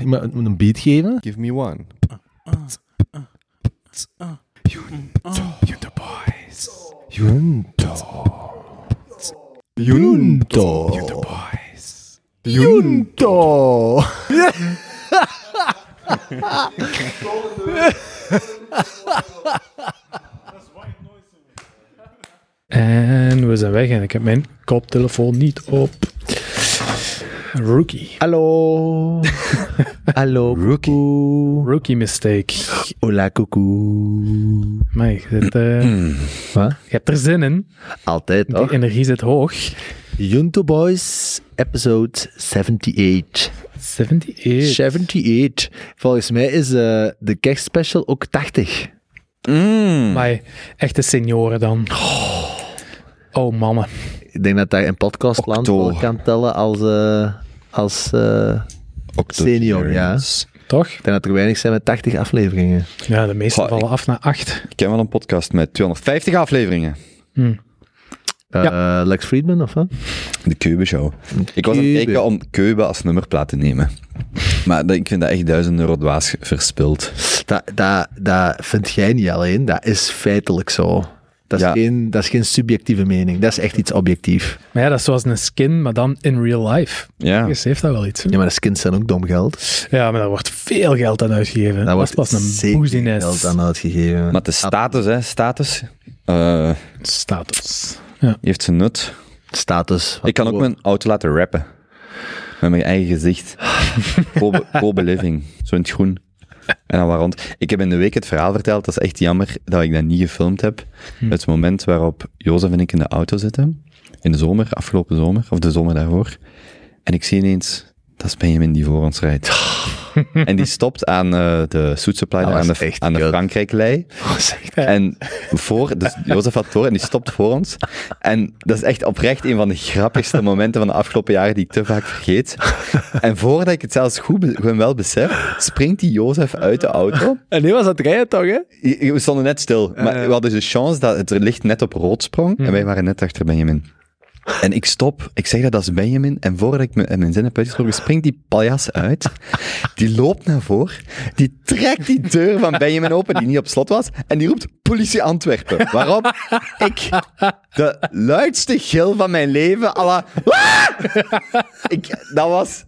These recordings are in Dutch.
iemand moet een beat geven. Give me one. Junto Boys. Junto. Junto. Junto Boys. Junto. En we zijn weg en ik heb mijn koptelefoon niet op. Rookie. Hallo. Hallo. Rookie. Rookie mistake. Hola, koekoe. Maar je, zit, eh, Wat? je hebt er zin in. Altijd, Die toch? energie zit hoog. Junto Boys, episode 78. 78. 78. Volgens mij is eh, de kerstspecial ook 80. Mm. Maar echte senioren dan. Oh, mannen. Ik denk dat daar in podcastland Octo. wel kan tellen als, eh, als eh, senior, ja. Toch? Ik denk dat er weinig zijn met 80 afleveringen. Ja, de meeste vallen af naar 8. Ik ken wel een podcast met 250 afleveringen. Eh, Lex Friedman, of wat? De Keube Show. Ik was aan het kijken om Keube als nummerplaat te nemen. Maar dat- ik vind dat echt duizend euro dwaas verspild. Dat, dat, dat vind jij niet alleen, dat is feitelijk zo. Dat is, Ja. geen, dat is geen subjectieve mening, dat is echt iets objectief. Maar ja, dat is zoals een skin, maar dan in real life. Ja. Dus heeft dat wel iets. Ja, maar de skins zijn ook dom geld. Ja, maar daar wordt veel geld aan uitgegeven. Daar dat wordt is pas een boeziness. geld aan uitgegeven. Maar de status, hè, status, eh, Status. Ja. heeft zijn nut. Status. Ik kan ook mijn auto laten rappen. Met mijn eigen gezicht. Kobe, Kobe Living. Zo in het groen. En dan waar rond. Ik heb in de week het verhaal verteld. Dat is echt jammer dat ik dat niet gefilmd heb. Het moment waarop Jozef en ik in de auto zitten. In de zomer, afgelopen zomer. Of de zomer daarvoor. En ik zie ineens, dat is Benjamin die voor ons rijdt. en die stopt aan eh, de Soet Supply, Dat daar aan de, aan de. Frankrijk-lei. En voor, dus Jozef had door en die stopt voor ons. En dat is echt oprecht een van de grappigste momenten van de afgelopen jaren die ik te vaak vergeet. En voordat ik het zelfs goed gewoon wel besef, springt die Jozef uit de auto. En nu was het rijden toch, hè? We stonden net stil, maar we hadden dus de chance dat het licht net op rood sprong en wij waren net achter Benjamin. En ik stop, ik zeg dat is Benjamin, en voordat ik me- mijn zin heb uitgesproken, springt die paljas uit, die loopt naar voren, die trekt die deur van Benjamin open, die niet op slot was, en die roept politie Antwerpen. Waarop ik de luidste gil van mijn leven, à la, "Ah!" ik, dat was,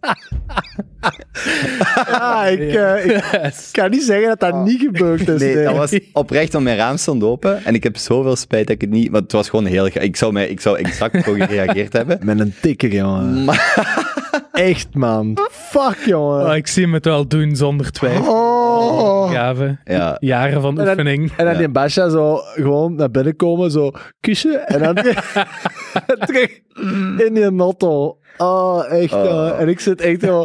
Ja, ik, eh, ik kan niet zeggen dat dat niet gebeurd is. nee, dat was oprecht, want mijn raam stond open, en ik heb zoveel spijt dat ik het niet, want het was gewoon heel, ik zou, mij, ik zou exact zo gereageerd hebben. Met een tikker, jongen. Echt, man. Fuck, jongen. Oh, ik zie hem het wel doen zonder twijfel. Oh. Gave. Ja. Jaren van En dan- oefening. En dan die Basja zo gewoon naar binnen komen, zo kusje. En dan terug in die notto. Oh, echt. jongen. En ik zit echt zo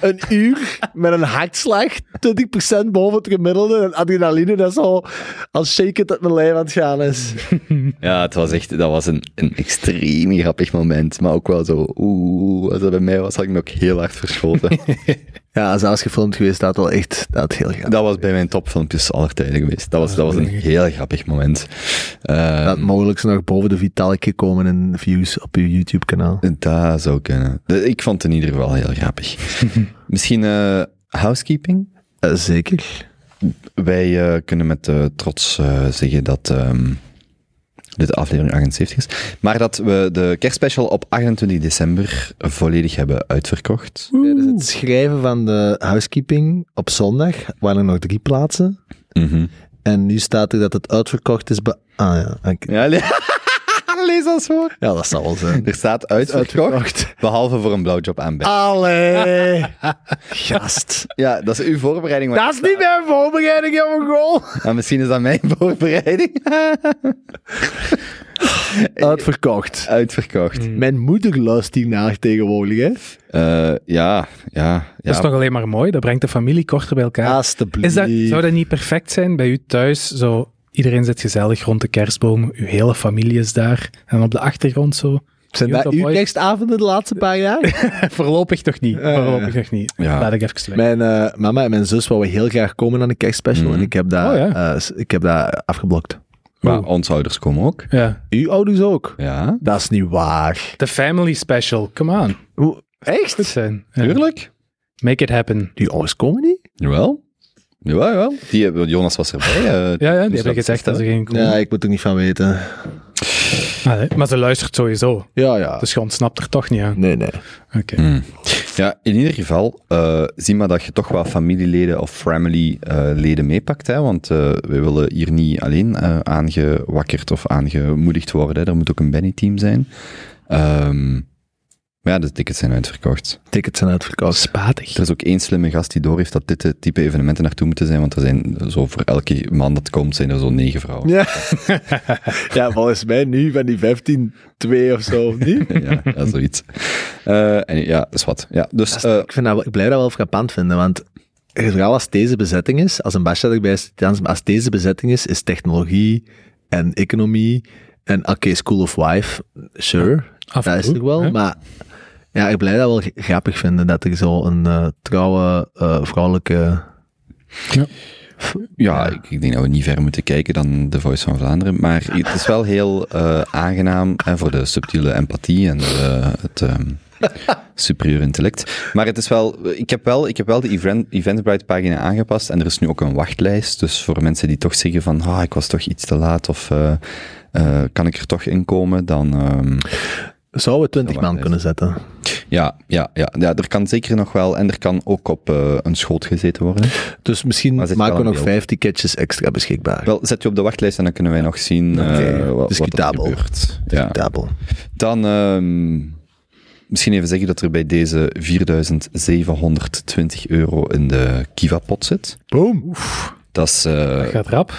een uur met een hartslag, 20% boven het gemiddelde. En adrenaline dat zo als shake het uit mijn lijf aan het gaan is. Ja, het was echt, dat was een, een extreem grappig moment. Maar ook wel zo, oeh, als dat bij mij was, had ik me ook heel hard verschoten. Ja, was gefilmd geweest, dat wel echt dat heel grappig. dat was bij mijn topfilmpjes aller tijden geweest. Dat was, dat was een heel grappig moment. Eh, Dat mogelijk nog boven de Vitalik gekomen in views op uw YouTube-kanaal. dat zou kunnen. Ik vond het in ieder geval heel grappig. Misschien eh, housekeeping? Eh, zeker. Wij eh, kunnen met trots eh, zeggen dat ehm, dit aflevering 78 is. Maar dat we de kerstspecial op 28 december volledig hebben uitverkocht. Tijdens het schrijven van de housekeeping op zondag waren er nog drie plaatsen. Mhm. En nu staat er dat het uitverkocht is bij... Ah ja. Ja, lees dat voor. ja dat zal wel zijn. Er staat uitverkocht, behalve voor een blowjob aan. Allee. Gast. Ja, dat is uw voorbereiding. Dat is niet mijn voorbereiding, jongen, goal. Maar misschien is dat mijn voorbereiding. Uitverkocht. Uitverkocht. Mijn moeder luistert hiernaar tegenwoordig, hè. Eh, ja, ja, Dat ja. is toch alleen maar mooi? Dat brengt de familie korter bij elkaar. Alsjeblieft. Is dat, zou dat niet perfect zijn bij u thuis? Zo, iedereen zit gezellig rond de kerstboom, uw hele familie is daar. En op de achtergrond zo. Zijn dat uw kerstavonden de laatste paar jaar? Voorlopig toch niet. Voorlopig nog niet. Ja. Laat ik even sluiten. mijn eh, mama en mijn zus wouden heel graag komen aan de kerstspecial. Mhm. En ik heb dat, Oh, ja. eh, ik heb dat afgeblokt. Maar onze ouders komen ook. Ja. Uw ouders ook? Ja, Dat is niet waar. De family special, come on. Hoe? Echt? Goed zijn. Ja. tuurlijk. Make it happen. Die jongens komen niet? Jawel. Jawel, jawel. Die, hebben- Jonas was erbij. eh, Ja, ja, die hebben gezegd dat ze geen komen. Ja, ik moet er niet van weten. Ah, maar ze luistert sowieso. Ja, ja. Dus je ontsnapt er toch niet aan. Nee, nee. Oké. Hmm. Ja, in ieder geval, eh, zie maar dat je toch wel familieleden of family-leden meepakt. Hè, want eh, we willen hier niet alleen eh, aangewakkerd of aangemoedigd worden. Hè. Er moet ook een Benny-team zijn. Ehm, maar ja, de tickets zijn uitverkocht. Tickets zijn uitverkocht. Spatig. Er is ook één slimme gast die door heeft dat dit het type evenementen naartoe moeten zijn. Want er zijn zo voor elke man dat komt, zijn er zo negen vrouwen. Ja. ja, volgens mij nu van die 15, 2 of zo. Niet? ja, ja, zoiets. Eh, en ja, dat is wat. Ja, dus, eh, ik, vind dat ik blijf dat wel frappant vinden, want vooral als deze bezetting is, als een bachelor erbij is, als deze bezetting is, is technologie en economie en oké, School of Wife, sure, Af dat is er wel, hè? maar ja, ik blijf dat wel grappig vinden, dat er zo een eh, trouwe eh, vrouwelijke... Ja, Ik, ik denk dat we niet ver moeten kijken dan de Voice van Vlaanderen. Maar het is wel heel eh, aangenaam hè, voor de subtiele empathie en de, het ehm superieur intellect. Maar het is wel, ik heb wel, ik heb wel de event, Eventbrite pagina aangepast en er is nu ook een wachtlijst. Dus voor mensen die toch zeggen van, ah, ik was toch iets te laat of kan ik er toch in komen, dan... ehm, Zouden we 20 Ja, man kunnen zetten? ja, ja, ja, ja, er kan zeker nog wel, en er kan ook op eh, een schoot gezeten worden. Dus misschien maken we nog vijf ticketjes extra beschikbaar. Wel, zet je op de wachtlijst en dan kunnen wij nog zien eh, Oké, wat, wat er discutabel. gebeurt. Ja. Discutabel. Dan ehm, misschien even zeggen dat er bij deze 4720 euro in de Kiva-pot zit. Boom. Dat is, eh, Gaat rap.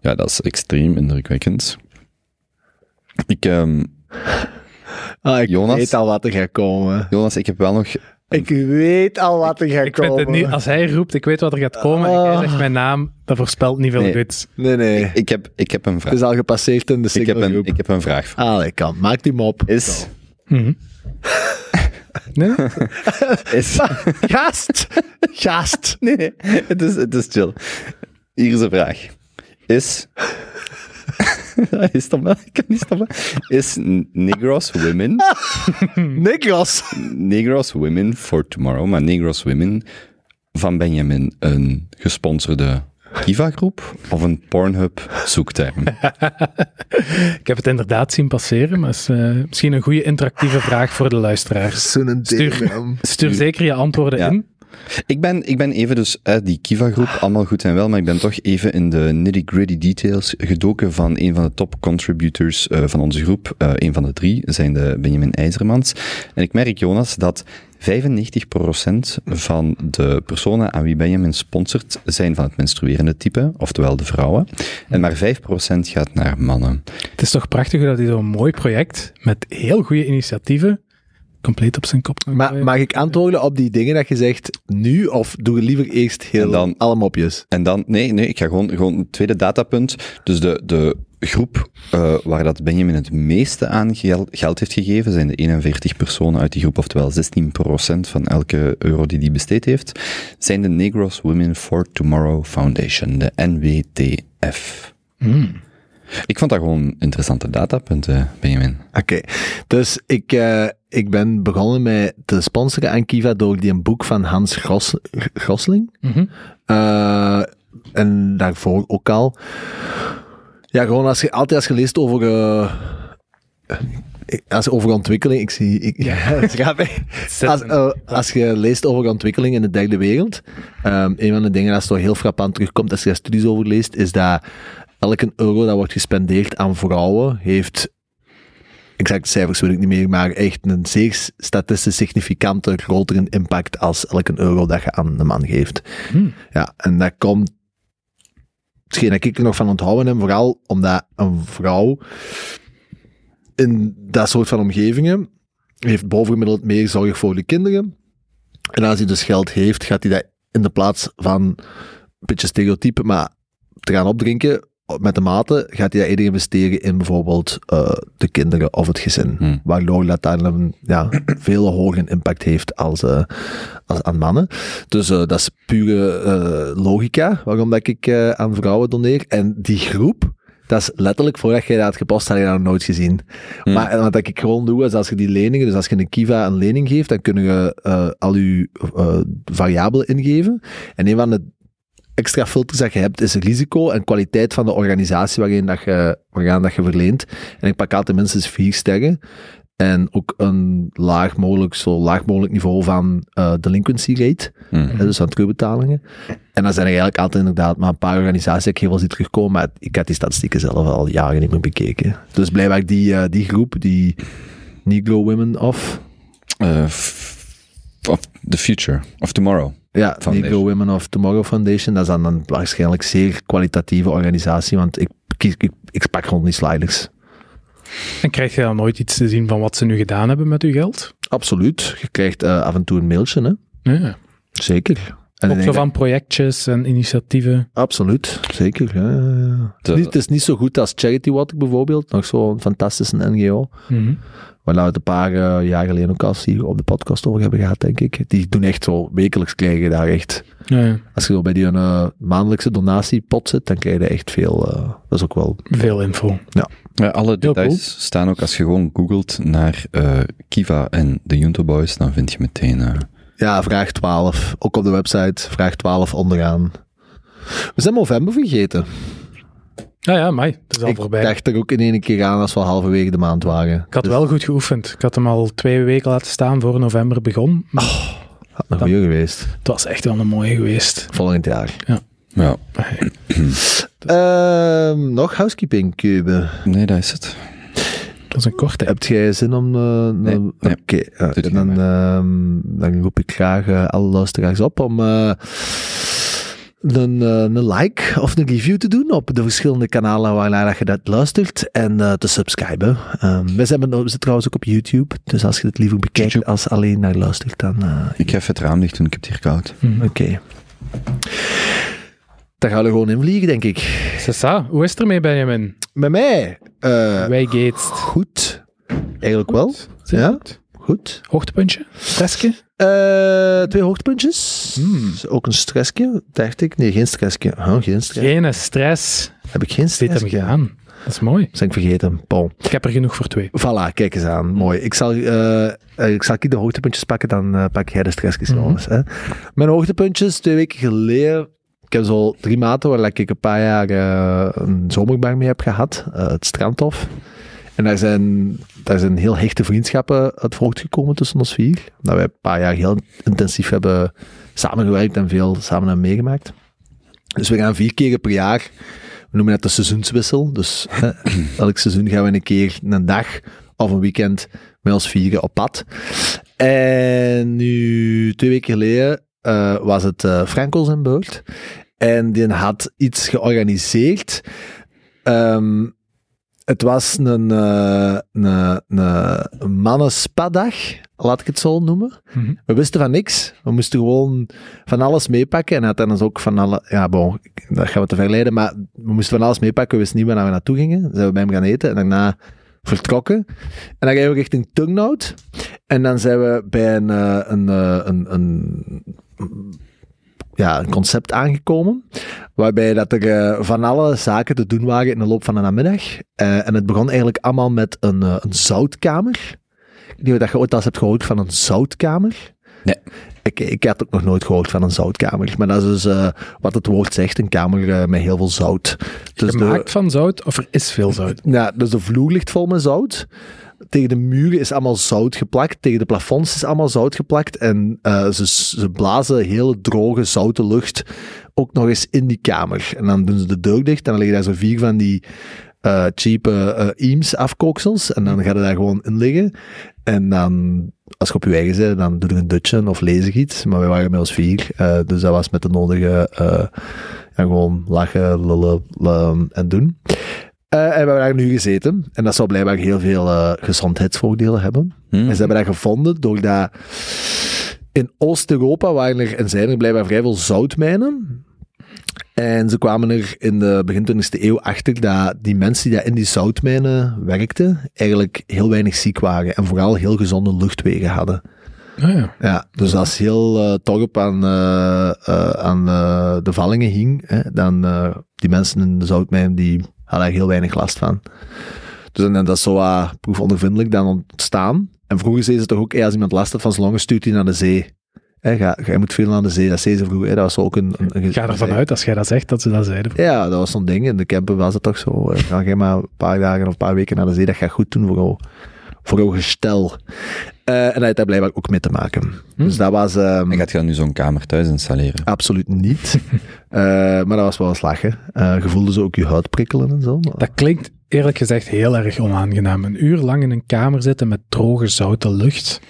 ja, dat is extreem indrukwekkend. Ik, ehm, Ah, ik Jonas? weet al wat er gaat komen. Jonas, ik heb wel nog... Ik weet al wat er gaat Ik vind komen. het niet, als hij roept, ik weet wat er gaat komen, en jij zegt mijn naam, dat voorspelt niet veel Nee. goeds. Nee, nee. Ik heb, ik heb een Het vraag. is al gepasseerd in de Ik heb, een, ik heb een vraag. voor- Allee, kan. Maak die mop. Is... Mhm. Nee? is Gast! Gast! nee, nee, het is, het is chill. Hier is een vraag. Is... Hij is toch wel, ik kan niet stoppen. Is Negros Women Niklas! Negros Women for Tomorrow, maar Negros Women van Benjamin een gesponsorde Kiva-groep of een Pornhub zoekterm? Ik heb het inderdaad zien passeren, maar is eh, misschien een goede interactieve vraag voor de luisteraars. Zo'n Stuur. ding. Stuur zeker je antwoorden Ja. in. Ik ben, ik ben even dus, eh, die Kiva-groep, allemaal goed en wel, maar ik ben toch even in de nitty-gritty details gedoken van een van de top contributors eh, van onze groep. Eh een van de drie zijn de Benjamin IJzermans. En ik merk, Jonas, dat 95% van de personen aan wie Benjamin sponsort zijn van het menstruerende type, oftewel de vrouwen. En maar 5% gaat naar mannen. Het is toch prachtig dat hij zo'n mooi project met heel goede initiatieven compleet op zijn kop Maar mag ik antwoorden op die dingen dat je zegt nu, of doe je liever eerst heel En dan- alle mopjes? En dan, nee, nee, ik ga gewoon, gewoon het tweede datapunt. Dus de, de groep eh, waar dat Benjamin het meeste aan gel- geld heeft gegeven, zijn de 41 personen uit die groep, oftewel 16% van elke euro die die besteed heeft, zijn de Negros Women for Tomorrow Foundation, de NWTF. Hmm. Ik vond dat gewoon interessante datapunten, Benjamin. Oké, dus ik, eh, ik ben begonnen met te sponsoren aan Kiva door die een boek van Hans Gros, Grosling. Mhm. Eh, en daarvoor ook al. Ja, gewoon als je, altijd als je leest over, eh, als, over ontwikkeling, ik zie, ik, ja, dat is grappig. Als, als je leest over ontwikkeling in de derde wereld, ehm, een van de dingen dat zo heel frappant terugkomt als je daar studies over leest, is dat elke euro dat wordt gespendeerd aan vrouwen heeft exacte cijfers weet ik niet meer, maar echt een zeer statistisch significante grotere impact als elke euro dat je aan een man geeft. Hmm. Ja, en dat komt, hetgeen dat ik er nog van onthouden heb, vooral omdat een vrouw in dat soort van omgevingen heeft bovengemiddeld meer zorg voor de kinderen. En als hij dus geld heeft, gaat hij dat in de plaats van een beetje stereotype, maar te gaan opdrinken, met de mate gaat hij dat eerder investeren in bijvoorbeeld eh, de kinderen of het gezin. Hmm. Waardoor dat dan een ja, veel hoger impact heeft als, eh, als aan mannen. Dus eh, dat is pure logica waarom dat ik aan vrouwen doneer. En die groep Dat is letterlijk, voordat jij dat had gepost, had je dat nog nooit gezien. Maar wat ik gewoon doe, is als je die leningen, dus als je een Kiva een lening geeft, dan kun je al je variabelen ingeven. En een van de extra filters dat je hebt, is risico en kwaliteit van de organisatie waarin dat je, waaraan dat je verleent. En ik pak altijd minstens vier sterren. En ook een laag mogelijk, zo laag mogelijk niveau van eh, delinquency rate. Hmm. hè, dus aan terugbetalingen. En dan zijn er eigenlijk altijd inderdaad maar een paar organisaties die ik heel veel zie terugkomen. Maar ik had die statistieken zelf al jaren niet meer bekeken. Dus blijkbaar die, eh, die groep, die Negro Women of... Eh, of the future, of tomorrow. Ja. Negro Women of Tomorrow Foundation. Dat is dan een waarschijnlijk zeer kwalitatieve organisatie, want ik, ik, ik, ik spak gewoon die sliders. En krijg je dan nooit iets te zien van wat ze nu gedaan hebben met uw geld? Absoluut. Je krijgt eh, af en toe een mailtje, hè. Ja. Zeker. En Ook zo van projectjes en initiatieven. Absoluut, zeker. Ja, ja, ja. De- Niet- het is niet zo goed als Charity Water bijvoorbeeld, nog zo'n fantastische NGO, Mhm. waar we het een paar eh, jaar geleden ook al hier op de podcast over hebben gehad, denk ik. Die doen echt zo, wekelijks krijg je daar echt, Ja, ja. als je zo bij die eh, maandelijkse donatiepot zit, dan krijg je echt veel, eh, dat is ook wel, Veel info. Ja, alle Heel details staan ook als je gewoon googelt naar eh, Kiva en de Junto Boys, dan vind je meteen... ja, vraag 12, ook op de website, vraag 12 onderaan. We zijn november vergeten. Ja, ja, mij. Het is al ik voorbij. dacht er ook in één keer aan als we halverwege de maand waren. Ik had Dus wel goed geoefend. Ik had hem al twee weken laten staan voor november begon. Maar had een goeie geweest. het was echt wel een mooie geweest. Volgend jaar. ja, Ehm, nog housekeeping, Cube. nee, dat is het. Dat is een korte. Heb jij zin om... eh, Nee. Oké, Doet dan, ehm, dan roep ik graag eh, alle luisteraars op om eh, een, een like of een review te doen op de verschillende kanalen waarnaar je dat luistert en te subscriben. Ehm, we, zijn, we zitten trouwens ook op YouTube, dus als je het liever bekijkt YouTube. als alleen naar luistert, dan... Ik ga even het raam dicht doen, ik heb het hier koud. Mhm. Oké. Daar gaan we gewoon in vliegen, denk ik. C'est ça. Hoe is het ermee, Benjamin? Bij mij? eh, Wij geets. goed. Eigenlijk wel. Ja. goed. Goed. Hoogtepuntje? Stressje? Eh, twee hoogtepuntjes. Hmm. Ook een stressje, dacht ik. Nee, geen stressje. Oh, geen stress. Geen stress. Heb ik geen Zit stress? hem gedaan. Dat is mooi. Dat ben ik vergeten. Paul. Ik heb er genoeg voor twee. Voilà, kijk eens aan. Mooi. Ik zal, eh, eh, ik zal ik de hoogtepuntjes pakken, dan eh, pak jij de stressjes, jongens. Hè. Mijn hoogtepuntjes, twee weken geleden. Ik heb zo drie maten waar ik een paar jaar eh, een zomerbar mee heb gehad. eh, het Strandhof. En daar zijn, daar zijn heel hechte vriendschappen uit voortgekomen tussen ons vier. Dat wij een paar jaar heel intensief hebben samengewerkt en veel samen hebben meegemaakt. Dus we gaan vier keer per jaar, we noemen dat de seizoenswissel. Dus hè, elk seizoen gaan we een keer een dag of een weekend met ons vieren op pad. En nu, twee weken geleden, eh, was het eh Franco zijn beurt. En die had iets georganiseerd. Ehm, het was een, eh, een, een mannenspadag, laat ik het zo noemen. Mhm. We wisten van niks. We moesten gewoon van alles meepakken. En dus ook van alle... Ja, bon, dat gaan we te verleiden. Maar we moesten van alles meepakken. We wisten niet waar we naartoe gingen. Dan zijn we bij hem gaan eten. En daarna vertrokken. En dan gingen we richting Tugnout. En dan zijn we bij een, eh, een, eh, een, een, ja, een concept aangekomen. Waarbij dat er eh, van alle zaken te doen waren in de loop van de namiddag. Eh, en het begon eigenlijk allemaal met een, eh, een zoutkamer. Ik weet niet of je ooit al hebt gehoord van een zoutkamer. Nee. Ik, ik had ook nog nooit gehoord van een zoutkamer. Maar dat is dus eh, wat het woord zegt, een kamer met heel veel zout. Dus de- Gemaakt van zout of er is veel zout? ja, dus de vloer ligt vol met zout. Tegen de muren is allemaal zout geplakt. Tegen de plafonds is allemaal zout geplakt. En eh, ze, ze blazen hele droge, zoute lucht ook nog eens in die kamer. En dan doen ze de deur dicht en dan liggen daar zo vier van die eh cheap eh Eames afkooksels. En dan gaan er daar gewoon in liggen. En dan, als je op je eigen bent, dan doe je een dutje of lees ik iets. Maar we waren met ons vier. dus dat was met de nodige, ja, gewoon lachen, lullen en doen. Eh, en we hebben daar nu gezeten. En dat zou blijkbaar heel veel eh, gezondheidsvoordelen hebben. Hm? En ze hebben dat gevonden doordat in Oost-Europa waren er en zijn er blijkbaar vrij veel zoutmijnen. En ze kwamen er in de begin 20e eeuw achter dat die mensen die daar in die zoutmijnen werkten, eigenlijk heel weinig ziek waren. En vooral heel gezonde luchtwegen hadden. Ah, ja. Ja, dus als heel aan, eh, eh, aan eh, de vallingen hing, hè, dan die mensen in de zoutmijn, die had daar heel weinig last van. Dus en, dat is zo uh, proefondervindelijk dan ontstaan. En vroeger zei ze toch ook, hey, als iemand last had van zijn longen, stuurt hij naar de zee. Hey, ga, ga, je moet veel naar de zee. Dat zei ze vroeger. Hey, dat was ook een... een, een Ga ervan uit, als jij dat zegt, dat ze dat zeiden. Ja, dat was zo'n ding. In de camper was het toch zo. eh, Ga jij maar een paar dagen of een paar weken naar de zee. Dat gaat goed doen voor jou, voor jouw gestel. Eh, en dat heeft daar blijkbaar ook mee te maken. Dus dat was... ehm, En gaat je dan nu zo'n kamer thuis installeren? Absoluut niet. Eh, maar dat was wel een slag, hè. Eh, je voelde ze ook je huid prikkelen en zo. Dat klinkt eerlijk gezegd heel erg onaangenaam. Een uur lang in een kamer zitten met droge, zoute lucht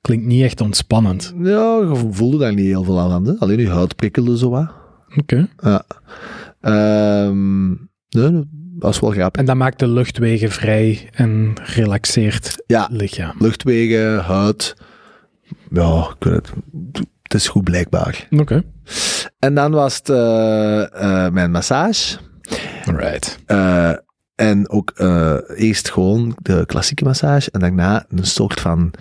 klinkt niet echt ontspannend. Ja, je voelde daar niet heel veel aan. Hè. Alleen je huid prikkelde zo wat. Oké. Ja. Ehm, nee, dat was wel grappig. En dat maakt de luchtwegen vrij en relaxeert Ja, het lichaam. luchtwegen, huid. Ja, ik weet het. Is goed blijkbaar. Oké. En dan was het eh, eh, mijn massage. Right. Eh, en ook eerst gewoon de klassieke massage en daarna een soort van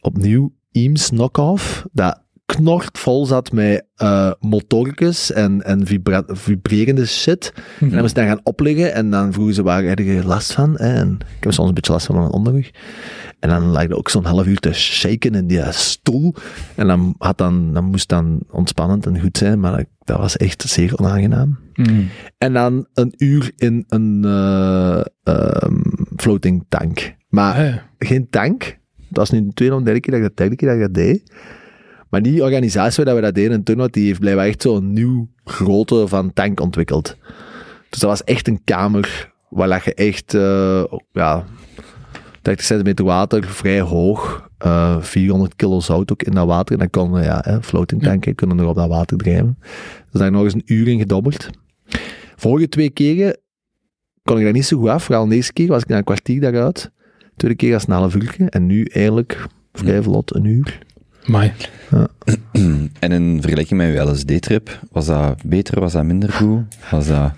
opnieuw Eames knock-off dat knort vol zat met eh motorkes en, en vibrerende shit. En dan moest ik daar gaan opleggen en dan vroegen ze waar heb je last van? En ik heb soms een beetje last van mijn onderrug. En dan lag ik ook zo'n half uur te shaken in die stoel. En dan, had dan, dan moest dan ontspannend en goed zijn, maar dat, dat was echt zeer onaangenaam. Mm. En dan een uur in een eh, ehm, floating tank. Maar Ah, ja. geen tank. Dat was nu de tweede of derde keer dat ik dat, derde keer dat ik dat deed. Maar die organisatie waar we dat deden in Turnhout, die heeft blijkbaar echt zo'n nieuw grootte van tank ontwikkeld. Dus dat was echt een kamer waar je echt, eh, ja, 30 centimeter water, vrij hoog, eh 400 kilo zout ook in dat water. En dan konden we, ja, hè, floating tanken, kunnen er op dat water drijven. Dus daar nog eens een uur in gedobbeld. Vorige twee keren kon ik daar niet zo goed af. Vooral de eerste keer was ik na een kwartier daaruit. Tweede keer was het een half uur. En nu eigenlijk vrij vlot een uur. Amai. En in vergelijking met uw LSD-trip, was dat beter, was dat minder goed? Was dat...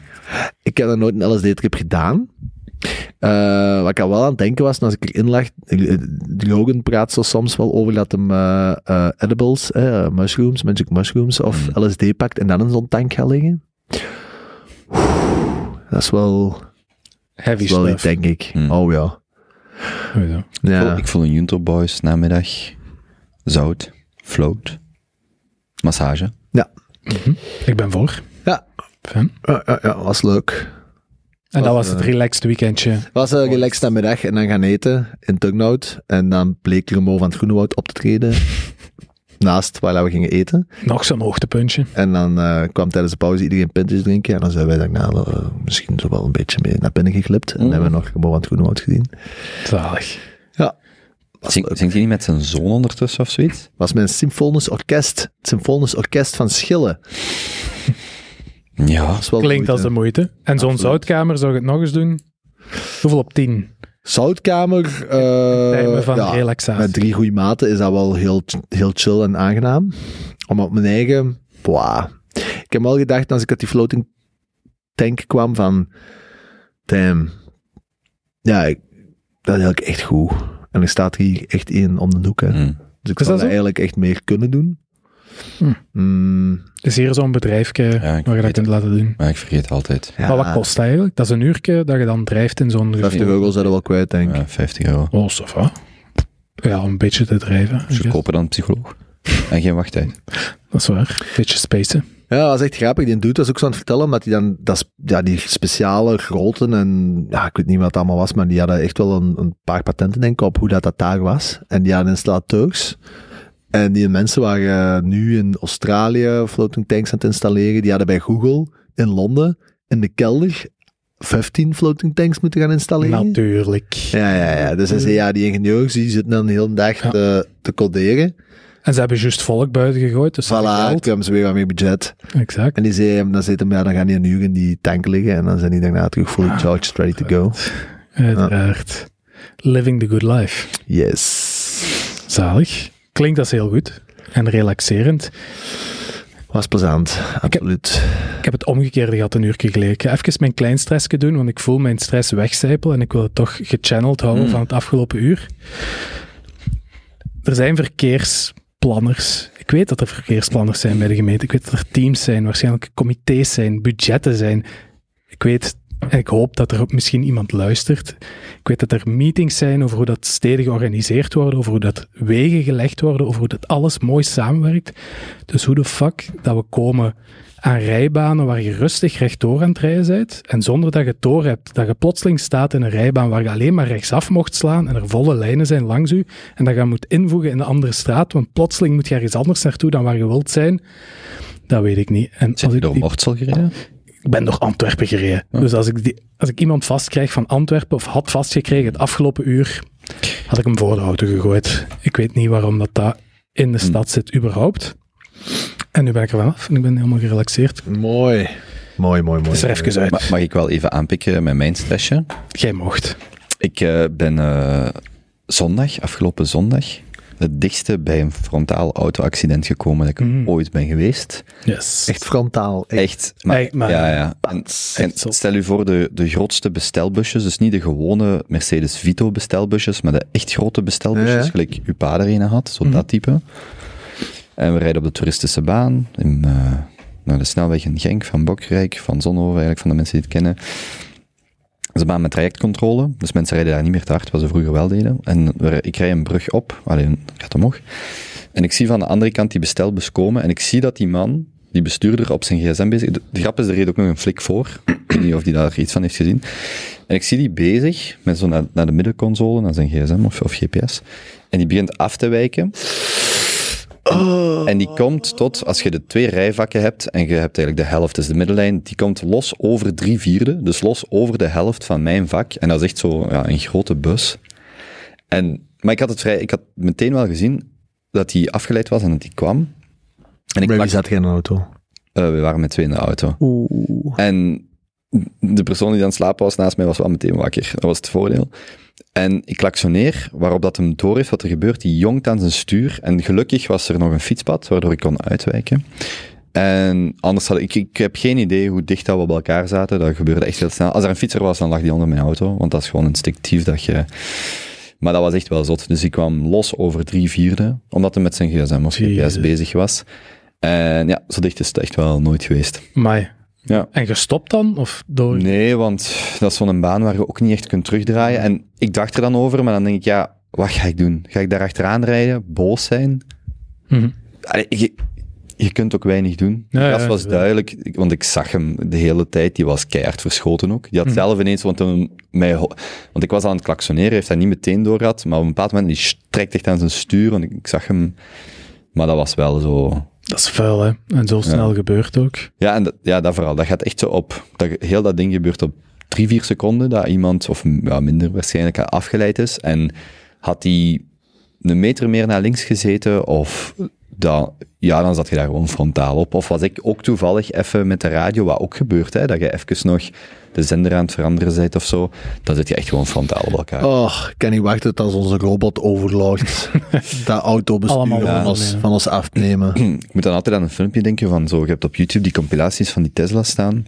Ik heb nog nooit een LSD-trip gedaan. Eh, wat ik al wel aan het denken was, als ik erin lag, eh, Logan praat zo soms wel over dat hem eh, edibles, mushrooms, magic mushrooms of LSD pakt en dan in zo'n tank gaat liggen. Oeh, Dat is wel, Heavy dat is wel stuff. iets, denk ik. Hmm. Oh ja. Oh, ja. ja. Ik voel een Junto Boys namiddag. Zout. Float. Massage. Ik ben voor. Ja. Fijn. Ja, ja, ja, was leuk. En dat Was, het eh, relaxed weekendje. was een relaxed namiddag en dan gaan eten in Tugnout. En dan bleek Remo van het Groenewoud op te treden. naast waar we gingen eten. Nog zo'n hoogtepuntje. En dan eh, kwam tijdens de pauze iedereen pintjes drinken. En dan zijn wij daarna eh, misschien zo wel een beetje mee naar binnen geglipt. En Mm. hebben we nog Remo van het Groenewoud gezien. Zalig. Ja. Zingt hij niet met zijn zoon ondertussen of zoiets? was mijn symfonisch orkest. Het symfonisch orkest van Schillen. Ja. Dat is wel Klinkt als de moeite. En zo'n zoutkamer, zou ik het nog eens doen? Hoeveel op tien? Zoutkamer. eh, Termen van ja, relaxatie. Met drie goede maten is dat wel heel, heel chill en aangenaam. Om op mijn eigen, boah. Ik heb wel gedacht als ik uit die floating tank kwam van, damn, ja, ik, dat is eigenlijk echt goed. En er staat hier echt één om de hoek. Hè. Hm. Dus ik zou dat zo? dat eigenlijk echt meer kunnen doen. Hm. Mm, Is hier zo'n bedrijfje waar je dat kunt laten doen? Maar ik vergeet altijd. ja, Maar wat kost dat eigenlijk? Dat is een uurtje dat je dan drijft in zo'n... 50 euro zou dat wel kwijt, denk ik. Ja, 50 euro. Oh, va. Ja, om een beetje te drijven. Guess. goedkoper dan een psycholoog. En geen wachttijd. Dat is waar. Beetje spacen. Ja, dat was echt grappig. Die dude was ook zo aan het vertellen, omdat hij dan, dat, is- ja, die speciale groten en, ja, ik weet niet wat het allemaal was, maar die hadden echt wel een, een paar patenten, denk ik, op hoe dat, dat daar was. En die hadden installateurs. En die mensen waren nu in Australië floating tanks aan het installeren. Die hadden bij Google in Londen, in de kelder, 15 floating tanks moeten gaan installeren. Natuurlijk. Ja, ja, ja. Dus hij zei, ja, die ingenieurs, die zitten dan de hele dag Ja. te, te coderen. En ze hebben juist volk buiten gegooid, dus Voilà, toen hebben ze weer wat meer budget. Exact. En die zei, dan zit hem, ja, dan gaan die een uur in die tank liggen en dan zijn die daarna terug fully charged, ready to go. Uiteraard. Living the good life. Yes. Zalig. Klinkt als heel goed. En relaxerend. Was plezant, absoluut. Ik heb het omgekeerde gehad een uurtje geleden. Ik ga even mijn klein stressje doen, want ik voel mijn stress wegcijpelen en ik wil het toch gechanneld houden Mm. van het afgelopen uur. Er zijn verkeersplanners. Ik weet dat er verkeersplanners zijn bij de gemeente. Ik weet dat er teams zijn, waarschijnlijk comité's zijn, budgetten zijn. Ik weet ik hoop dat er misschien iemand luistert. Ik weet dat er meetings zijn over hoe dat steden georganiseerd worden, over hoe dat wegen gelegd worden, over hoe dat alles mooi samenwerkt. Dus hoe de fuck dat we komen aan rijbanen waar je rustig rechtdoor aan het rijden bent, en zonder dat je het door hebt, dat je plotseling staat in een rijbaan waar je alleen maar rechtsaf mocht slaan en er volle lijnen zijn langs u, en dat je moet invoegen in een andere straat, want plotseling moet je ergens anders naartoe dan waar je wilt zijn. Dat weet ik niet. En Zit als je door die- Mortsel gereden? Ik ben door Antwerpen gereden. Dus als ik, die, als ik iemand vastkrijg van Antwerpen, of had vastgekregen het afgelopen uur, had ik hem voor de auto gegooid. Ik weet niet waarom dat, dat in de stad zit überhaupt. En nu ben ik er vanaf en ik ben helemaal gerelaxeerd. Mooi. Mooi, mooi, mooi. Het is er even uit. Ma- Mag ik wel even aanpikken met mijn stressje? Jij mocht. Ik eh, ben eh, zondag, afgelopen zondag, het dichtste bij een frontaal auto-accident gekomen dat ik Mm. ooit ben geweest. Yes. Echt frontaal. Echt. Echt. Maar, Echt, maar- ja, ja. En, stel u voor de, de grootste bestelbusjes, dus niet de gewone Mercedes Vito bestelbusjes, maar de echt grote bestelbusjes, Ja. gelijk uw pa er een had, zo dat type. En we rijden op de toeristische baan, in, eh, naar de snelweg in Genk, van Bokrijk, van Zonhoven, eigenlijk van de mensen die het kennen. Een baan met trajectcontrole, dus mensen rijden daar niet meer te hard, wat ze vroeger wel deden. En ik rij een brug op, alleen gaat omhoog. En ik zie van de andere kant die bestelbus komen en ik zie dat die man, die bestuurder, op zijn gsm bezig De, de grap is, er reed ook nog een flik voor. ik weet niet of die daar iets van heeft gezien. En ik zie die bezig, met zo naar, naar de middenconsole, naar zijn gsm of, of gps. En die begint af te wijken. En, en die komt tot, als je de twee rijvakken hebt, en je hebt eigenlijk de helft, dus de middellijn, die komt los over drie vierde, dus los over de helft van mijn vak. En dat is echt zo ja, een grote bus. En, maar ik had het vrij, ik had meteen wel gezien dat hij afgeleid was en dat hij kwam. En ik plak- zat jij in een auto? eh, we waren met twee in de auto. Oeh. En de persoon die aan het slapen was naast mij was wel meteen wakker. Dat was het voordeel. En ik klaksoneer, waarop dat hem door heeft wat er gebeurt. Die jongt aan zijn stuur. En gelukkig was er nog een fietspad, waardoor ik kon uitwijken. En anders had ik, ik heb geen idee hoe dicht dat we op elkaar zaten. Dat gebeurde echt heel snel. Als er een fietser was, dan lag die onder mijn auto. Want dat is gewoon instinctief dat je... Maar dat was echt wel zot. Dus ik kwam los over drie vierde, omdat hij met zijn gsm of. GPS bezig was. En ja, zo dicht is het echt wel nooit geweest. Maar, Ja. en gestopt dan? Of door... Nee, want dat is zo'n baan waar je ook niet echt kunt terugdraaien. En ik dacht er dan over, maar dan denk ik, ja, wat ga ik doen? Ga ik daar achteraan rijden? Boos zijn? Mhm. Allee, je, je kunt ook weinig doen. Ja, ja, was ja. duidelijk, want ik zag hem de hele tijd, die was keihard verschoten ook. Die Mhm. had zelf ineens, want, hem, mij, want ik was aan het klaksoneren, heeft hij niet meteen door gehad, maar op een bepaald moment, die strekt echt aan zijn stuur, want ik, ik zag hem, maar dat was wel zo... Dat is vuil, hè. En zo snel gebeurt ook. Ja, en dat, ja, dat vooral. Dat gaat echt zo op. Dat, heel dat ding gebeurt op drie, vier seconden. Dat iemand, of ja, minder waarschijnlijk, afgeleid is. En had die een meter meer naar links gezeten, of dan, ja, dan zat je daar gewoon frontaal op. Of was ik ook toevallig even met de radio, wat ook gebeurt, hè, dat je even nog de zender aan het veranderen bent of zo. Dan zit je echt gewoon frontaal op elkaar. Oh, ik kan niet wachten tot als onze robot overloopt. dat autobestuur van, ja. ons, van ons afnemen. Ik moet dan altijd aan een filmpje denken van zo, je hebt op YouTube die compilaties van die Tesla staan.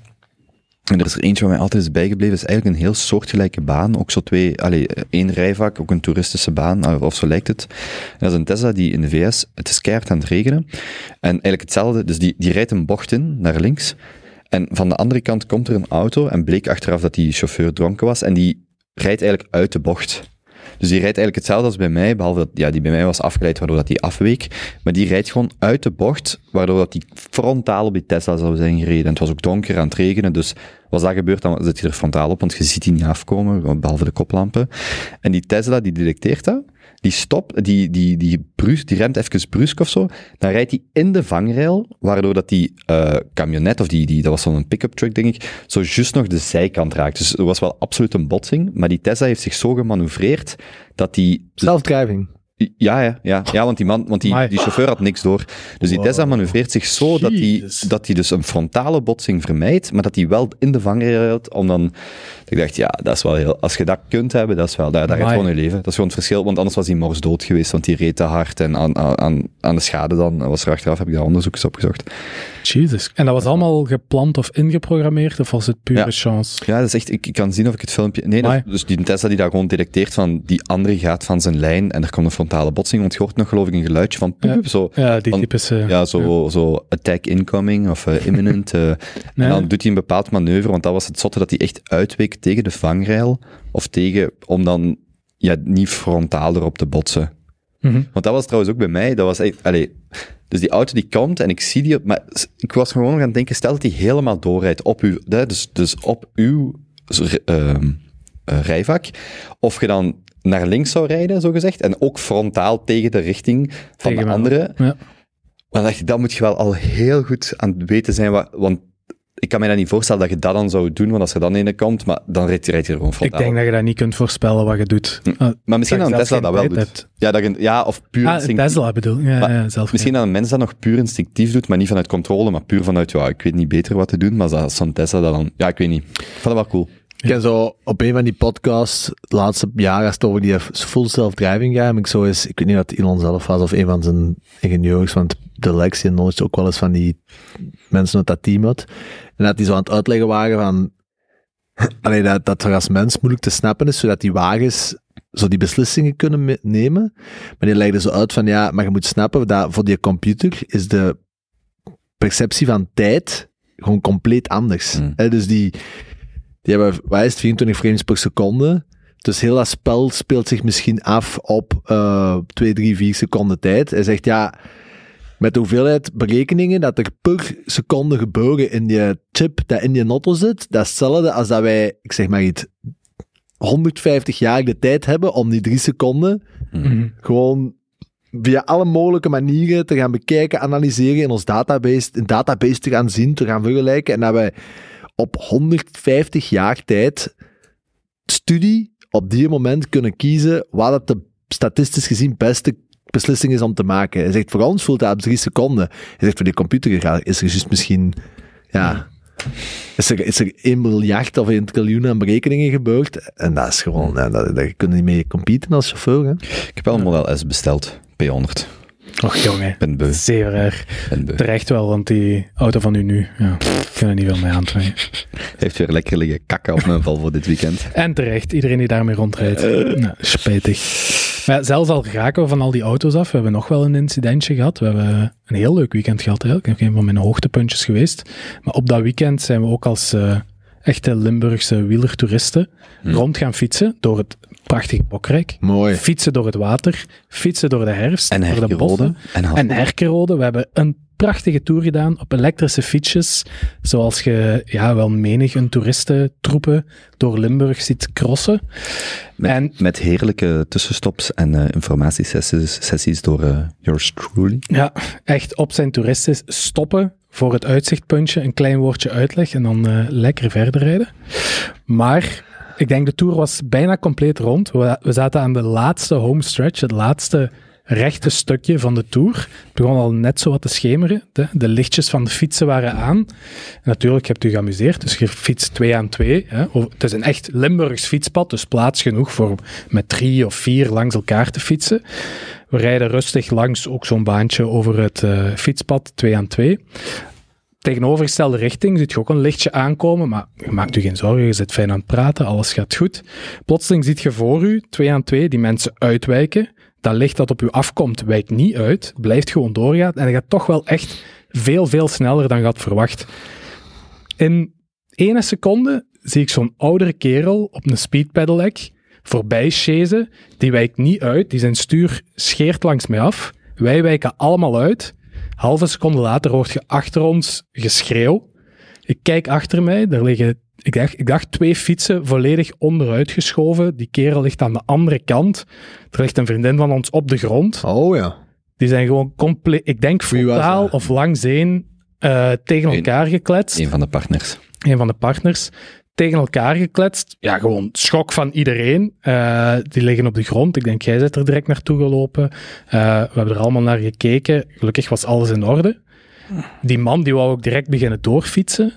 En er is er eentje waar mij altijd is bijgebleven, is eigenlijk een heel soortgelijke baan. Ook zo twee, allee, één rijvak, ook een toeristische baan, of- zo lijkt het. En dat is een Tesla die in de VS, het is keihard aan het regenen. En eigenlijk hetzelfde, dus die, die rijdt een bocht in, naar links. En van de andere kant komt er een auto, en bleek achteraf dat die chauffeur dronken was, en die rijdt eigenlijk uit de bocht. Dus die rijdt eigenlijk hetzelfde als bij mij, behalve dat ja, die bij mij was afgeleid, waardoor dat die afweek. Maar die rijdt gewoon uit de bocht, waardoor dat die frontaal op die Tesla zou zijn gereden. En het was ook donker aan het regenen, dus was dat gebeurd, dan zit je er frontaal op, want je ziet die niet afkomen, behalve de koplampen. En die Tesla, die detecteert dat, die stopt, die, die, die, die remt even brusk of zo, dan rijdt hij in de vangrail, waardoor dat die eh camionet, of die, die, dat was zo'n pick-up truck, denk ik, zo juist nog de zijkant raakt. Dus er was wel absoluut een botsing, maar die Tesla heeft zich zo gemanoeuvreerd dat die... Self-driving. Ja, ja, ja, ja, want die man, want die, die chauffeur had niks door. Dus die Tesla manoeuvreert zich zo dat die, Jezus. dat die dus een frontale botsing vermijdt, maar dat die wel in de vangrail rijdt, om dan... Ik dacht, ja, dat is wel heel... Als je dat kunt hebben, dat is wel... Daar, daar gaat gewoon je leven. Dat is gewoon het verschil, want anders was hij mors dood geweest, want die reed te hard en aan, aan- aan, de schade dan, was er achteraf, heb ik daar onderzoek eens opgezocht. Jesus. En dat was allemaal gepland of ingeprogrammeerd, of was het pure Ja. chance? Ja, dat is echt, ik, ik kan zien of ik het filmpje... Nee, dat- dus die Tesla die daar gewoon detecteert van, die andere gaat van zijn lijn en er komt een frontale botsing, want je hoort nog geloof ik een geluidje van poep, zo, Ja, die eh, ja, zo, zo attack incoming of eh, imminent. eh, En dan doet hij een bepaald manoeuvre, want dat was het zotte dat hij echt uitweek tegen de vangrail, of tegen, om dan ja, niet frontaal erop te botsen. mhm. Want dat was trouwens ook bij mij. Dat was echt, allee, dus die auto die komt en ik zie die, maar ik was gewoon aan het denken, stel dat die helemaal doorrijdt op uw, dus, dus op uw ehm, eh, rijvak, of je dan naar links zou rijden, zo gezegd, en ook frontaal tegen de richting van Tegen de andere, Ja. dan dacht ik, dat moet je wel al heel goed aan het weten zijn, wat, want ik kan me dat niet voorstellen dat je dat dan zou doen, want als er dan ene komt, maar dan rijdt er gewoon Ik frontaal. denk dat je dat niet kunt voorspellen wat je doet. Ah, maar misschien dat een Tesla dat wel doet. hebt. Ja, dat je, ja, of puur Ah, instinctief. Tesla bedoel ja, Maar ja, zelf Misschien dat een mens dat nog puur instinctief doet, maar niet vanuit controle, maar puur vanuit, ja, ik weet niet beter wat te doen, maar als zo'n Tesla dat dan, ja, ik weet niet. Ik vond dat wel cool. Ik heb zo op een van die podcasts, het laatste jaar, als het over die full self-driving gaat, heb ik zo eens, ik weet niet of het Elon zelf was of een van zijn ingenieurs, want de Lexi en Knowledge ook wel eens van die mensen uit dat team had. En dat die zo aan het uitleggen waren van, allee, dat, dat er als mens moeilijk te snappen is, zodat die wagens zo die beslissingen kunnen me- nemen. Maar die legde zo uit van, ja, maar je moet snappen dat voor die computer is de perceptie van tijd gewoon compleet anders. Hè, dus die, die hebben, wat is het, 24 frames per seconde. Dus heel dat spel speelt zich misschien af op eh 2, 3, 4 seconden tijd. Hij zegt, ja, met de hoeveelheid berekeningen dat er per seconde gebeuren in die chip dat in die auto zit, dat is hetzelfde als dat wij, ik zeg maar iets, 150 jaar de tijd hebben om die drie seconden Mhm. gewoon via alle mogelijke manieren te gaan bekijken, analyseren in ons database, een database te gaan zien, te gaan vergelijken en dat wij op 150 jaar tijd studie op die moment kunnen kiezen wat het de statistisch gezien beste beslissing is om te maken. Hij zegt, voor ons voelt dat op drie seconden. Hij zegt, voor die computer is er juist misschien, ja, is er, is er 1 miljard of 1 triljoen aan berekeningen gebeurd. En dat is gewoon, ja, dat, daar kun je niet mee competen als chauffeur. Hè. Ik heb wel een Model S besteld, P100. Och jongen, Ik ben beu, zeer beu. Terecht wel, want die auto van u nu, ja, kunnen niet veel mee aantrekken. Heeft weer lekker liggen kakken op mijn val voor dit weekend. En terecht, iedereen die daarmee rondrijdt. Nou, spijtig. Maar zelfs al raken we van al die auto's af, we hebben nog wel een incidentje gehad. We hebben een heel leuk weekend gehad eigenlijk. Een van mijn hoogtepuntjes geweest. Maar op dat weekend zijn we ook als eh, echte Limburgse wielertoeristen rond gaan fietsen door het prachtige Bokrijk. Mooi. Fietsen door het water, fietsen door de herfst, En door de bossen. En, En herkenrode. We hebben een prachtige tour gedaan op elektrische fietsjes. Zoals je ja, wel menig een toeristentroepen door Limburg ziet crossen. met, en- met heerlijke tussenstops en eh, informatiesessies sessies door eh, yours truly. Ja, echt op zijn toeristen stoppen voor het uitzichtpuntje, een klein woordje uitleg en dan eh, lekker verder rijden. Maar ik denk de tour was bijna compleet rond. We, zaten aan de laatste home stretch, het laatste rechte stukje van de tour. Het begon al net zo wat te schemeren. De, de lichtjes van de fietsen waren aan. Natuurlijk, hebt u geamuseerd, dus je fietst twee aan twee. Hè. Het is een echt Limburgs fietspad, dus plaats genoeg voor met drie of vier langs elkaar te fietsen. We rijden rustig langs ook zo'n baantje over het eh, fietspad, twee aan twee. Tegenovergestelde richting ziet je ook een lichtje aankomen, maar je maakt u geen zorgen, je zit fijn aan het praten, alles gaat goed. Plotseling ziet je voor u, twee aan twee, die mensen uitwijken. Dat licht dat op u afkomt, wijkt niet uit, blijft gewoon doorgaan en dat gaat toch wel echt veel, veel sneller dan je had verwacht. In ene seconde zie ik zo'n oudere kerel op een speedpedelec voorbij chasen. Die wijkt niet uit, die zijn stuur scheert langs mij af. Wij wijken allemaal uit. Halve seconde later hoort je achter ons geschreeuw. Ik kijk achter mij, daar liggen, ik dacht, ik dacht twee fietsen volledig onderuit geschoven. Die kerel ligt aan de andere kant. Er ligt een vriendin van ons op de grond. Oh ja. Die zijn gewoon compleet, ik denk frontaal of langs eh, tegen elkaar gekletst Een van de partners. een van de partners, tegen elkaar gekletst. Ja, gewoon schok van iedereen. Eh, die liggen op de grond. Ik denk, jij bent er direct naartoe gelopen. Eh, we hebben er allemaal naar gekeken. Gelukkig was alles in orde. Die man die wou ook direct beginnen doorfietsen.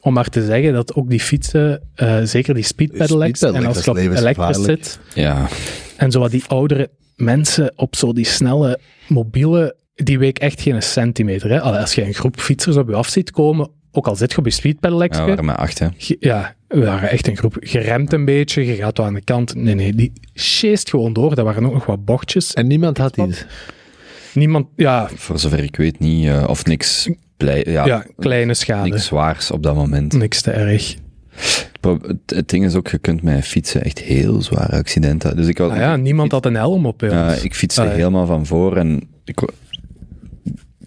Om maar te zeggen dat ook die fietsen, eh, zeker die speedpedelecs, Speedpedelec, en als dat je op elektrisch zit, Ja, en zo wat die oudere mensen op zo die snelle mobiele, die week echt geen centimeter. Hè? Allee, Als je een groep fietsers op je af ziet komen, ook al zit je op je speedpedalekje, Ja, we waren met acht, hè. ge- ja, we waren echt een groep. Je remt een beetje, je gaat wel aan de kant. Nee, nee, die sjeest gewoon door. Dat waren ook nog wat bochtjes. En niemand had iets. Niemand, ja, Voor zover ik weet niet, eh, of niks blij, ja, ja, kleine schade. niks zwaars op dat moment. Niks te erg. Het, ding is ook, je kunt met fietsen echt heel zware accidenten. Dus ik, had, Ah ja, niemand had een helm op. bij Ja, ons. ik fietste Ah, ja. helemaal van voor en ik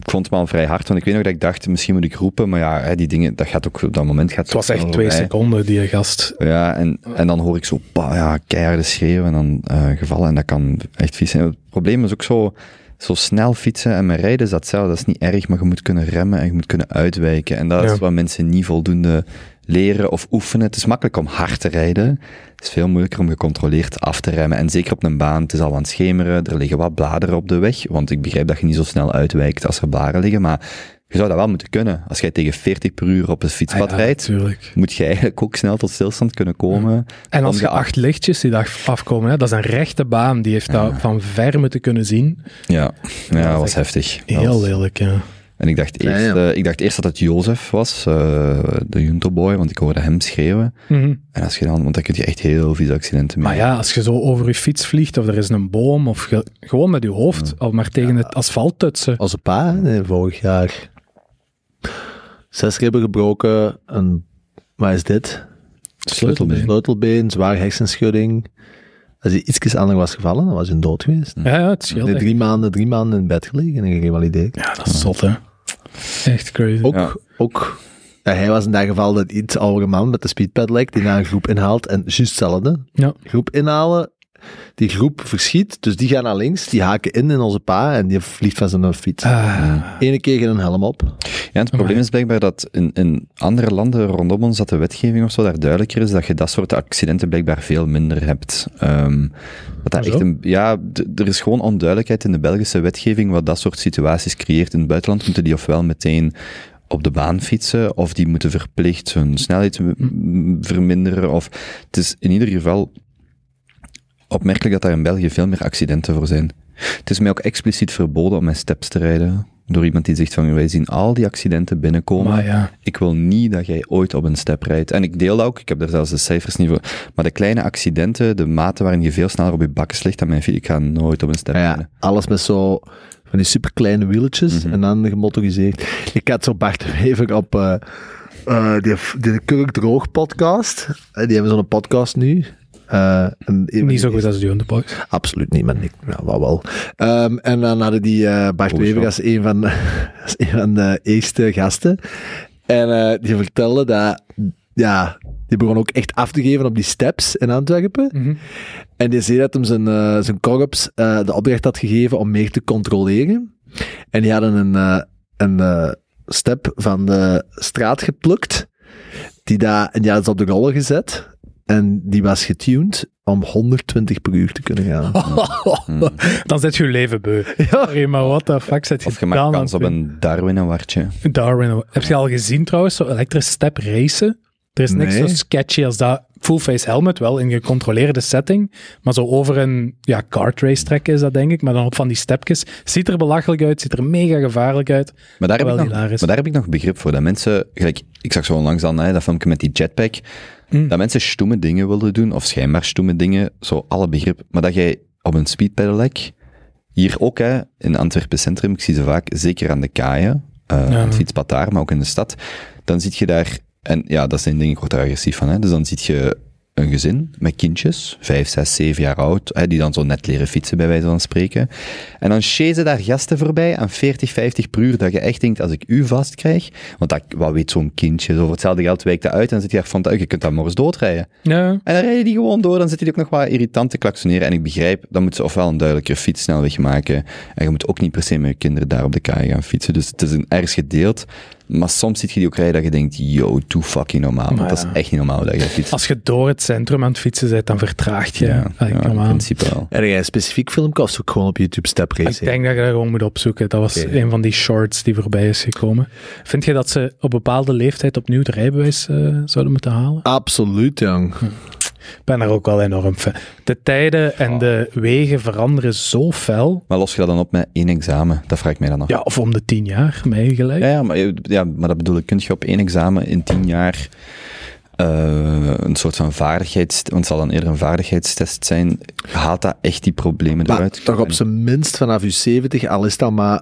vond het wel vrij hard, want ik weet nog dat ik dacht, misschien moet ik roepen, maar ja, die dingen, dat gaat ook op dat moment gaat Het was echt twee voorbij. seconden, die gast. Ja, en, en dan hoor ik zo ja, keiharde schreeuwen en dan eh, gevallen en dat kan echt vies zijn. Het probleem is ook zo, zo snel fietsen en met rijden is dat hetzelfde. Dat is niet erg, maar je moet kunnen remmen en je moet kunnen uitwijken. En dat Ja. is wat mensen niet voldoende leren of oefenen. Het is makkelijk om hard te rijden. Het is veel moeilijker om gecontroleerd af te remmen. En zeker op een baan, het is al aan het schemeren, er liggen wat bladeren op de weg. Want ik begrijp dat je niet zo snel uitwijkt als er bladeren liggen, maar je zou dat wel moeten kunnen. Als jij tegen 40 per uur op een fietspad Ah ja, rijdt, Tuurlijk. moet je eigenlijk ook snel tot stilstand kunnen komen. En als je acht lichtjes die dag afkomen, hè, dat is een rechte baan. Die heeft dat van ver moeten kunnen zien. Ja, ja, dat was heftig. Dat Heel was- lelijk, ja. En ik dacht, Ja, eerst, ja. eh, ik dacht eerst dat het Jozef was, eh, de Juntoboy, want ik hoorde hem schreeuwen. Mhm. En als je dan, want dan kun je echt heel vieze accidenten mee. Maar ja, als je zo over je fiets vliegt, of er is een boom, of je, gewoon met je hoofd al maar tegen het asfalt tutsen. Als een pa, nee, vorig jaar. Zes ribben gebroken, een, wat is dit? Sleutelbeen. Sleutelbeen, zwaar hersenschudding. Als hij ietsjes anders was gevallen, dan was hij dood geweest. Ja, ja, het scheelt drie maanden, drie maanden in bed gelegen en gerevalideerd. Ja, dat is zot, hè. Echt crazy. Ook, Ja. ook ja, hij was in dat geval de iets oudere man met de speedpedelec die naar een groep inhaalt en juist hetzelfde. Ja. Groep inhalen, die groep verschiet, dus die gaan naar links, die haken in in onze pa en die vliegt van zijn fiets. Ah, Ene keer geen helm op. Ja, het probleem is blijkbaar dat in, in andere landen rondom ons, dat de wetgeving of zo daar duidelijker is, dat je dat soort accidenten blijkbaar veel minder hebt. Ehm, dat dat echt een, ja, d- er is gewoon onduidelijkheid in de Belgische wetgeving wat dat soort situaties creëert. In het buitenland moeten die ofwel meteen op de baan fietsen, of die moeten verplicht hun snelheid m- m- verminderen, of het is in ieder geval opmerkelijk dat daar in België veel meer accidenten voor zijn. Het is mij ook expliciet verboden om met steps te rijden. Door iemand die zegt van, wij zien al die accidenten binnenkomen. ja. Ik wil niet dat jij ooit op een step rijdt. En ik deel dat ook, ik heb daar zelfs de cijfers niet voor. Maar de kleine accidenten, de mate waarin je veel sneller op je bakken ligt dan mijn fiets, ik ga nooit op een step Ja, rijden. alles met zo van die superkleine wieletjes Mhm. en dan gemotoriseerd. Ik had zo Bart Wever op die, die Kurk Droog podcast. Eh, die hebben zo'n podcast nu. Eh, en Niet die zo goed als de Boys. Absoluut niet, maar ik, ja, wel wel. Ehm, en dan hadden die eh Bart Oh, Wever als een, van, als een van de eerste gasten. En eh, die vertelde dat, ja, die begon ook echt af te geven op die steps in Antwerpen. Mhm. En die zei dat hem zijn, eh zijn korps eh, de opdracht had gegeven om meer te controleren. En die hadden een, eh, een eh, step van de straat geplukt. Die daar, en die hadden ze op de roller gezet. En die was getuned om 120 per uur te kunnen gaan. Dan zet je je leven beu. Sorry, maar wat de fuck zet je Of je maakt dan kans aan op een Darwin-awartje. doen? Darwin. Heb je al gezien trouwens, zo elektrisch step racen? Er is niks Nee. zo sketchy als dat. Full face helmet wel, in gecontroleerde setting. Maar zo over een ja, kart race trekken is dat denk ik. Maar dan op van die stepjes. Ziet er belachelijk uit, ziet er mega gevaarlijk uit. Maar daar, heb ik nog, maar daar heb ik nog begrip voor. Dat mensen, gelijk, ik zag zo onlangs dan hè, dat filmpje met die jetpack, Mm. dat mensen stoeme dingen wilden doen, of schijnbaar stoeme dingen, zo alle begrip. Maar dat jij op een speedpedelec, hier ook hè, in Antwerpen Centrum, ik zie ze vaak, zeker aan de kaaien, eh aan het fietspad daar, maar ook in de stad, dan zie je daar, en ja, dat zijn dingen, ik word daar agressief van, hè, dus dan zie je een gezin met kindjes, vijf, zes, zeven jaar oud, hè, die dan zo net leren fietsen, bij wijze van spreken. En dan chasen daar gasten voorbij aan 40, 50 per uur, dat je echt denkt, als ik u vast krijg, want dat, wat weet zo'n kindje, zo voor hetzelfde geld wijkt dat uit, en dan zit je daar van, je kunt dat morgens doodrijden. Ja. En dan rijden die gewoon door, dan zitten die ook nog wat irritant te klaksoneren. En ik begrijp, dan moeten ze ofwel een duidelijker fietssnelweg maken, en je moet ook niet per se met je kinderen daar op de kaai gaan fietsen. Dus het is een ergens gedeeld. Maar soms zie je die ook rijden dat je denkt, yo, too fucking normaal. Maar dat is echt niet normaal dat je fietst. Als je door het centrum aan het fietsen bent, dan vertraagt je. ja, in principe wel. En jij een specifiek filmpje of zoek gewoon op YouTube Step Ik denk dat je dat gewoon moet opzoeken. Dat was een van die shorts die voorbij is gekomen. Vind je dat ze op bepaalde leeftijd opnieuw het rijbewijs eh, zouden moeten halen? Absoluut, jong. Ik ben daar ook wel enorm fan. De tijden en de wegen veranderen zo fel. Maar los je dat dan op met één examen? Dat vraag ik mij dan af. Ja, of om de tien jaar, mij gelijk. Ja, ja, maar, ja, maar dat bedoel ik. Kun je op één examen in tien jaar eh, een soort van vaardigheids... Want het zal dan eerder een vaardigheidstest zijn. Haalt dat echt die problemen Maar eruit? toch op zijn minst vanaf je 70, al is dat maar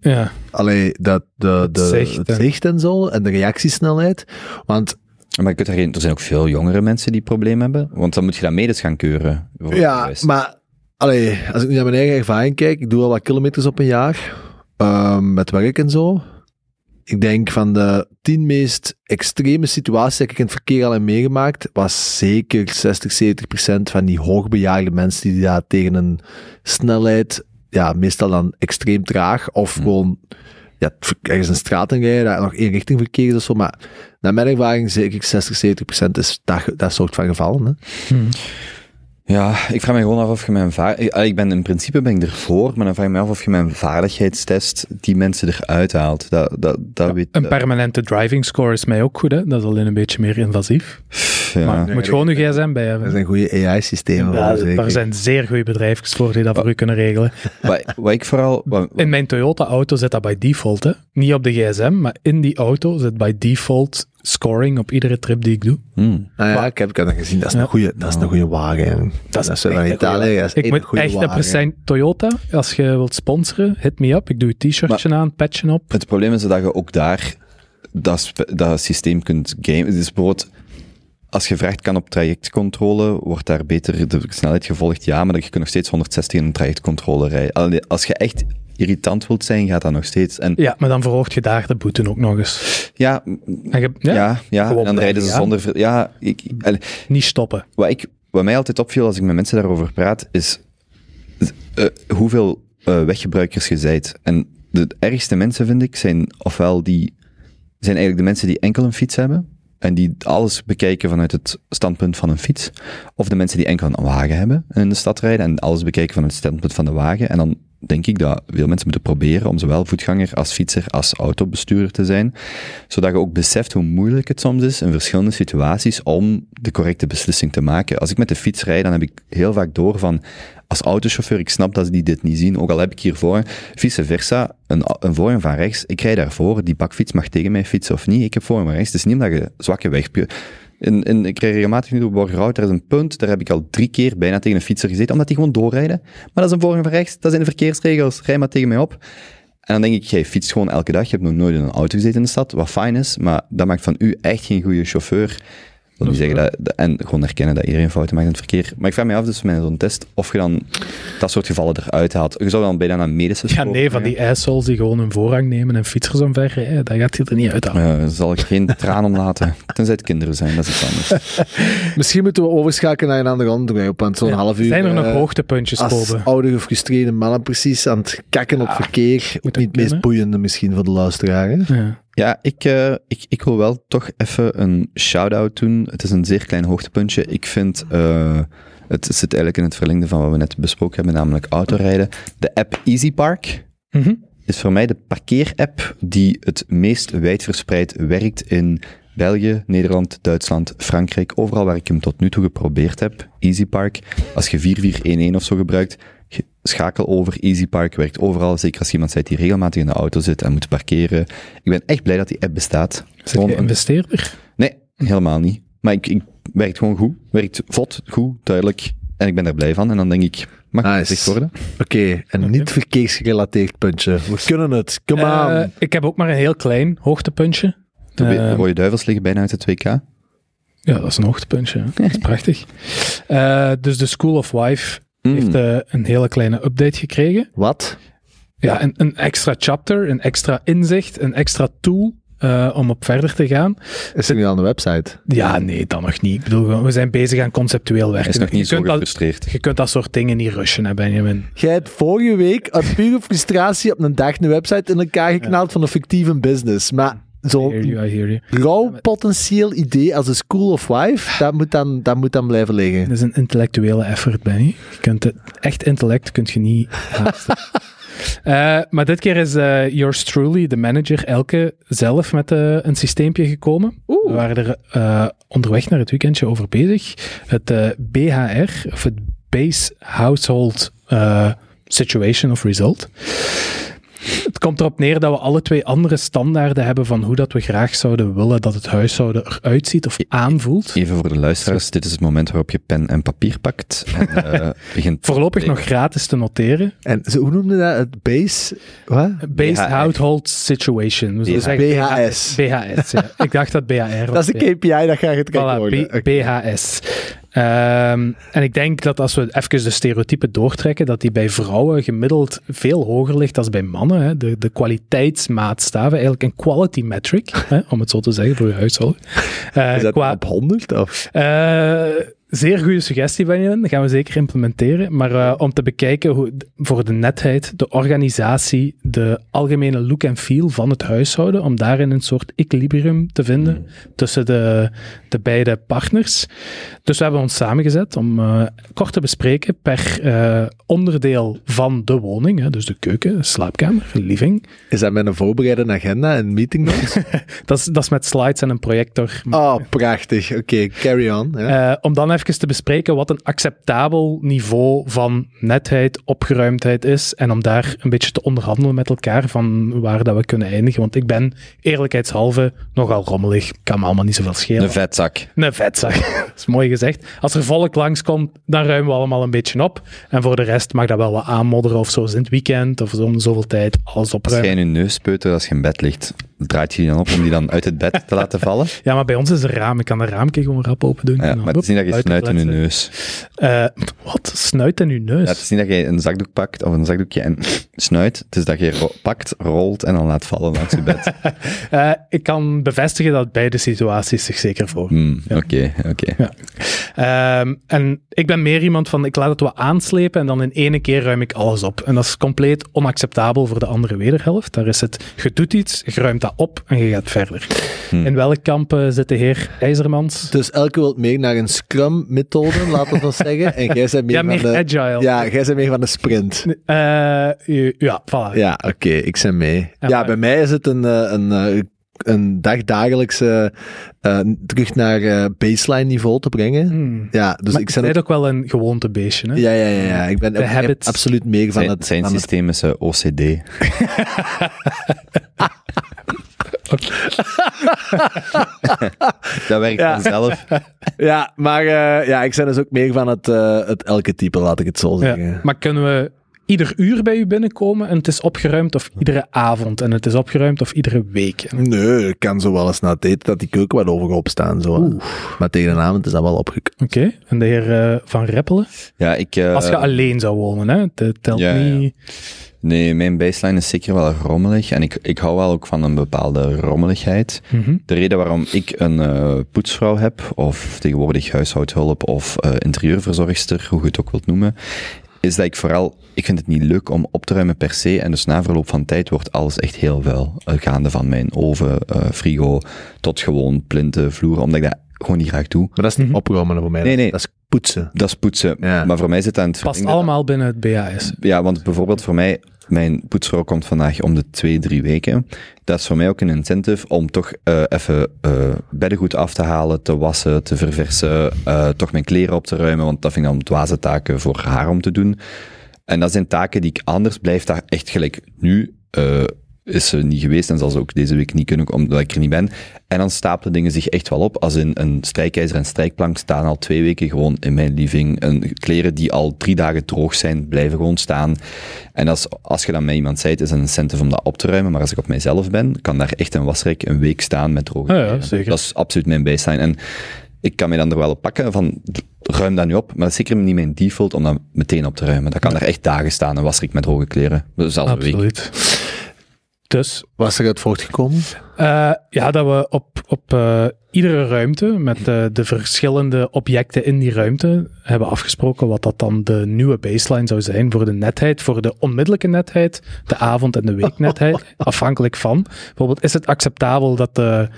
Ja. allee, dat, de, de, zicht, het hè. zicht en zo, en de reactiesnelheid. Want Maar je kunt er, geen, er zijn ook veel jongere mensen die problemen hebben. Want dan moet je dat medisch gaan keuren. ja, maar allee, als ik nu naar mijn eigen ervaring kijk, ik doe al wat kilometers op een jaar, ehm, met werk en zo. Ik denk van de tien meest extreme situaties die ik in het verkeer al heb meegemaakt, was zeker 60, 70 procent van die hoogbejaarde mensen die daar tegen een snelheid, ja, meestal dan extreem traag, of gewoon ja, ergens een straat in rijden, daar nog één richting verkeer is of zo. Maar naar mijn ervaring, zeker 60, 70 procent is dat, dat soort van gevallen. Hè? Ja, ik vraag me gewoon af of je mijn vaar... ik- ik ben in principe ben ik ervoor, maar dan vraag ik me af of je mijn vaardigheidstest die mensen eruit haalt. Dat, dat, dat weet Een dat- permanente driving score is mij ook goed, hè. Dat is alleen een beetje meer invasief. Ja. Maar je moet gewoon je gsm bij Er hebben. zijn goede AI-systemen. Ja, daar zijn zeer goede bedrijfjes voor die dat voor u kunnen regelen. Wat, wat ik vooral... Wat, In mijn Toyota-auto zit dat bij default, hè. Niet op de gsm, maar in die auto zit bij default scoring op iedere trip die ik doe. Hmm. Ah ja, ik heb, ik heb dat gezien. Dat is Ja. een goede, dat is een goede wagen. hè. Dat is, echt een Italië. Dat is Ik echt moet een goede echt wagen. een percent Toyota. Als je wilt sponsoren, hit me up. Ik doe je t-shirtje aan, patchen op. Het probleem is dat je ook daar dat, dat systeem kunt gamen. Het is bijvoorbeeld, als je vraagt kan op trajectcontrole, wordt daar beter de snelheid gevolgd? Ja, maar je kunt nog steeds 160 in een trajectcontrole rijden. Als je echt irritant wilt zijn, gaat dat nog steeds. En Ja, maar dan verhoogt je daar de boete ook nog eens. ja, En je, ja, ja, en dan rijden ze zonder... Ja, ik, Niet stoppen. wat, ik, wat mij altijd opviel als ik met mensen daarover praat, is eh, hoeveel eh, weggebruikers je zijt. En de ergste mensen, vind ik, zijn ofwel die, zijn eigenlijk de mensen die enkel een fiets hebben, en die alles bekijken vanuit het standpunt van een fiets, of de mensen die enkel een wagen hebben en in de stad rijden, en alles bekijken vanuit het standpunt van de wagen. En dan denk ik dat veel mensen moeten proberen om zowel voetganger als fietser als autobestuurder te zijn, zodat je ook beseft hoe moeilijk het soms is in verschillende situaties om de correcte beslissing te maken. Als ik met de fiets rijd, dan heb ik heel vaak door van, als autochauffeur, ik snap dat die dit niet zien, ook al heb ik hiervoor, vice versa, een, een voor van rechts, ik rijd daarvoor, die bakfiets mag tegen mij fietsen of niet, ik heb voor van rechts, het is niet omdat je zwakke weg... In, in, ik rijd regelmatig nu door Borgerhout, er is een punt, daar heb ik al drie keer bijna tegen een fietser gezeten, omdat die gewoon doorrijden. Maar dat is een voor en van rechts, dat zijn de verkeersregels, rij maar tegen mij op. En dan denk ik, jij fietst gewoon elke dag, je hebt nog nooit in een auto gezeten in de stad, wat fijn is, maar dat maakt van u echt geen goede chauffeur. Wil niet zeggen dat, dat- en gewoon erkennen dat iedereen fouten maakt in het verkeer. Maar ik vraag me af, dus met zo'n test, of je dan dat soort gevallen eruit haalt. Je zou dan bijna naar medische Ja, nee, van die assholes die gewoon een voorrang nemen en fietsers omverrijden, dat gaat je er niet uit halen. Ja, daar zal ik geen traan om laten. Tenzij het kinderen zijn, dat is iets anders. Misschien moeten we overschakelen naar een ander onderwerp, want zo'n Ja. half uur... Zijn er nog eh, hoogtepuntjes, als Kobe? oude gefrustreerde mannen precies aan het kakken op verkeer. moet Niet het meest boeiende misschien voor de luisteraar. hè? Ja. Ja, ik, eh, ik, ik wil wel toch even een shout-out doen. Het is een zeer klein hoogtepuntje. Ik vind, eh, het zit eigenlijk in het verlengde van wat we net besproken hebben, namelijk autorijden. De app EasyPark Mhm. is voor mij de parkeerapp die het meest wijdverspreid werkt in België, Nederland, Duitsland, Frankrijk. Overal waar ik hem tot nu toe geprobeerd heb. EasyPark. Als je 4411 of zo gebruikt, ge- schakel over. EasyPark werkt overal. Zeker als iemand bent die regelmatig in de auto zit en moet parkeren. Ik ben echt blij dat die app bestaat. Zit Gewoon je een- investeerder? Nee, helemaal niet. Maar ik, ik werkt gewoon goed. Werkt vlot, goed, duidelijk. En ik ben er blij van. En dan denk ik, mag het Nice. worden? Oké, een niet verkeersgerelateerd puntje. We kunnen het. Come Eh, on. ik heb ook maar een heel klein hoogtepuntje. De de rode duivels liggen bijna uit het 2K. Ja, dat is een hoogtepuntje. hè. Dat is prachtig. Eh, dus de School of Wife Mm. heeft eh, een hele kleine update gekregen. Wat? Ja, een, een extra chapter, een extra inzicht, een extra tool eh, om op verder te gaan. Is er nu aan de website? Ja, nee, dan nog niet. Ik bedoel, we zijn bezig aan conceptueel werken. Hij is nog niet je, zo kunt dat, gefrustreerd. je kunt dat soort dingen niet rushen, hè, Benjamin. Jij hebt vorige week uit pure frustratie op een dag een website in elkaar geknald van een fictieve business. Maar zo'n rauw potentieel idee als een School of Wife, dat moet dan, dat moet dan blijven liggen. Dat is een intellectuele effort, Benny. Je kunt het, echt intellect kun je niet haasten. Eh, maar dit keer is eh, yours truly, de manager, Elke, zelf met eh, een systeempje gekomen. Oeh. We waren er onderweg naar het weekendje over bezig. Het BHR, of het Base Household eh, Situation of Result. Het komt erop neer dat we alle twee andere standaarden hebben van hoe dat we graag zouden willen dat het huishouden eruit ziet of aanvoelt. Even voor de luisteraars, dit is het moment waarop je pen en papier pakt en eh, begint... Voorlopig nog gratis te noteren. En hoe noemde dat? Het base... Wat? Based BHR. Household Situation. We zullen BH. zeggen BHS. BHS, ja. Ik dacht dat BHR was. Dat is de KPI, dat ga je het kijken Voilà, worden. BHS. Ehm, en ik denk dat als we even de stereotypen doortrekken, dat die bij vrouwen gemiddeld veel hoger ligt dan bij mannen. Hè. De, de kwaliteitsmaatstaven, eigenlijk een quality metric, hè, om het zo te zeggen voor je huishouden. Eh, Is dat qua, op 100? Of? eh, zeer goede suggestie, Benjamin. Dat gaan we zeker implementeren. Maar eh, om te bekijken hoe, voor de netheid, de organisatie, de algemene look en feel van het huishouden, om daarin een soort equilibrium te vinden tussen de, de beide partners. Dus we hebben ons samengezet om eh, kort te bespreken per eh, onderdeel van de woning, hè, dus de keuken, slaapkamer, living. Is dat met een voorbereide agenda en meeting notes? Dat is, dat is met slides en een projector. oh, prachtig. Oké, carry on. Ja. Om dan even te bespreken wat een acceptabel niveau van netheid, opgeruimdheid is. En om daar een beetje te onderhandelen met elkaar van waar dat we kunnen eindigen. Want ik ben eerlijkheidshalve nogal rommelig. Kan me allemaal niet zoveel schelen. Een vetzak. Een vetzak. dat is mooi gezegd. Als er volk langskomt, dan ruimen we allemaal een beetje op. En voor de rest mag dat wel wat aanmodderen of zo. Is in het weekend of zo om zoveel tijd alles Als jij opruimen. in je neus peutert als je in bed ligt, draait je die dan op om die dan uit het bed te laten vallen? Ja, maar bij ons is er raam. Ik kan de raamke gewoon rap open doen. Ja, maar het is niet dat je snuit in je neus. Eh, wat? Snuit in uw neus? Ja, het is niet dat je een zakdoek pakt of een zakdoekje en snuit. Het is dat je ro- pakt, rolt en dan laat vallen langs je bed. Eh, ik kan bevestigen dat beide situaties zich zeker voor. Hmm, Oké, oké. Ja. Ehm, en ik ben meer iemand van, ik laat het wat aanslepen en dan in ene keer ruim ik alles op. En dat is compleet onacceptabel voor de andere wederhelft. Daar is het, je doet iets, je ruimt dat op en je gaat verder. Hmm. In welk kamp eh, zit de heer IJzermans? Dus elke wil meer naar een scrum-methode, laten we dat zeggen. En jij bent meer, Ja, van meer de... agile. Ja, jij bent meer van de sprint. Eh, ja, voilà. Ja, oké, ik ben mee. Ja, Ja, maar- bij mij is het een, eh, een, eh, een dagdagelijkse eh, terug naar eh, baseline niveau te brengen. Hmm. Ja, dus maar ik ben ook... ook wel een gewoontebeestje. Hè? Ja, ja, ja, ja. Ik ben ook absoluut meer van Zijn, het... zijn van het- systeem is OCD. dat werkt Ja. vanzelf. Ja, maar eh, ja, ik ben dus ook meer van het, het elke type, laat ik het zo Ja. zeggen. Maar kunnen we ieder uur bij u binnenkomen en het is opgeruimd of iedere avond en het is opgeruimd of iedere week? Nee, ik kan zo wel eens na het eten dat die keuken wat overhoop staan. Zo. Maar tegen de avond is dat wel opgekund. Oké, en de heer eh, Van Reppelen? Ja, ik... eh, Als je alleen zou wonen, hè? Het telt ja, ja. niet... Nee, mijn baseline is zeker wel rommelig. En ik, ik hou wel ook van een bepaalde rommeligheid. Mhm. De reden waarom ik een eh, poetsvrouw heb, of tegenwoordig huishoudhulp of eh, interieurverzorgster, hoe je het ook wilt noemen, is dat ik vooral, ik vind het niet leuk om op te ruimen per se. En dus na verloop van tijd wordt alles echt heel vuil. Eh, gaande van mijn oven, eh, frigo, tot gewoon plinten, vloeren, omdat ik dat gewoon niet graag doe. Maar dat is niet Mhm. opruimen voor mij. Nee, nee. Dat is poetsen. Dat is poetsen. Ja. Maar voor mij zit dat in het Past allemaal binnen het BAS. Ja, want bijvoorbeeld voor mij, mijn poetsvrouw komt vandaag om de twee, drie weken. Dat is voor mij ook een incentive om toch eh, even eh beddengoed af te halen, te wassen, te verversen, eh, toch mijn kleren op te ruimen, want dat vind ik dan dwaze taken voor haar om te doen. En dat zijn taken die ik anders blijf daar echt gelijk nu. is ze niet geweest en zal ze ook deze week niet kunnen, omdat ik er niet ben. En dan stapelen dingen zich echt wel op. Als in een strijkijzer en strijkplank staan al twee weken gewoon in mijn living. Een, kleren die al drie dagen droog zijn, blijven gewoon staan. En als, als je dan met iemand zijt, is het een incentive om dat op te ruimen. Maar als ik op mijzelf ben, kan daar echt een wasrek een week staan met droge Ja, ja, kleren. zeker. Dat is absoluut mijn baseline. En ik kan mij dan er wel op pakken van, ruim dat nu op. Maar dat is zeker niet mijn default om dat meteen op te ruimen. Dat kan er echt dagen staan, een wasrek met droge kleren. Zelfs een week. Dus Was er uit voortgekomen? eh, ja, dat we op, op eh, iedere ruimte met eh, de verschillende objecten in die ruimte hebben afgesproken wat dat dan de nieuwe baseline zou zijn voor de netheid, voor de onmiddellijke netheid, de avond- en de weeknetheid, afhankelijk van. Bijvoorbeeld, is het acceptabel dat de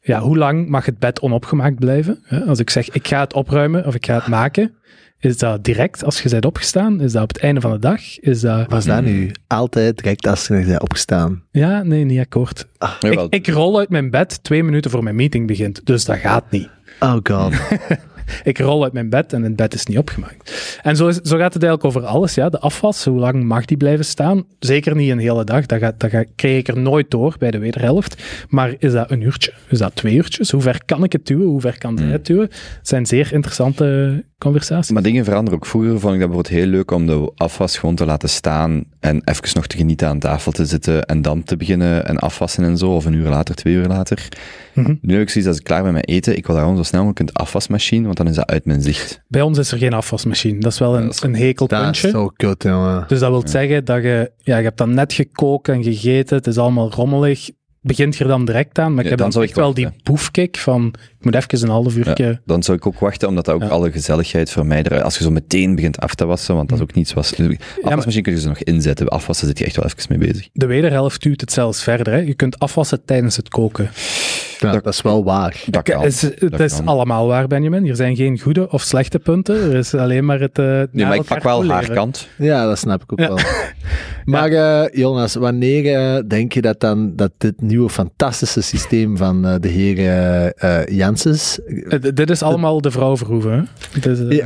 ja, hoe lang mag het bed onopgemaakt blijven? Als ik zeg, ik ga het opruimen of ik ga het maken, Is dat direct als je bent opgestaan? Is dat op het einde van de dag? Is dat... Was dat nu altijd direct als je bent opgestaan? Ja, nee, niet akkoord. Jawel. Ik, ik rol uit mijn bed twee minuten voor mijn meeting begint, dus dat gaat niet. Oh god. Ik rol uit mijn bed en het bed is niet opgemaakt. En zo, is, zo gaat het eigenlijk over alles. Ja. De afwas, hoe lang mag die blijven staan? Zeker niet een hele dag. Dat, gaat, dat gaat, krijg ik er nooit door bij de wederhelft. Maar is dat een uurtje? Is dat twee uurtjes? Hoe ver kan ik het duwen? Hoe ver kan zij het duwen? Het zijn zeer interessante conversaties. Maar dingen veranderen ook. Vroeger vond ik dat bijvoorbeeld heel leuk om de afwas gewoon te laten staan en even nog te genieten aan tafel te zitten en dan te beginnen en afwassen en zo, of een uur later, twee uur later. Mhm. Nu heb ik zoiets als ik klaar ben met eten, ik wil daar gewoon zo snel mogelijk een afwasmachine, want dan is dat uit mijn zicht. Bij ons is er geen afwasmachine. Dat is wel een, Dat is- een Dat is hekelpuntje. zo kut, jongen. Dus dat wil zeggen dat je, ja, je hebt dan net gekookt en gegeten, het is allemaal rommelig. Begint je er dan direct aan, maar ik Ja, heb dan echt wel die boefkick van, ik moet even een half uurtje... Dan zou ik ook wachten, omdat dat ook Ja. alle gezelligheid vermijdt. Als je zo meteen begint af te wassen, want dat is ook niets was. Afwasmachine kun je ze nog inzetten. Afwassen zit je echt wel even mee bezig. De wederhelft duwt het zelfs verder. Hè. Je kunt afwassen tijdens het koken. Ja, dat is wel waar. Dat kan. Het is, het is kan. allemaal waar, Benjamin. Er zijn geen goede of slechte punten. Er is alleen maar het. eh, Nee, maar ik pak wel haar kant. Ja, dat snap ik ook Ja. wel. Maar eh, Jonas, wanneer eh, denk je dat dan dat dit nieuwe fantastische systeem van eh, de heer Janssens... Dit is allemaal de vrouw Verhoeven.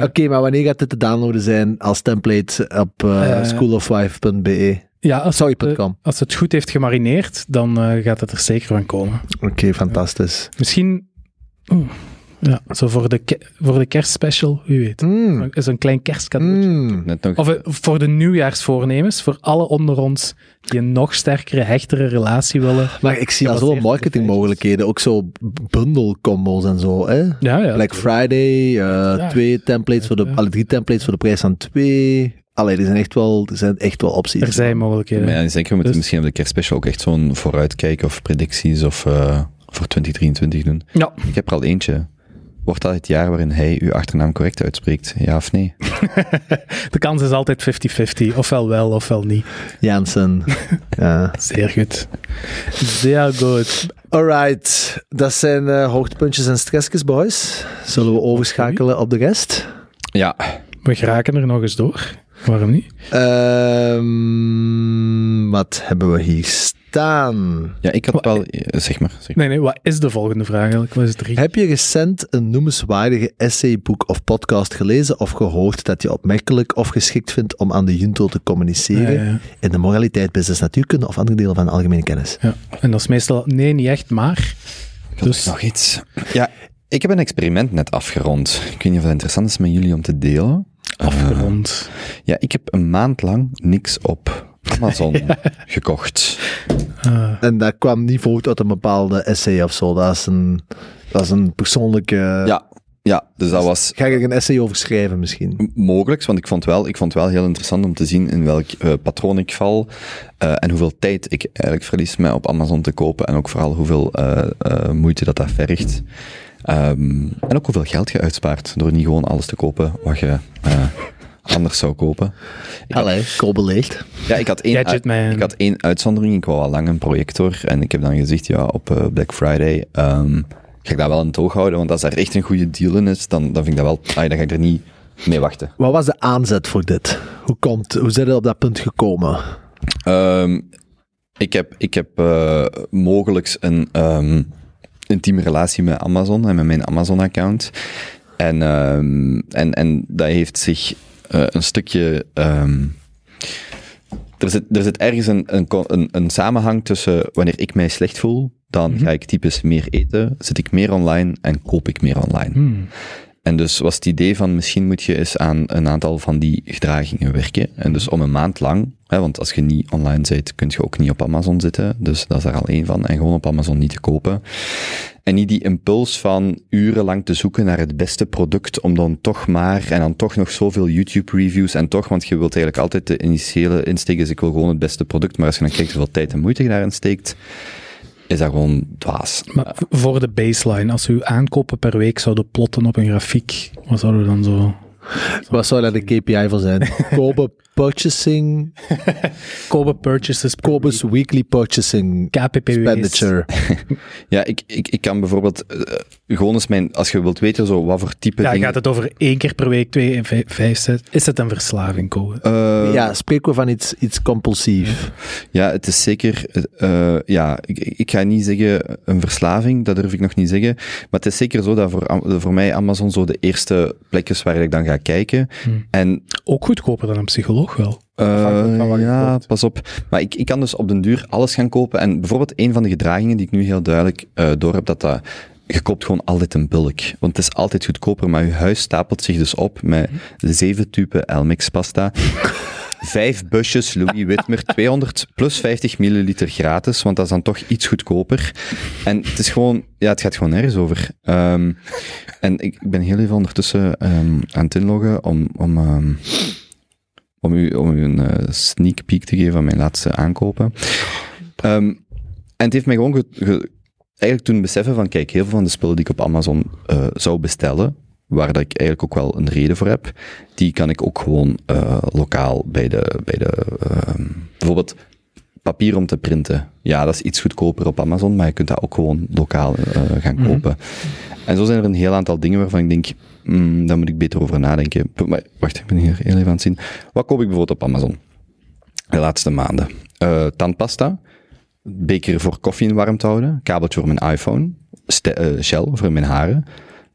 Oké, maar wanneer gaat dit te downloaden zijn als template op schoolofwife.be? Ja, als, het, Sorry.com. als het goed heeft gemarineerd, dan eh, gaat het er zeker van komen. Oké, fantastisch. Misschien. Ja, zo voor de, voor de kerstspecial, wie weet. Mm. Is een klein kerstcadeautje. Mm. Net nog. Of eh, voor de nieuwjaarsvoornemens, voor alle onder ons die een nog sterkere, hechtere relatie willen. Maar ik zie al zoveel marketingmogelijkheden. Ook zo bundle-combos en zo. Hè? Ja, ja. Black Friday, eh, twee templates voor de, Ja. alle drie templates voor de prijs van twee. Allee, er zijn echt wel, er zijn echt wel opties. Er zijn mogelijkheden. Maar ja, zeker, we moeten Dus- misschien op de kerstspecial ook echt zo'n vooruitkijken of predicties of eh, voor 2023 doen. Ja, Ik heb er al eentje. Wordt dat het jaar waarin hij uw achternaam correct uitspreekt? Ja of nee? de kans is altijd 50-50. Ofwel wel, ofwel niet. Jansen. ja. Zeer goed. Zeer goed. Alright, dat zijn eh, hoogtepuntjes en stressjes, boys. Zullen we overschakelen op de rest? Ja. We geraken er nog eens door. Waarom niet? Ehm, wat hebben we hier staan? Ja, ik had wel... eh, Zeg maar. Zeg maar. Nee, nee, wat is de volgende vraag eigenlijk? Wat is drie? Heb je recent een noemenswaardige essayboek of podcast gelezen of gehoord dat je opmerkelijk of geschikt vindt om aan de junto te communiceren Ja, ja, in de moraliteit, business, natuurkunde of andere delen van de algemene kennis? ja. En dat is meestal, nee, niet echt, maar. Ik had Dus- nog iets. Ja, ik heb een experiment net afgerond. Ik weet niet of het interessant is met jullie om te delen. Afgerond. Ja, ik heb een maand lang niks op Amazon gekocht. Ah, En dat kwam niet voort uit een bepaalde essay of zo. Dat is een, dat is een persoonlijke... Ja, ja, dus dat was Ga ik er een essay over schrijven misschien? mogelijk, want ik vond, wel, ik vond het wel heel interessant om te zien in welk eh, patroon ik val eh, en hoeveel tijd ik eigenlijk verlies met op Amazon te kopen en ook vooral hoeveel eh, eh, moeite dat dat vergt. Ehm, en ook hoeveel geld je uitspaart door niet gewoon alles te kopen wat je eh, anders zou kopen. Ik Allee, beleegd. Ja, ik had één, Gadget man. ik had één uitzondering. Ik wou al lang een projector. En ik heb dan gezegd, ja, op eh, Black Friday ehm, ga ik dat wel in het oog houden. Want als er echt een goede deal in is, dan, dan vind ik dat wel... Ah, dan ga ik er niet mee wachten. Wat was de aanzet voor dit? Hoe, komt, hoe zijn je op dat punt gekomen? Ehm, ik heb, ik heb eh, mogelijk een ehm, intieme relatie met Amazon en met mijn Amazon-account. En, ehm, en, en dat heeft zich eh, een stukje. ehm, er, zit, er zit ergens een, een, een, een samenhang tussen wanneer ik mij slecht voel, dan ga ik typisch meer eten, zit ik meer online en koop ik meer online. hmm. En dus was het idee van misschien moet je eens aan een aantal van die gedragingen werken. En dus om een maand lang, hè, want als je niet online zit, kun je ook niet op Amazon zitten. Dus dat is er al één van. En gewoon op Amazon niet te kopen. En niet die impuls van urenlang te zoeken naar het beste product, om dan toch maar, en dan toch nog zoveel YouTube-reviews, en toch, want je wilt eigenlijk altijd de initiële insteek is, ik wil gewoon het beste product, maar als je dan kijkt hoeveel tijd en moeite je daarin steekt, is dat gewoon dwaas. Maar voor de baseline, als uw aankopen per week zouden plotten op een grafiek, wat zouden we dan zo Wat zou daar de KPI van zijn? Kobe Purchasing, Kobe purchases Kobe's Weekly Purchasing KPPW's. Expenditure. Ja, ik, ik, ik kan bijvoorbeeld eh, gewoon eens mijn, als je wilt weten zo wat voor type Ja, dingen... gaat het over één keer per week, twee, vijf, vijf zes. Is het een verslaving, Kobe? Eh, ja, spreken we van iets, iets compulsief. Ja, het is zeker, eh, ja, ik, ik ga niet zeggen een verslaving, dat durf ik nog niet zeggen. Maar het is zeker zo dat voor, voor mij Amazon zo de eerste plek is waar ik dan ga kijken. Hmm. En Ook goedkoper dan een psycholoog wel. eh, ja, koopt. pas op. Maar ik, ik kan dus op den duur alles gaan kopen. En bijvoorbeeld een van de gedragingen die ik nu heel duidelijk eh door heb, dat dat je koopt gewoon altijd een bulk. Want het is altijd goedkoper, maar je huis stapelt zich dus op met zeven tuben Elmix pasta. Vijf busjes Louis Witmer, 200 plus 50 milliliter gratis, want dat is dan toch iets goedkoper. En het is gewoon, ja, het gaat gewoon nergens over. Ehm, en ik, ben heel even ondertussen ehm, aan het inloggen om, om, ehm, om, u, om u een eh, sneak peek te geven van mijn laatste aankopen. En het heeft mij gewoon ge- ge- eigenlijk toen beseffen van, kijk, heel veel van de spullen die ik op Amazon eh, zou bestellen, waar dat ik eigenlijk ook wel een reden voor heb, die kan ik ook gewoon eh, lokaal bij de, bij de ehm, bijvoorbeeld papier om te printen. Ja, dat is iets goedkoper op Amazon, maar je kunt dat ook gewoon lokaal eh, gaan kopen. En zo zijn er een heel aantal dingen waarvan ik denk, hmm, daar moet ik beter over nadenken. Maar, wacht, ik ben hier heel even aan het zien. Wat koop ik bijvoorbeeld op Amazon? De laatste maanden. Eh, tandpasta, beker voor koffie in warm te houden, kabeltje voor mijn iPhone, eh, Shell voor mijn haren,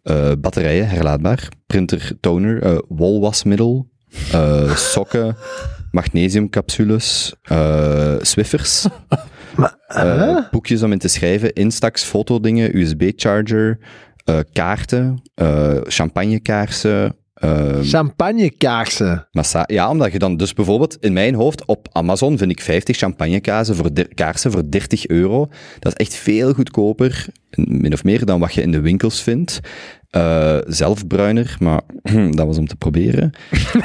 eh, batterijen herlaadbaar, printer, toner, eh, wolwasmiddel, eh, sokken, magnesiumcapsules, Swiffers, boekjes om in te schrijven, Instax, fotodingen, USB-charger, kaarten, champagnekaarsen, eh, Champagnekaarsen. Massa ja, omdat je dan dus bijvoorbeeld in mijn hoofd op Amazon vind ik 50 champagnekaarsen voor, kaarsen voor 30 euro. Dat is echt veel goedkoper, min of meer, dan wat je in de winkels vindt. Eh zelfbruiner, maar dat was om te proberen.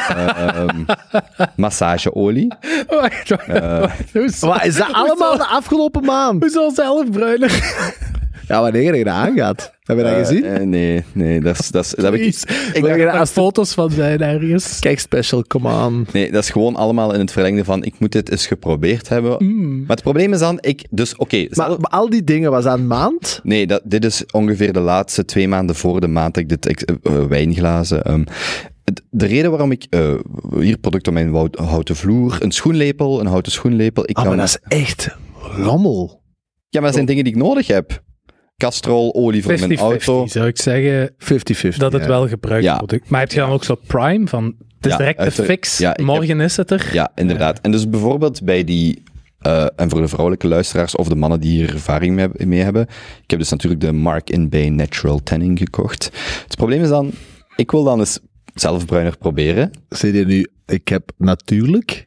Ehm massageolie. Wacht, wacht, Eh, wacht. Hoezo- Wat is dat allemaal de afgelopen maand? Hoezo zelfbruiner? Ja, wanneer je dat aangaat. Heb je dat eh, gezien? eh, nee, nee, dat is, dat is, dat heb ik. Ik dacht, daar als- foto's van zijn ergens? Kijk, special, come on. nee, dat is gewoon allemaal in het verlengde van, ik moet dit eens geprobeerd hebben. Mm. Maar het probleem is dan, ik, dus oké, Maar, zelf- maar al die dingen, was dat een maand? Nee, dat, dit is ongeveer de laatste twee maanden voor de maand dat ik dit eh, wijnglazen. ehm, de reden waarom ik hier product op mijn houten vloer, een schoenlepel, een houten schoenlepel. Ik Ah, kan, maar dat is echt rommel. Ja, maar dat zijn dingen die ik nodig heb. Castrol, olie voor mijn 50-50 auto. zou ik zeggen 50-50. dat het wel gebruikt Ja. product. Maar heb je dan ook zo Prime van het is Ja, direct de uiteraard. fix, Ja, ik heb- morgen is het er. Ja, inderdaad. En dus bijvoorbeeld bij die, eh, en voor de vrouwelijke luisteraars of de mannen die hier ervaring mee, mee hebben, ik heb dus natuurlijk de Mark in Bay Natural Tanning gekocht. Het probleem is dan, ik wil dan eens zelfbruiner proberen. Zie je nu, ik heb natuurlijk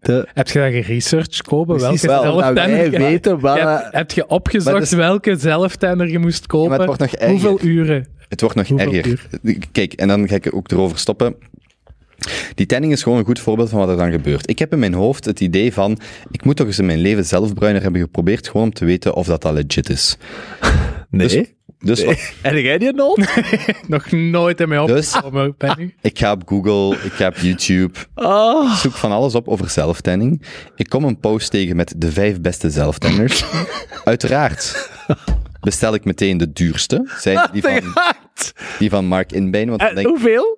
de... Heb je dat geresearched, Kopen? Precies Welke wel, wij weten wat... je hebt- heb je opgezocht dus- welke zelftanner je moest kopen? het. Hoeveel uren? Het wordt nog Hoeveel erger. Kijk, en dan ga ik ook erover stoppen. Die tanning is gewoon een goed voorbeeld van wat er dan gebeurt. Ik heb in mijn hoofd het idee van, ik moet toch eens in mijn leven zelfbruiner hebben geprobeerd, gewoon om te weten of dat al legit is. nee. Dus, dus wat- En jij die nood? Nog nooit in mij Dus- ik ga op Google, ik ga op YouTube, Oh. zoek van alles op over zelftanning. Ik kom een post tegen met de vijf beste zelftanners. Uiteraard bestel ik meteen de duurste, zijn die van, die van Mark Inbijn, want dan En denk ik, hoeveel?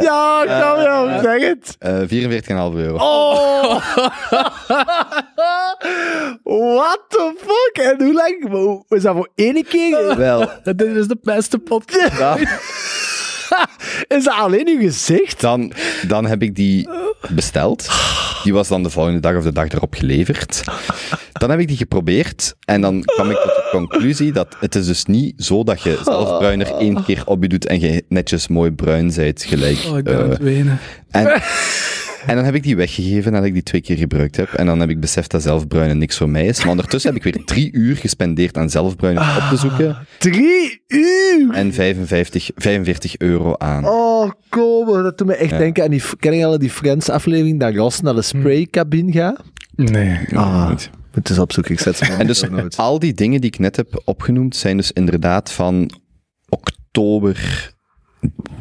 Ja, kom joh, zeg het. eh 44,5 euro. Oh! What the fuck? En hoe lang? Is dat voor één keer? Wel, Dit is de beste podcast. Is dat alleen uw gezicht? dan, dan heb ik die besteld. Die was dan de volgende dag of de dag erop geleverd. Dan heb ik die geprobeerd en dan kwam ik tot de conclusie dat het is dus niet zo dat je zelfbruiner één keer op je doet en je netjes mooi bruin zijt gelijk. Oh, ik ben aan eh, het wenen. en, en dan heb ik die weggegeven nadat ik die twee keer gebruikt heb. En dan heb ik beseft dat zelfbruinen niks voor mij is. Maar ondertussen heb ik weer drie uur gespendeerd aan zelfbruiner op te zoeken. Drie uur! En 55, 45 euro aan. Oh, kom. Dat doet me echt denken aan die... Ken je al die Friends-aflevering dat Ross naar de spraycabine gaat? Nee. Ah, Goed. moet eens opzoeken. Ik zet ze maar En dus al die dingen die ik net heb opgenoemd zijn dus inderdaad van oktober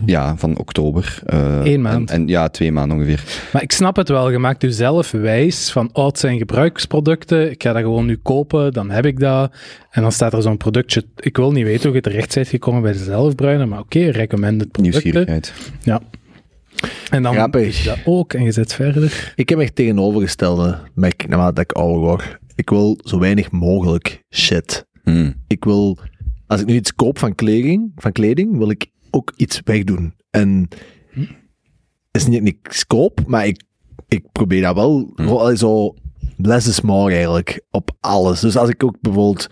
ja, van oktober. eh, Eén maand. En, en ja, twee maanden ongeveer. Maar ik snap het wel. Je maakt jezelf wijs van, oh, het zijn gebruiksproducten. Ik ga dat gewoon nu kopen, dan heb ik dat. En dan staat er zo'n productje. Ik wil niet weten hoe je terecht bent gekomen bij de zelfbruiner, maar oké, recommended producten. Nieuwsgierigheid. Ja. En dan Grappig. dat ook en je zet verder. Ik heb echt tegenovergestelde, ik- naarmate dat ik ouder word. Ik wil zo weinig mogelijk shit. Hmm. Ik wil, als ik nu iets koop van kleding, van kleding wil ik ook iets wegdoen. En het is niet niks koop, maar ik, ik probeer dat wel gewoon zo less is more eigenlijk op alles. Dus als ik ook bijvoorbeeld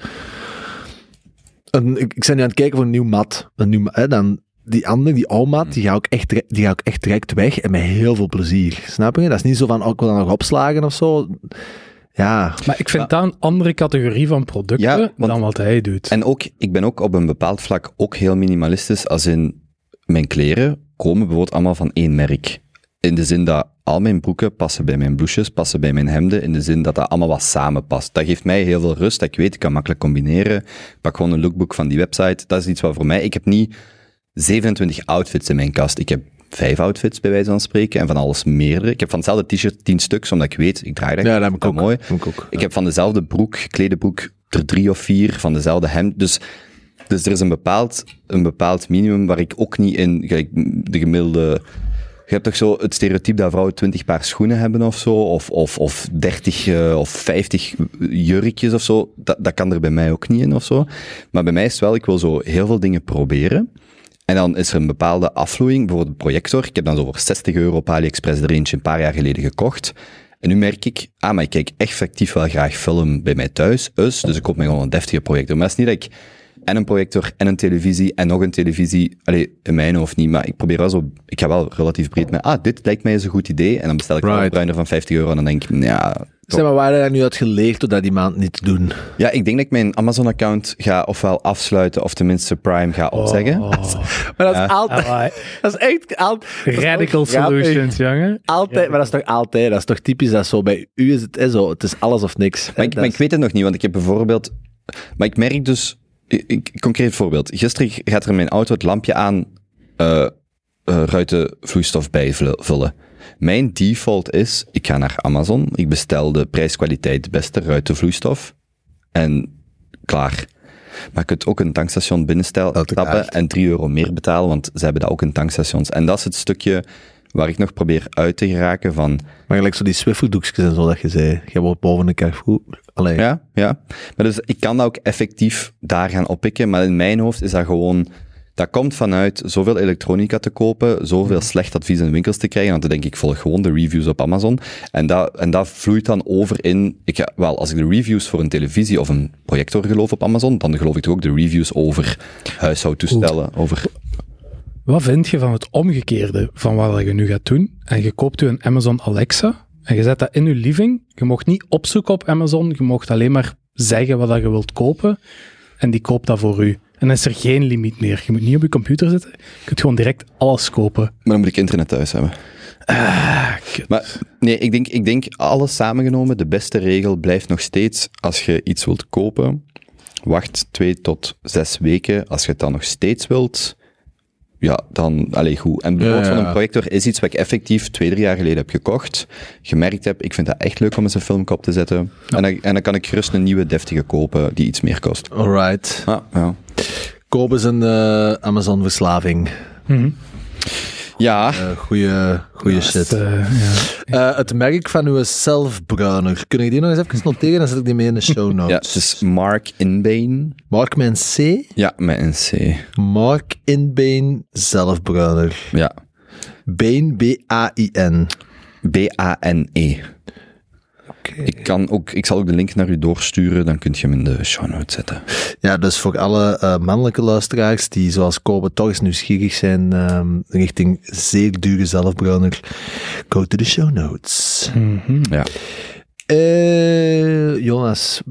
een, ik, ik ben nu aan het kijken voor een nieuw mat, een nieuw, hè, dan die andere, die oude mat, die ga ik echt, direct- die ga ik echt direct weg en met heel veel plezier. Snap je? Dat is niet zo van, oh, ik wil dat nog opslagen of zo. Ja, Maar ik vind dat een andere categorie van producten Ja, want- dan wat hij doet. En ook, ik ben ook op een bepaald vlak ook heel minimalistisch, als in mijn kleren komen bijvoorbeeld allemaal van één merk. In de zin dat al mijn broeken passen bij mijn blouses, passen bij mijn hemden, in de zin dat dat allemaal wat samenpast. Dat geeft mij heel veel rust, dat ik weet, ik kan makkelijk combineren. Ik pak gewoon een lookbook van die website. Dat is iets wat voor mij, ik heb niet 27 outfits in mijn kast. Ik heb vijf outfits, bij wijze van spreken, en van alles meerdere. Ik heb van hetzelfde t-shirt tien stuks, omdat ik weet, ik draag dat. ja dat heb ik dat ook. mooi. Dat ik ook. Ik heb van dezelfde broek, kledenbroek, er drie of vier, van dezelfde hemd. Dus, dus er is een bepaald, een bepaald minimum waar ik ook niet in, gelijk de gemiddelde... Je hebt toch zo het stereotype dat vrouwen 20 paar schoenen hebben of zo, of, of, of 30 eh, of 50 jurkjes of zo. Dat, dat kan er bij mij ook niet in of zo. Maar bij mij is het wel, ik wil zo heel veel dingen proberen. En dan is er een bepaalde afvloeiing, bijvoorbeeld een projector. Ik heb dan zo voor 60 euro op AliExpress er eentje een paar jaar geleden gekocht. En nu merk ik, ah, maar ik kijk effectief wel graag film bij mij thuis. Dus, dus ik koop me gewoon een deftige projector. Maar het is niet dat ik en een projector en een televisie en nog een televisie, allee, in mijn hoofd niet, maar ik probeer wel zo, ik ga wel relatief breed met, ah, dit lijkt mij eens een goed idee. En dan bestel ik een bruiner van 50 euro en dan denk ik, ja, Zeg maar, waar heb je nu uit geleerd door dat die maand niet te doen? ja, ik denk dat ik mijn Amazon-account ga ofwel afsluiten of tenminste Prime ga opzeggen. Oh, Maar dat is altijd, dat is echt altijd... Radical solutions, jongen. Altijd, maar dat is toch altijd, dat is toch typisch, dat zo, bij u is het hè, zo, het is alles of niks. Maar ik, maar ik weet het nog niet, want ik heb bijvoorbeeld... Maar ik merk dus... Ik, ik- concreet voorbeeld. Gisteren gaat er in mijn auto het lampje aan eh eh, ruitenvloeistof bijvullen. Mijn default is, ik ga naar Amazon, ik bestel de prijs-kwaliteit beste ruitenvloeistof en klaar. Maar je kunt ook een tankstation binnenstellen Uiteraard. stappen en 3 euro meer betalen, want ze hebben dat ook in tankstations. En dat is het stukje waar ik nog probeer uit te geraken van... Maar gelijk zo die Swifferdoekjes en zo dat je zei, je wordt boven de Carrefour. Allee, Ja, ja. Maar dus ik kan dat ook effectief daar gaan oppikken, maar in mijn hoofd is dat gewoon... Dat komt vanuit zoveel elektronica te kopen, zoveel slecht advies in de winkels te krijgen, want dan denk ik, volg gewoon de reviews op Amazon. En dat, en dat vloeit dan over in... Ik ga, wel, als ik de reviews voor een televisie of een projector geloof op Amazon, dan geloof ik toch ook de reviews over huishoudtoestellen, over... Wat vind je van het omgekeerde van wat je nu gaat doen? En je koopt u een Amazon Alexa en je zet dat in je living. Je mocht niet opzoeken op Amazon, je mocht alleen maar zeggen wat dat je wilt kopen en die koopt dat voor u. En dan is er geen limiet meer. Je moet niet op je computer zitten, je kunt gewoon direct alles kopen. Maar dan moet ik internet thuis hebben. kut. Maar nee, ik denk, ik denk alles samengenomen, de beste regel blijft nog steeds, als je iets wilt kopen, wacht twee tot zes weken. Als je het dan nog steeds wilt, ja, dan, allee, goed. En bijvoorbeeld Ja, ja, van een projector is iets wat ik effectief twee, drie jaar geleden heb gekocht, gemerkt heb, ik vind dat echt leuk om eens een filmkop te zetten. En, dan, en dan kan ik gerust een nieuwe deftige kopen die iets meer kost. Alright. Ja, ja. Kopen is een eh, Amazon-verslaving. Ja Eh goeie goeie shit. Eh, ja. Eh, het merk van uw zelfbruiner. Kun je die nog eens even noteren? Dan zet ik die mee in de show notes. ja, het is Mark Inbane. Mark met een C. Ja, met een C. Mark Inbane zelfbruiner. Ja. Bane, B-A-I-N. B-A-N-E. Ik, kan ook, ik zal ook de link naar u doorsturen, dan kunt je hem in de show notes zetten. Ja, dus voor alle eh, mannelijke luisteraars die zoals Kobe toch eens nieuwsgierig zijn ehm, richting zeer dure zelfbruiner, go to the show notes. Ja. Eh, Jonas,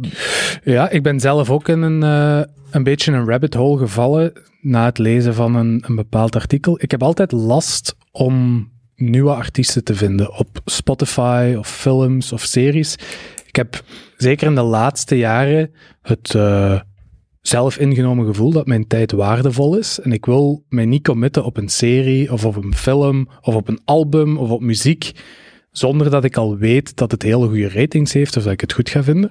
Ja, ik ben zelf ook in een, eh, een beetje een rabbit hole gevallen na het lezen van een, een bepaald artikel. Ik heb altijd last om nieuwe artiesten te vinden op Spotify of films of series. Ik heb zeker in de laatste jaren het, eh, zelf ingenomen gevoel dat mijn tijd waardevol is. En ik wil mij niet committen op een serie of op een film of op een album of op muziek zonder dat ik al weet dat het hele goede ratings heeft of dat ik het goed ga vinden.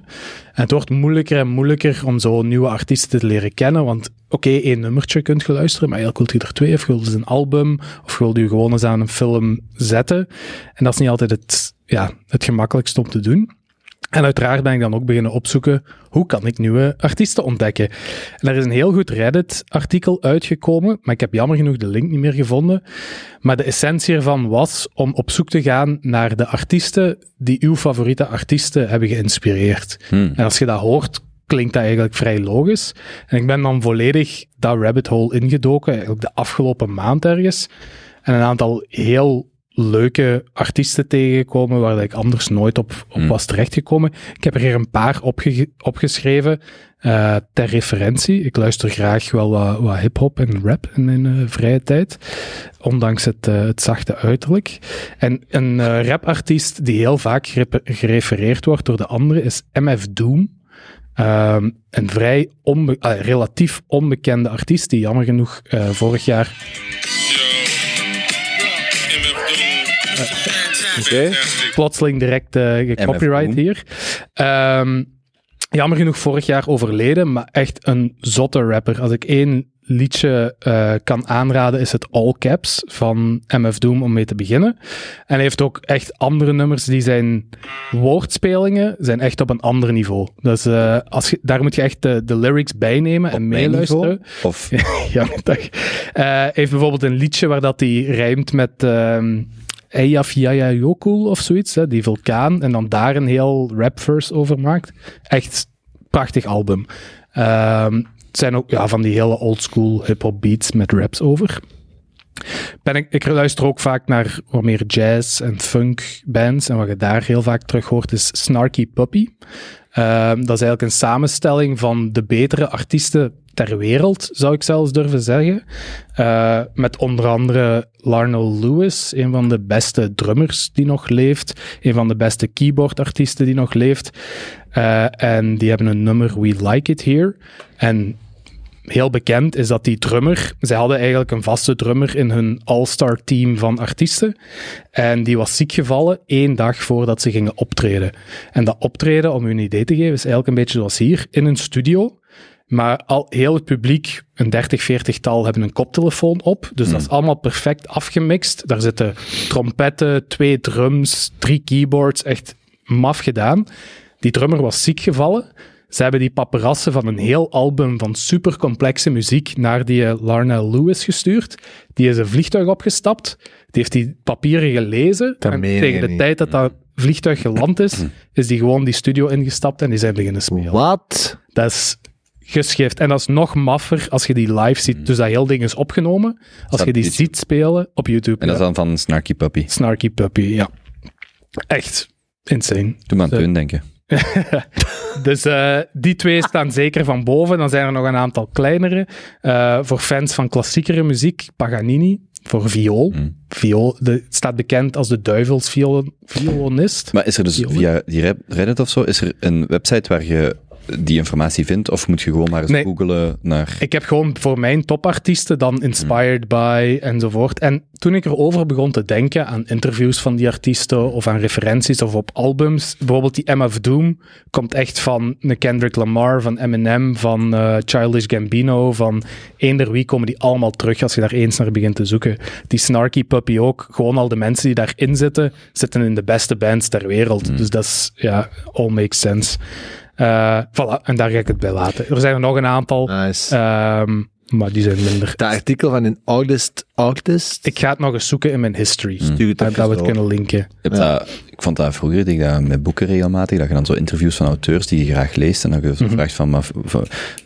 En het wordt moeilijker en moeilijker om zo nieuwe artiesten te leren kennen, want oké, één nummertje kunt je luisteren, maar eigenlijk wilt je er twee, of je een album, of wil je gewoon eens aan een film zetten. En dat is niet altijd het, ja, het gemakkelijkste om te doen. En uiteraard ben ik dan ook beginnen opzoeken hoe kan ik nieuwe artiesten ontdekken. En er is een heel goed Reddit-artikel uitgekomen, maar ik heb jammer genoeg de link niet meer gevonden. Maar de essentie ervan was om op zoek te gaan naar de artiesten die uw favoriete artiesten hebben geïnspireerd. Hmm. En als je dat hoort, klinkt dat eigenlijk vrij logisch. En ik ben dan volledig dat rabbit hole ingedoken, eigenlijk de afgelopen maand ergens. En een aantal heel leuke artiesten tegengekomen waar ik anders nooit op, op Hmm. was terechtgekomen. Ik heb er hier een paar opge opgeschreven eh, ter referentie. Ik luister graag wel wat, wat hip-hop en rap in mijn eh, vrije tijd, ondanks het, eh, het zachte uiterlijk. En een rapartiest die heel vaak gere- gerefereerd wordt door de anderen is MF Doom. Ehm, een vrij onbe- relatief onbekende artiest die jammer genoeg vorig jaar Oké. plotseling direct eh gecopyright Boom. hier. Ehm, jammer genoeg vorig jaar overleden, maar echt een zotte rapper. Als ik één liedje eh, kan aanraden, is het All Caps van MF Doom om mee te beginnen. En hij heeft ook echt andere nummers die zijn woordspelingen zijn echt op een ander niveau. Dus eh, als je, daar moet je echt de, de lyrics bij nemen en meeluisteren. Of Ja, dag. Eh, hij heeft bijvoorbeeld een liedje waar dat hij rijmt met ehm Eyjafjallajökull of zoiets, hè, die vulkaan, en dan daar een heel rapverse over maakt. Echt prachtig album. Ehm, het zijn ook ja, van die hele oldschool hip-hop beats met raps over. Ben ik, ik luister ook vaak naar wat meer jazz en funk bands. En wat je daar heel vaak terug hoort is Snarky Puppy. Ehm, dat is eigenlijk een samenstelling van de betere artiesten ter wereld, zou ik zelfs durven zeggen. Eh, met onder andere Larnell Lewis, een van de beste drummers die nog leeft. Een van de beste keyboardartiesten die nog leeft. Eh, en die hebben een nummer We Like It Here. En heel bekend is dat die drummer, zij hadden eigenlijk een vaste drummer in hun all-star team van artiesten. En die was ziek gevallen één dag voordat ze gingen optreden. En dat optreden, om u een idee te geven, is eigenlijk een beetje zoals hier, in een studio. Maar al heel het publiek, een 30, 40 tal, hebben een koptelefoon op. Dus dat is allemaal perfect afgemixt. Daar zitten trompetten, twee drums, drie keyboards, echt maf gedaan. Die drummer was ziek gevallen. Ze hebben die paparassen van een heel album van super complexe muziek naar die eh, Larnell Lewis gestuurd. Die is een vliegtuig opgestapt. Die heeft die papieren gelezen. Dat en tegen de niet. tijd dat dat vliegtuig geland is, is die gewoon die studio ingestapt en die zijn beginnen spelen. Wat? Dat is geschift. En dat is nog maffer als je die live ziet. Dus dat heel ding is opgenomen. Als je die YouTube. ziet spelen op YouTube. En dat is dan van Snarky Puppy. Snarky Puppy, ja. Echt insane. Doe me aan Zo. Teun denken. Dus eh, die twee staan zeker van boven. Dan zijn er nog een aantal kleinere. Eh, voor fans van klassiekere muziek, Paganini. Voor viool. Mm. viool de, het staat bekend als de duivelsviolonist. Maar is er dus via die Reddit of zo, is er een website waar je die informatie vindt? Of moet je gewoon maar eens Nee. googelen naar... Ik heb gewoon voor mijn topartiesten dan inspired by enzovoort. En toen ik erover begon te denken aan interviews van die artiesten of aan referenties of op albums, bijvoorbeeld die MF Doom komt echt van een Kendrick Lamar, van Eminem, van eh, Childish Gambino, van eender wie komen die allemaal terug als je daar eens naar begint te zoeken. Die Snarky Puppy ook, gewoon al de mensen die daarin zitten, zitten in de beste bands ter wereld. Dus dat is, ja, all makes sense. Eh, voilà, en daar ga ik het bij laten. Er zijn er nog een aantal. Nice. Ehm, maar die zijn minder. dat artikel van een artist, artist Ik ga het nog eens zoeken in mijn history. stuur het Dat, we het kunnen linken. Dat, ik vond dat vroeger, ik dat met boeken regelmatig, dat je dan zo interviews van auteurs die je graag leest, en dat je zo vraagt van, maar, van-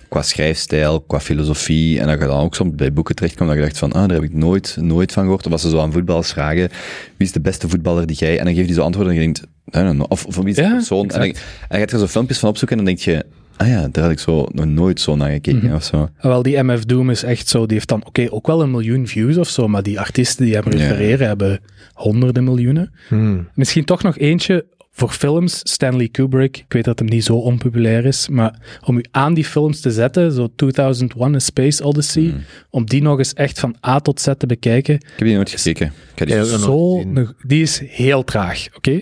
qua schrijfstijl, qua filosofie, en dat je dan ook soms bij boeken terechtkomt, dat je dacht van, ah, daar heb ik nooit, nooit van gehoord. Of als ze zo aan voetballers vragen, wie is de beste voetballer die jij, en dan geef je zo antwoorden en je denkt, know, of, of wie is de Ja, persoon, en dan, en dan gaat je zo filmpjes van opzoeken en dan denk je, ah ja, daar had ik zo nog nooit zo naar gekeken, of zo. Wel, die MF Doom is echt zo, die heeft dan, oké, ook wel een miljoen views of zo, maar die artiesten die hem refereren hebben honderden miljoenen. Hmm. Misschien toch nog eentje voor films, Stanley Kubrick, ik weet dat hem niet zo onpopulair is, maar om u aan die films te zetten, zo 2001 A Space Odyssey, Mm. om die nog eens echt van A tot Z te bekijken, Ik heb die nooit gekeken. Ik heb die- nog zo, die is heel traag, oké?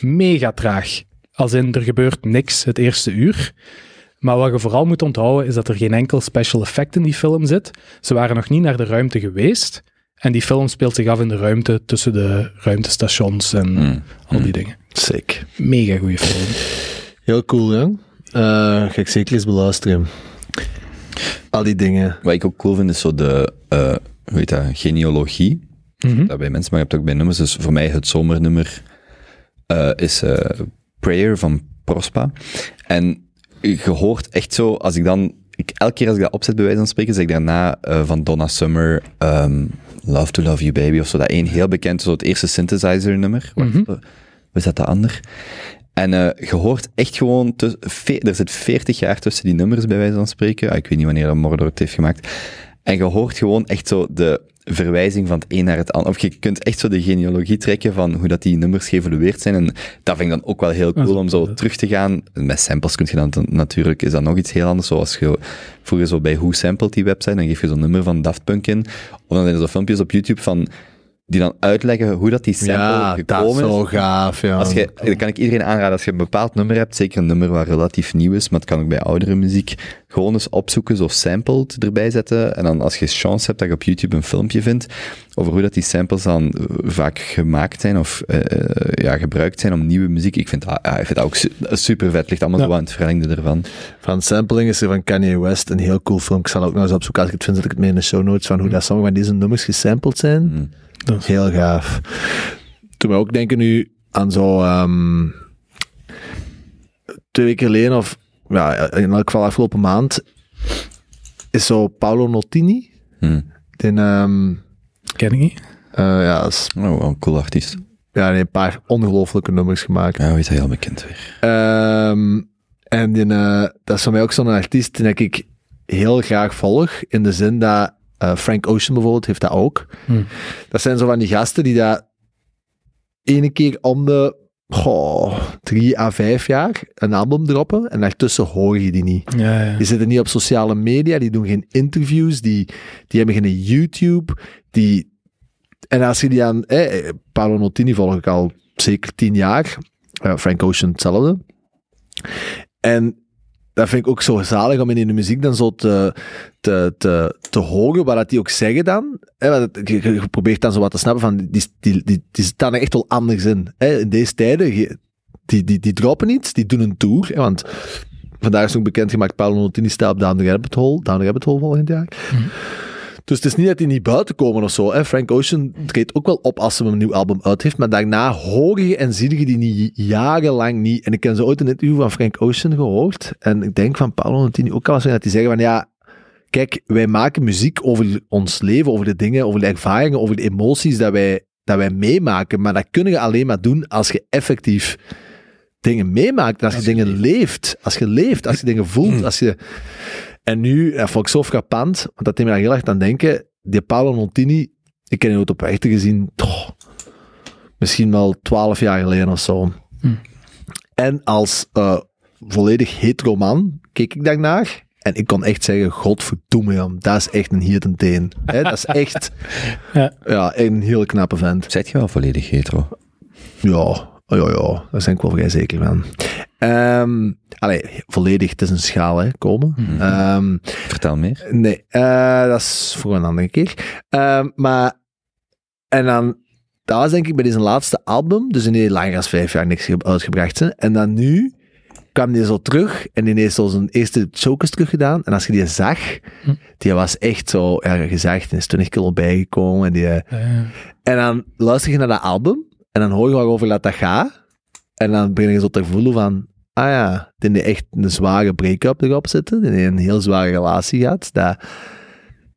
Mega traag. Als in, er gebeurt niks het eerste uur. Maar wat je vooral moet onthouden, is dat er geen enkel special effect in die film zit. Ze waren nog niet naar de ruimte geweest. En die film speelt zich af in de ruimte, tussen de ruimtestations en Mm. al die dingen. Sick. Mega goede film. Heel cool, hè? Eh, ga ik zeker eens beluisteren. Al die dingen. Wat ik ook cool vind, is zo de, eh, hoe heet dat, genealogie. Mhm. Dat bij mensen, maar je hebt ook bij nummers. Dus voor mij het zomernummer eh, is eh, Prayer van Prospa. En je hoort echt zo, als ik dan, ik, elke keer als ik dat opzet bij wijze van spreken, zeg ik daarna eh, van Donna Summer, ehm, Love to Love You Baby, of zo, dat één heel bekend, zo het eerste synthesizer nummer. Wat dat de ander? En eh, je hoort echt gewoon, er zit 40 jaar tussen die nummers bij wijze van spreken. Ah, ik weet niet wanneer dat Mordor het heeft gemaakt. En je hoort gewoon echt zo de verwijzing van het een naar het ander. Of je kunt echt zo de genealogie trekken van hoe dat die nummers geëvolueerd zijn. En dat vind ik dan ook wel heel cool om zo terug te gaan. Met samples kun je dan natuurlijk, is dat nog iets heel anders. Zoals je vroeger zo bij Who Sampled die website, dan geef je zo'n nummer van Daft Punk in. Of dan zijn er zo filmpjes op YouTube van, die dan uitleggen hoe dat die sample Ja, dat gekomen is is. zo gaaf, ja. Als je, dat kan ik iedereen aanraden, als je een bepaald nummer hebt, zeker een nummer waar relatief nieuw is, maar het kan ook bij oudere muziek, gewoon eens opzoeken, zo sampled erbij zetten. En dan als je chance hebt dat je op YouTube een filmpje vindt over hoe dat die samples dan eh, vaak gemaakt zijn of eh, eh, ja, gebruikt zijn om nieuwe muziek. Ik vind dat, ja, ik vind dat ook su- super vet. Ligt allemaal Ja. zo aan het verlengde ervan. Van sampling is er van Kanye West een heel cool film. Ik zal ook nog eens opzoeken als ik het vind, zet ik het mee in de show notes van hoe dat sommige van deze nummers gesampled zijn. Mm. Dat is- Heel gaaf. Toen we ook denken nu aan zo ehm, twee weken geleden of ja, in elk geval afgelopen maand is zo Paolo Notini. Hm. Die, ehm, Ken ik niet. eh, ja, is- Oh, wel een cool artiest. ja, heeft een paar ongelooflijke nummers gemaakt. Ja, is hij heel bekend weer? Ehm, en die, eh, dat is voor mij ook zo'n artiest die ik heel graag volg. In de zin dat eh, Frank Ocean bijvoorbeeld heeft dat ook. Hm. Dat zijn zo van die gasten die dat ene keer om de goh, drie à vijf jaar een album droppen. En daartussen hoor je die niet. Ja, ja. Die zitten niet op sociale media, die doen geen interviews, die, die hebben geen YouTube. Die, en als je die aan... Eh, Paolo Notini volg ik al zeker tien jaar. Eh, Frank Ocean hetzelfde. En dat vind ik ook zo zalig om in de muziek dan zo te, te, te, te horen wat dat die ook zeggen dan. Je, probeert dan zo wat te snappen van, die, die, die, die staan er echt wel anders in. Hè, in deze tijden, die, die, die droppen iets, die doen een tour. Want vandaag is ook bekendgemaakt, Paolo Nutini staat op Down the Rabbit Hole, Down the Rabbit Hole volgend jaar. Dus het is niet dat die niet buiten komen of zo. Hè. Frank Ocean treedt ook wel op als ze een nieuw album uit heeft, maar daarna hoor je en zie je die niet jarenlang niet. En ik heb zo ooit een interview van Frank Ocean gehoord, en ik denk van Paolo Nutini ook al eens, dat die zeggen van ja, kijk, wij maken muziek over ons leven, over de dingen, over de ervaringen, over de emoties dat wij, dat wij meemaken, maar dat kun je alleen maar doen als je effectief dingen meemaakt, als je dingen leeft, als je leeft, als je dingen voelt, als je... En nu, dat vond ik zo frappant, want dat deed me daar heel erg aan denken, die Paolo Notini, ik ken hem ooit op echte gezien, toch, misschien wel twaalf jaar geleden of zo. Hm. En als eh, volledig hetero man keek ik daarnaar en ik kon echt zeggen, godverdomme jam, dat is echt een hidden teen. Hè, dat is echt Ja. ja, een heel knappe vent. Zijt je wel volledig hetero? Ja, oh, ja, ja, daar ben ik wel vrij zeker van. Allee, volledig, het is een schaal, hè, komen. Mhm. Ehm, Vertel meer. nee, eh, dat is voor een andere keer. Ehm, maar, en dan, dat was denk ik bij deze laatste album, dus in die langer dan vijf jaar niks ge- uitgebracht. Hè. En dan nu kwam die zo terug en die heeft zo zijn eerste chokers terug gedaan. En als je die zag, Hm. die was echt zo, ja, gezegd, en is 20 kilo bijgekomen. En die, en dan luister je naar dat album en dan hoor je waarover dat, dat gaat. En dan begin je zo te voelen van, ah ja, die heeft echt een zware break-up erop zitten. Die heeft een heel zware relatie gehad. Dat,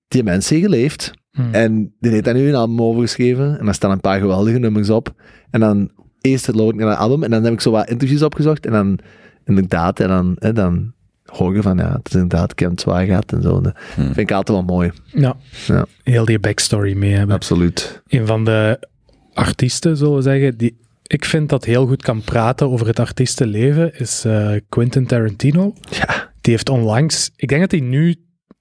die mensen heeft geleefd. Hm. En die heeft daar nu een album over geschreven. En daar staan een paar geweldige nummers op. En dan eerst het lood naar het album. En dan heb ik zo wat interviews opgezocht. En dan inderdaad, en dan, hè, dan hoor je van, ja, het is inderdaad, ik heb het zwaar gehad en zo. En Dat Hm. vind ik altijd wel mooi. Ja. Ja. Heel die backstory mee hebben. Absoluut. Een van de artiesten, zullen we zeggen, die ik vind dat heel goed kan praten over het artiestenleven, is eh, Quentin Tarantino. Ja. Die heeft onlangs, ik denk dat hij nu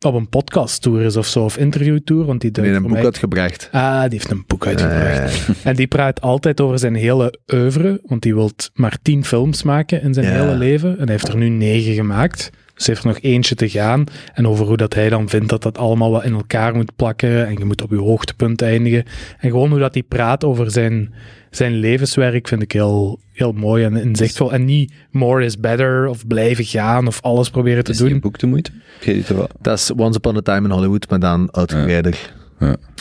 op een podcast tour is of zo, of interview tour, want die heeft een boek mij- uitgebracht. Ah, die heeft een boek uitgebracht. Eh, En die praat altijd over zijn hele oeuvre, want die wil maar tien films maken in zijn hele leven. En hij heeft er nu negen gemaakt. Dus hij heeft er nog eentje te gaan. En over hoe dat hij dan vindt dat dat allemaal wat in elkaar moet plakken. En je moet op je hoogtepunt eindigen. En gewoon hoe dat hij praat over zijn, zijn levenswerk vind ik heel, heel mooi en inzichtvol. En niet more is better of blijven gaan of alles proberen te Is die doen. een boek de moeite? Geef je het wel? dat is Once Upon a Time in Hollywood, maar dan uitgebreider.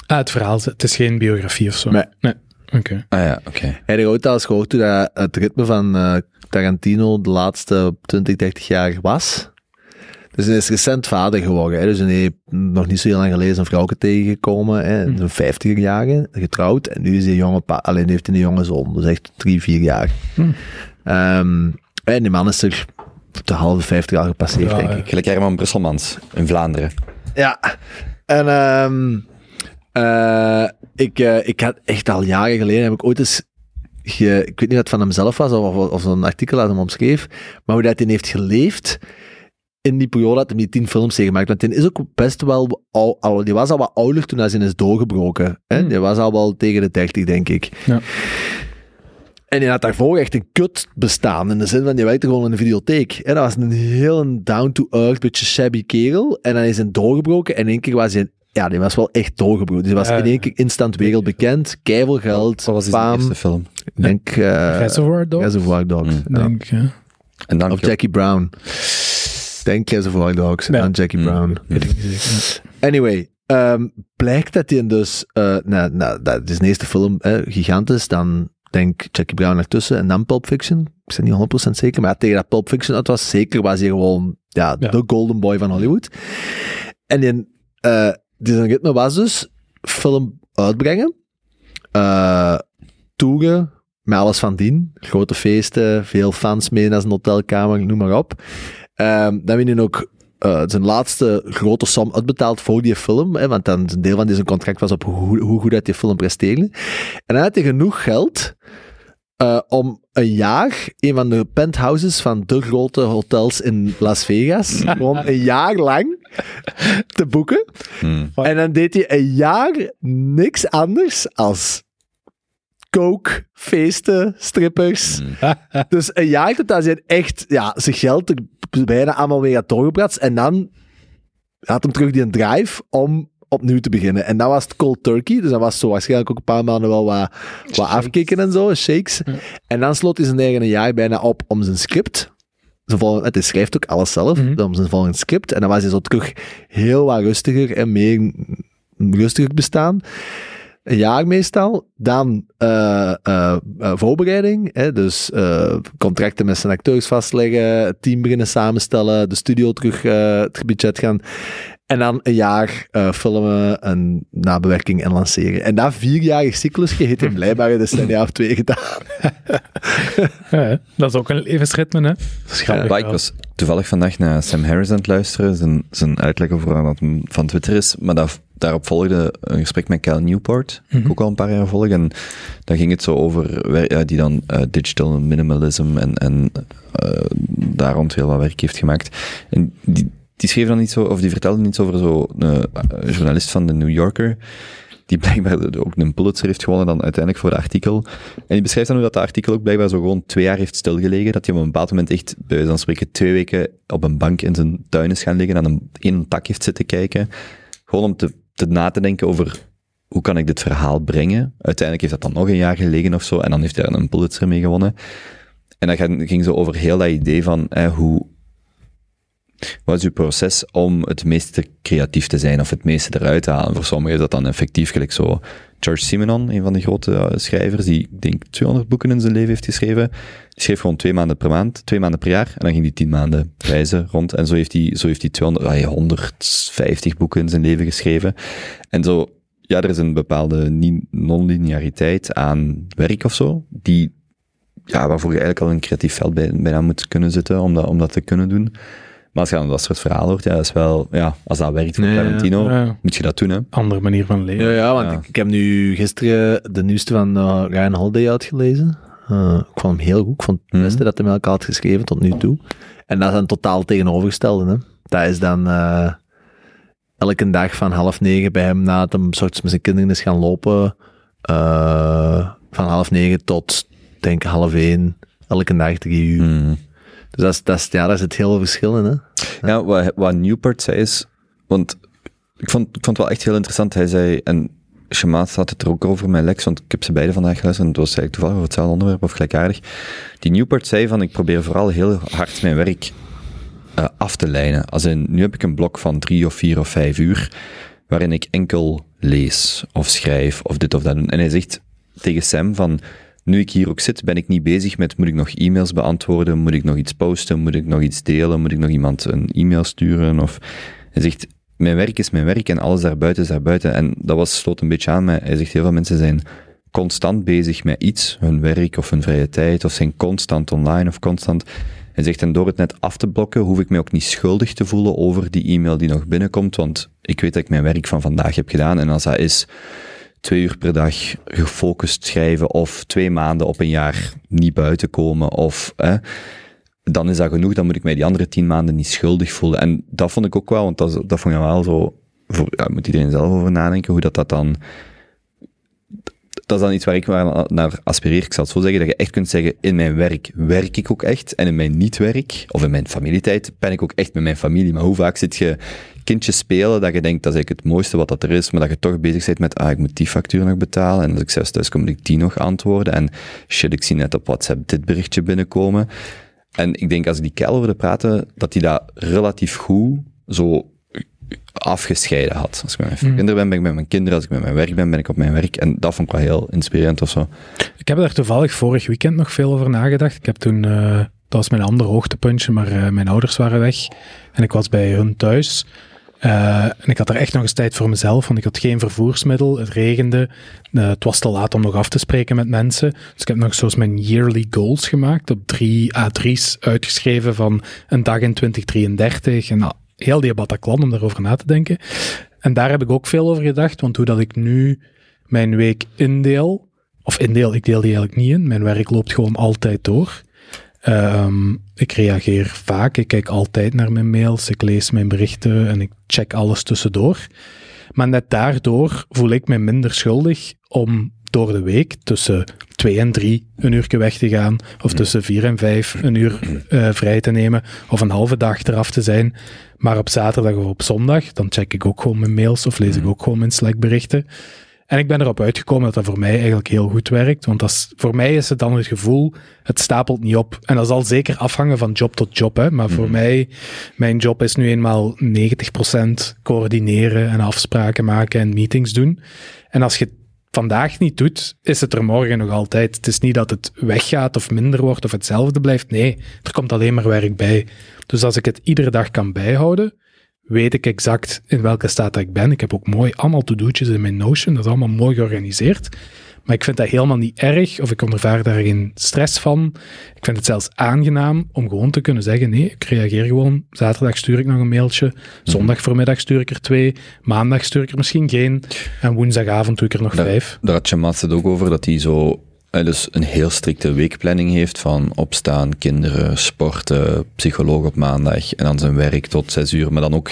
Ah, het verhaal, het is geen biografie of zo. Nee. Oké. Ah ja, oké. Heb je ooit al eens gehoord hoe dat het ritme van eh, Tarantino de laatste 20, 30 jaar was? Dus hij is recent vader geworden. Hè? Dus hij heeft nog niet zo heel lang geleden een vrouw tegengekomen. Hè? In zijn 50 jaren, getrouwd. En nu is hij een jonge pa alleen heeft hij een jonge zoon. Dus echt drie, vier jaar. Hmm. Ehm, en die man is er de halve 50 jaar gepasseerd, Ja, denk ik. Gelijk Herman Brusselmans in Vlaanderen. Ja. En ehm eh, ik, eh, ik had echt al jaren geleden, heb ik ooit eens, ge, ik weet niet of het van hemzelf was of, of, of zo'n artikel uit hem omschreef, maar hoe dat hij heeft geleefd in die periode dat hij die tien films gemaakt. Want hij is ook best wel, al, al, die was al wat ouder toen hij is doorgebroken. Hè? Hmm. Die was al wel tegen de 30, denk ik. Ja. En die had daarvoor echt een kut bestaan. In de zin van, die werkte gewoon in de videotheek. En dat was een heel down-to-earth, beetje shabby kerel. En dan is hij doorgebroken. En in één keer was hij... Ja, die was wel echt doorgebroken. Die was in één keer instant wereldbekend. Keiveel geld, Wat was die zijn eerste film? Ik denk... eh Reservoir Dogs? Reservoir Dogs. Mm. ja. Denk, ja. En dan Of Jackie Brown. Denk Reservoir Dogs. En Ja. dan Jackie Mm. Brown. Weet ik niet zeker. Anyway, ehm, blijkt dat hij dus, eh nou, nou, dat is de eerste film, eh, gigantisch, dan denk Jackie Brown ertussen en dan Pulp Fiction. Ik ben niet 100% zeker, maar tegen dat Pulp Fiction uit was, zeker was hij gewoon, ja, Ja. de golden boy van Hollywood. En die, eh die zijn ritme was dus film uitbrengen, eh toeren, met alles van dien, grote feesten, veel fans mee naar zijn hotelkamer, noem maar op. Ehm, dan win je ook eh, zijn laatste grote som uitbetaald voor die film. Hè, want dan een deel van zijn contract was op hoe, hoe goed dat die film presteerde. En dan had hij genoeg geld eh, om een jaar een van de penthouses van de grote hotels in Las Vegas gewoon een jaar lang te boeken. Hmm. En dan deed hij een jaar niks anders als coke, feesten, strippers. Hmm. Dus een jaar tot hij zijn echt ja, zijn geld er bijna allemaal weer had doorgepraat. En dan had hem terug die een drive om opnieuw te beginnen. En dat was het cold turkey. Dus dat was zo waarschijnlijk ook een paar maanden wel wat, wat afkicken en zo, shakes. Ja. En dan sloot hij zijn eigen jaar bijna op om zijn script. Volgende, hij schrijft ook alles zelf, om zijn volgende script. En dan was hij zo terug heel wat rustiger en meer rustiger bestaan. Een jaar meestal. Dan eh, eh, eh, voorbereiding. Hè? Dus eh, contracten met zijn acteurs vastleggen, het team beginnen samenstellen, de studio terug het budget gaan. En dan een jaar eh, filmen, en nabewerking en lanceren. En dat vierjarig cyclusje heeft hij blijkbaar in decennia of twee gedaan. Ja, dat is ook een levensritme, hè. Maar ik was toevallig vandaag naar Sam Harris aan het luisteren, zijn, zijn uitleg over wat hem van Twitter is, maar dat, daarop volgde een gesprek met Cal Newport, Mhm. ook al een paar jaar volg, en dan ging het zo over, die dan eh, digital minimalism en, en eh, daar rond heel wat werk heeft gemaakt. En die, die schreef dan iets zo, of die vertelde iets over zo een eh, journalist van de New Yorker, die blijkbaar ook een Pulitzer heeft gewonnen dan uiteindelijk voor het artikel. En die beschrijft dan hoe dat, artikel ook blijkbaar zo gewoon twee jaar heeft stilgelegen. Dat hij op een bepaald moment echt, bij wijze van spreken, twee weken op een bank in zijn tuin is gaan liggen en aan een, één tak heeft zitten kijken. Gewoon om te, te na te denken over hoe kan ik dit verhaal brengen. Uiteindelijk heeft dat dan nog een jaar gelegen of zo en dan heeft hij een Pulitzer mee gewonnen. En dat ging, ging zo over heel dat idee van eh, hoe, wat is uw proces om het meeste creatief te zijn of het meeste eruit te halen? Voor sommigen is dat dan effectief gelijk zo. George Simenon, een van de grote eh, schrijvers, die ik denk 200 boeken in zijn leven heeft geschreven, die schreef gewoon twee maanden per maand, twee maanden per jaar, en dan ging hij tien maanden reizen rond. En zo heeft hij, zo heeft hij 200, ah, 150 boeken in zijn leven geschreven. En zo, ja, er is een bepaalde non-lineariteit aan werk of zo, die, ja, waarvoor je eigenlijk al een creatief veld bij, bijna moet kunnen zitten om dat te kunnen doen. Maar als je dan dat soort verhalen hoort, ja, dat is wel, ja, als dat werkt voor Nee, ja. Tarantino, Ja. moet je dat doen, hè. Andere manier van leven. Ja, ja want Ja. Ik, ik heb nu gisteren de nieuwste van eh, Ryan Holiday uitgelezen. Uh, ik vond hem heel goed. Ik vond het Mhm. beste dat hij met elkaar had geschreven tot nu toe. En dat is dan totaal tegenovergestelde. Hè? Dat is dan eh, elke dag van half negen bij hem na het hem soorts met zijn kinderen is gaan lopen. eh, van half negen tot, denk ik, half één. Elke dag drie uur. Hmm. Dus dat is, dat is, ja, daar zit heel veel verschil in. Hè? Ja, wat, wat Newport zei is, want ik vond, ik vond het wel echt heel interessant. Hij zei, en Shemaat had het er ook over met Lex, want ik heb ze beide vandaag geluisterd en het was eigenlijk toevallig over hetzelfde onderwerp of gelijkaardig. Die Newport zei van, ik probeer vooral heel hard mijn werk eh, af te lijnen. Als in, nu heb ik een blok van drie of vier of vijf uur, waarin ik enkel lees of schrijf of dit of dat doen. En hij zegt tegen Sam van, nu ik hier ook zit, ben ik niet bezig met moet ik nog e-mails beantwoorden, moet ik nog iets posten, moet ik nog iets delen, moet ik nog iemand een e-mail sturen of... Hij zegt, mijn werk is mijn werk en alles daarbuiten is daarbuiten. En dat was, sloot een beetje aan met, hij zegt, heel veel mensen zijn constant bezig met iets, hun werk of hun vrije tijd, of zijn constant online of constant... Hij zegt, en door het net af te blokken, hoef ik mij ook niet schuldig te voelen over die e-mail die nog binnenkomt, want ik weet dat ik mijn werk van vandaag heb gedaan. En als dat is twee uur per dag gefocust schrijven of twee maanden op een jaar niet buiten komen of dan is dat genoeg. Dan moet ik mij die andere tien maanden niet schuldig voelen. En dat vond ik ook wel, want dat, dat vond je wel zo, moet iedereen zelf over nadenken, hoe dat, dat dan, dat is dan iets waar ik naar aspireer. Ik zal het zo zeggen, dat je echt kunt zeggen, in mijn werk werk ik ook echt, en in mijn niet-werk, of in mijn familietijd, ben ik ook echt met mijn familie. Maar hoe vaak zit je kindjes spelen, dat je denkt, dat is eigenlijk het mooiste wat dat er is, maar dat je toch bezig bent met, ah, ik moet die factuur nog betalen, en als ik zelfs thuis kom, moet ik die nog antwoorden, en shit, ik zie net op WhatsApp dit berichtje binnenkomen. En ik denk, als ik die kerel hoorde praten, dat hij dat relatief goed zo afgescheiden had. Als ik met mijn kinderen ben, ben ik met mijn kinderen. Als ik met mijn werk ben, ben ik op mijn werk. En dat vond ik wel heel inspirerend of zo. Ik heb daar toevallig vorig weekend nog veel over nagedacht. Ik heb toen, eh, dat was mijn ander hoogtepuntje, maar eh, mijn ouders waren weg. En ik was bij hun thuis. Eh, en ik had er echt nog eens tijd voor mezelf, want ik had geen vervoersmiddel. Het regende. Eh, het was te laat om nog af te spreken met mensen. Dus ik heb nog zoals mijn yearly goals gemaakt. Op drie A3's uitgeschreven van een dag in 2033. En nou, heel die Bataclan om daarover na te denken. En daar heb ik ook veel over gedacht, want hoe dat ik nu mijn week indeel, of indeel, ik deel die eigenlijk niet in. Mijn werk loopt gewoon altijd door. Ehm, ik reageer vaak, ik kijk altijd naar mijn mails, ik lees mijn berichten en ik check alles tussendoor. Maar net daardoor voel ik me minder schuldig om door de week tussen twee en drie een uurtje weg te gaan, of tussen vier en vijf een uur eh, vrij te nemen, of een halve dag eraf te zijn. Maar op zaterdag of op zondag, dan check ik ook gewoon mijn mails of lees ik ook gewoon mijn Slack berichten. En ik ben erop uitgekomen dat dat voor mij eigenlijk heel goed werkt. Want dat is, voor mij is het dan het gevoel, het stapelt niet op. En dat zal zeker afhangen van job tot job. Hè. Maar voor mij, mijn job is nu eenmaal 90% coördineren en afspraken maken en meetings doen. En als je het vandaag niet doet, is het er morgen nog altijd. Het is niet dat het weggaat of minder wordt of hetzelfde blijft. Nee, er komt alleen maar werk bij. Dus als ik het iedere dag kan bijhouden, weet ik exact in welke staat dat ik ben. Ik heb ook mooi allemaal to-do'tjes in mijn Notion. Dat is allemaal mooi georganiseerd. Maar ik vind dat helemaal niet erg, of ik ondervaar daar geen stress van. Ik vind het zelfs aangenaam om gewoon te kunnen zeggen, nee, ik reageer gewoon. Zaterdag stuur ik nog een mailtje. Zondag voormiddag stuur ik er twee. Maandag stuur ik er misschien geen. En woensdagavond doe ik er nog Daar- vijf. Daar had Shamat het ook over, dat hij zo dus een heel strikte weekplanning heeft van opstaan, kinderen, sporten, psycholoog op maandag en dan zijn werk tot zes uur, maar dan ook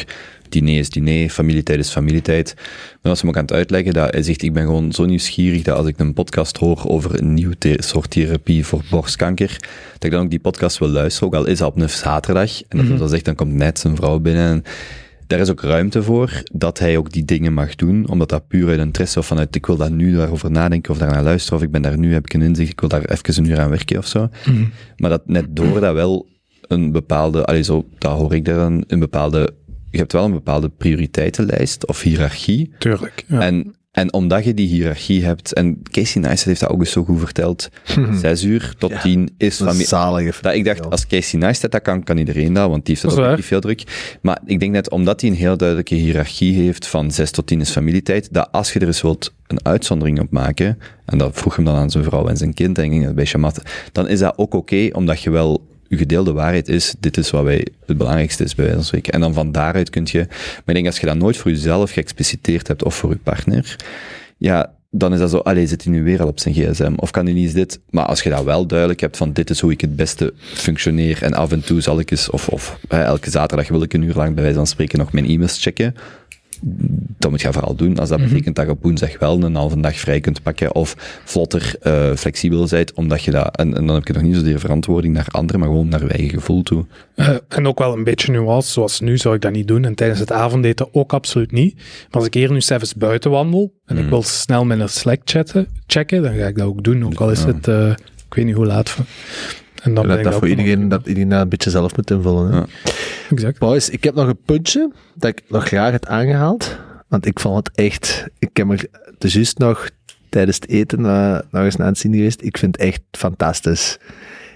diner is diner, familietijd is familietijd. Maar als hem ook aan het uitleggen, dat hij zegt, ik ben gewoon zo nieuwsgierig dat als ik een podcast hoor over een nieuw the- soort therapie voor borstkanker, dat ik dan ook die podcast wil luisteren, ook al is dat op een zaterdag. En dat hij dan zegt, dan komt net zijn vrouw binnen en daar is ook ruimte voor dat hij ook die dingen mag doen, omdat dat puur uit interesse of vanuit ik wil daar nu daarover nadenken of daarnaar luisteren of ik ben daar nu, heb ik een inzicht, ik wil daar even een uur aan werken of zo. Maar dat net door dat wel een bepaalde, allee, zo, dat hoor ik daar een, een bepaalde, je hebt wel een bepaalde prioriteitenlijst of hiërarchie. Tuurlijk. Ja. En, en omdat je die hiërarchie hebt, en Casey Neistat heeft dat ook eens zo goed verteld, zes uur tot tien is zalig. dat ik dacht, als Casey Neistat dat kan, kan iedereen dat, want die heeft Dat ook niet veel druk. Maar ik denk net, omdat hij een heel duidelijke hiërarchie heeft van 6 tot 10 is familietijd, dat als je er eens wilt een uitzondering op maken, en dat vroeg hem dan aan zijn vrouw en zijn kind, en ik denk dat bij Shamat, dan is dat ook oké, omdat je wel je gedeelde waarheid is, dit is wat wij het belangrijkste is bij wijze van spreken. En dan van daaruit kun je, maar ik denk als je dat nooit voor jezelf geëxpliciteerd hebt of voor je partner, ja, dan is dat zo, allee, zit hij nu weer al op zijn gsm? Of kan hij niet eens dit? Maar als je dat wel duidelijk hebt van, dit is hoe ik het beste functioneer en af en toe zal ik eens, of, of hè, elke zaterdag wil ik een uur lang bij wijze van spreken nog mijn e-mails checken, dat moet je vooral doen. Als dat betekent dat je op woensdag wel een halve dag vrij kunt pakken of vlotter uh, flexibel bent, omdat je dat, en, en, dan heb je nog niet zozeer verantwoording naar anderen, maar gewoon naar je eigen gevoel toe. Uh, en ook wel een beetje nuance, zoals nu zou ik dat niet doen en tijdens het avondeten ook absoluut niet. Maar als ik hier nu zelfs buiten wandel en mm. ik wil snel met een Slack chatten, checken, dan ga ik dat ook doen, ook al is ja. het, uh, ik weet niet hoe laat. En dan dat, dat voor iedereen, dat iedereen een beetje zelf moet invullen. Hè? Ja. Exact. Boys, ik heb nog een puntje dat ik nog graag had aangehaald. Want ik vond het echt... Ik heb er dus juist nog tijdens het eten uh, nog eens naar het zien geweest. Ik vind het echt fantastisch.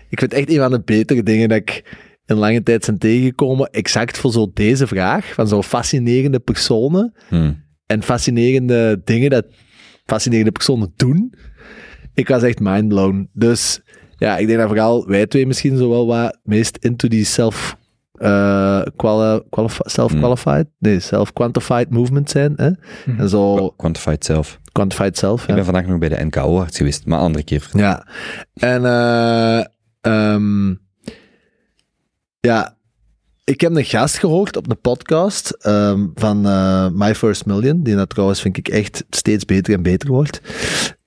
Ik vind het echt een van de betere dingen dat ik in lange tijd zijn tegengekomen. Exact voor zo deze vraag. Van zo fascinerende personen. Hmm. En fascinerende dingen dat fascinerende personen doen. Ik was echt mindblown. Dus ja, ik denk dat vooral wij twee misschien zo wel wat meest into die self uh, quali self-qualified, mm. nee, self-quantified movement zijn. Hè? Mm. En zo, quantified self. Quantified self, Ik ja. ben vandaag nog bij de NKO-arts geweest, maar andere keer. Ja. En uh, um, ja, ik heb een gast gehoord op een podcast um, van uh, My First Million, die dat trouwens vind ik echt steeds beter en beter wordt.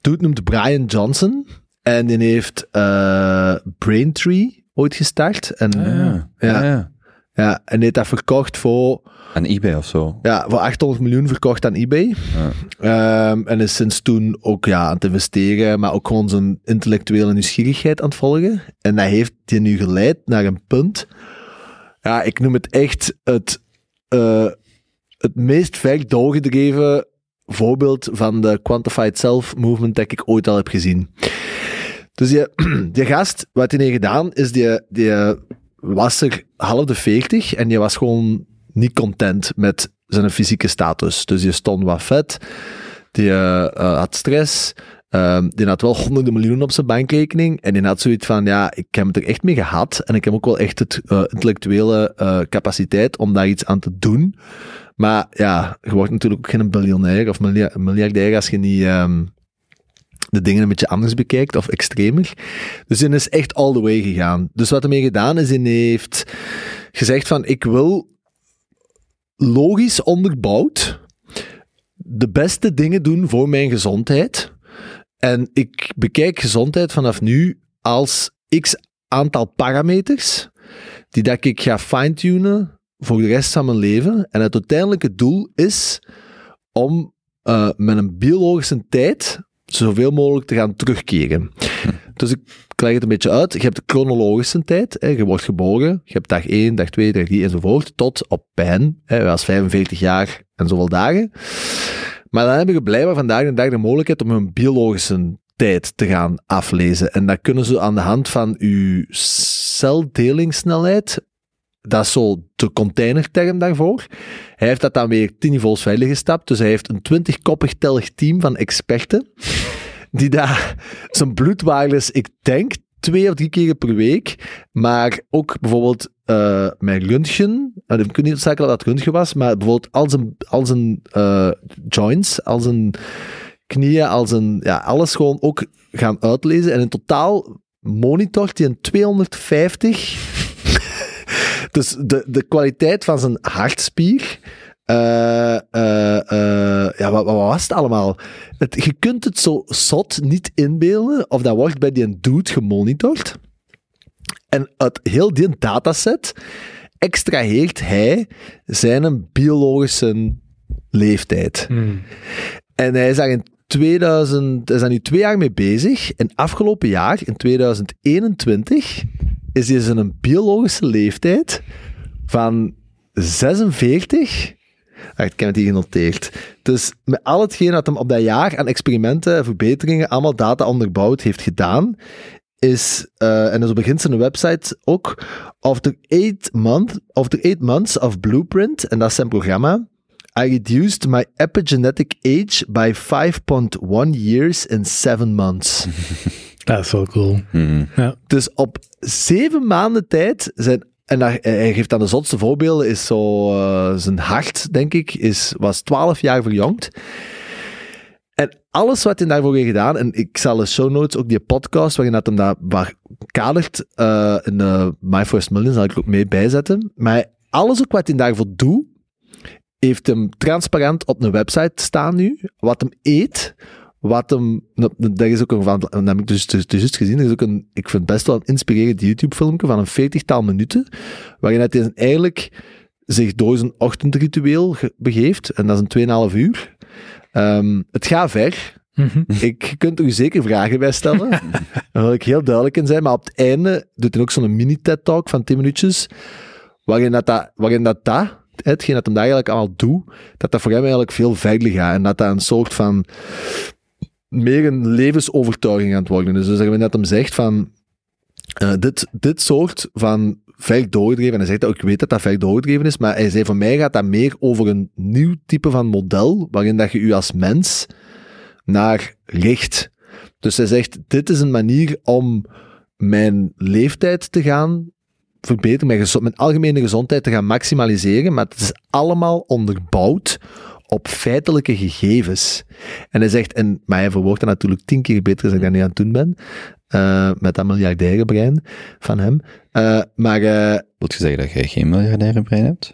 Doet noemt Brian Johnson. En die heeft uh, Braintree ooit gestart. En, ah, ja. Ja, ja. ja. en die heeft dat verkocht voor... Aan eBay of zo? Ja, voor 800 miljoen verkocht aan eBay. Ja. Um, en is sinds toen ook ja, aan het investeren, maar ook gewoon zijn intellectuele nieuwsgierigheid aan het volgen. En dat heeft die nu geleid naar een punt. Ja, ik noem het echt het, uh, het meest ver doorgedreven voorbeeld van de Quantified Self movement dat ik ooit al heb gezien. Dus die, die gast, wat hij heeft gedaan, is die, was er half de 40 en die was gewoon niet content met zijn fysieke status. Dus die stond wat vet, die uh, had stress, um, die had wel honderden miljoenen op zijn bankrekening en die had zoiets van, ja, ik heb het er echt mee gehad en ik heb ook wel echt het uh, intellectuele capaciteit om daar iets aan te doen. Maar ja, je wordt natuurlijk ook geen biljonair of miljardair als je niet um, de dingen een beetje anders bekijkt of extremer. Dus hij is echt all the way gegaan. Dus wat hij mee gedaan is, hij heeft gezegd van ik wil logisch onderbouwd de beste dingen doen voor mijn gezondheid. En ik bekijk gezondheid vanaf nu als x aantal parameters die dat ik ga fine-tunen voor de rest van mijn leven. En het uiteindelijke doel is om uh, met een biologische tijd zoveel mogelijk te gaan terugkeren. Dus ik leg het een beetje uit. Je hebt de chronologische tijd. Hè. Je wordt geboren. Je hebt dag 1, dag 2, dag 3 enzovoort. Tot op pijn. Hè. als 45 jaar en zoveel dagen. Maar dan hebben je blijkbaar vandaag de dag de mogelijkheid om een biologische tijd te gaan aflezen. En dat kunnen ze aan de hand van uw celdelingssnelheid dat is zo de containerterm daarvoor. Hij heeft dat dan weer tien niveaus verder gestapt. Dus hij heeft een twintigkoppig tellig team van experten. Die daar zijn bloedwaardes, ik denk, twee of drie keer per week. Maar ook bijvoorbeeld uh, met röntgen. Uh, ik weet niet zeker dat dat röntgen was, maar bijvoorbeeld al zijn, al zijn uh, joints, al zijn knieën, al zijn, ja, alles gewoon ook gaan uitlezen. En in totaal monitort hij een 250 dus de, de kwaliteit van zijn hartspier. Uh, uh, uh, ja, wat, wat, was het allemaal? Het, je kunt het zo zot niet inbeelden, of dat wordt bij die dude gemonitord. En uit heel die dataset extraheert hij zijn biologische leeftijd. Hmm. En hij is daar in 2000, hij is daar nu twee jaar mee bezig. En afgelopen jaar, in 2021, is hij zijn biologische leeftijd van 46. Ah, ik heb het hier genoteerd. Dus met al hetgeen dat hem op dat jaar aan experimenten, verbeteringen, allemaal data onderbouwd heeft gedaan, is, uh, en zo begint zijn website ook, after eight, month, after eight months of Blueprint, en dat is zijn programma, I reduced my epigenetic age by 5.1 years in 7 months. Dat is wel cool. Ja. Dus op zeven maanden tijd zijn. En hij, hij geeft dan de zotste voorbeelden, is zo uh, zijn hart, denk ik, is, was 12 jaar verjongd. En alles wat hij daarvoor heeft gedaan, en ik zal de show notes, ook die podcast, waarin dat hem dat waar kadert uh, in de My First Million, zal ik ook mee bijzetten. Maar alles ook wat hij daarvoor doet, heeft hem transparant op een website staan nu, wat hem eet, wat hem, daar is ook een van, dat heb ik dus, dus, dus gezien, er is ook een, ik vind best wel een inspirerend YouTube-filmpje van een veertigtal minuten, waarin hij eigenlijk zich door zijn ochtendritueel begeeft, en dat is een 2,5 uur. Um, het gaat ver. Mm Ik kunt er u zeker vragen bij stellen. Daar wil ik heel duidelijk in zijn. Maar op het einde doet hij ook zo'n mini-TED-talk van 10 minuutjes. Waarin dat, dat, waarin dat, dat hetgeen dat hem daar eigenlijk allemaal doet, dat dat voor hem eigenlijk veel verder gaat. En dat dat een soort van meer een levensovertuiging aan het worden. Dus dat hem zegt van, uh, dit, dit soort van ver doordreven, en hij zegt ook, ik weet dat dat ver doordreven is, maar hij zei, voor mij gaat dat meer over een nieuw type van model, waarin dat je u als mens naar richt. Dus hij zegt, dit is een manier om mijn leeftijd te gaan verbeteren, mijn, mijn algemene gezondheid te gaan maximaliseren, maar het is allemaal onderbouwd op feitelijke gegevens. En hij zegt, en, maar hij verwoordt dat natuurlijk tien keer beter dan ik dat nu aan het doen ben, uh, met dat miljardaire brein van hem. Uh, maar... Uh, Wilt je zeggen dat jij geen miljardaire brein hebt?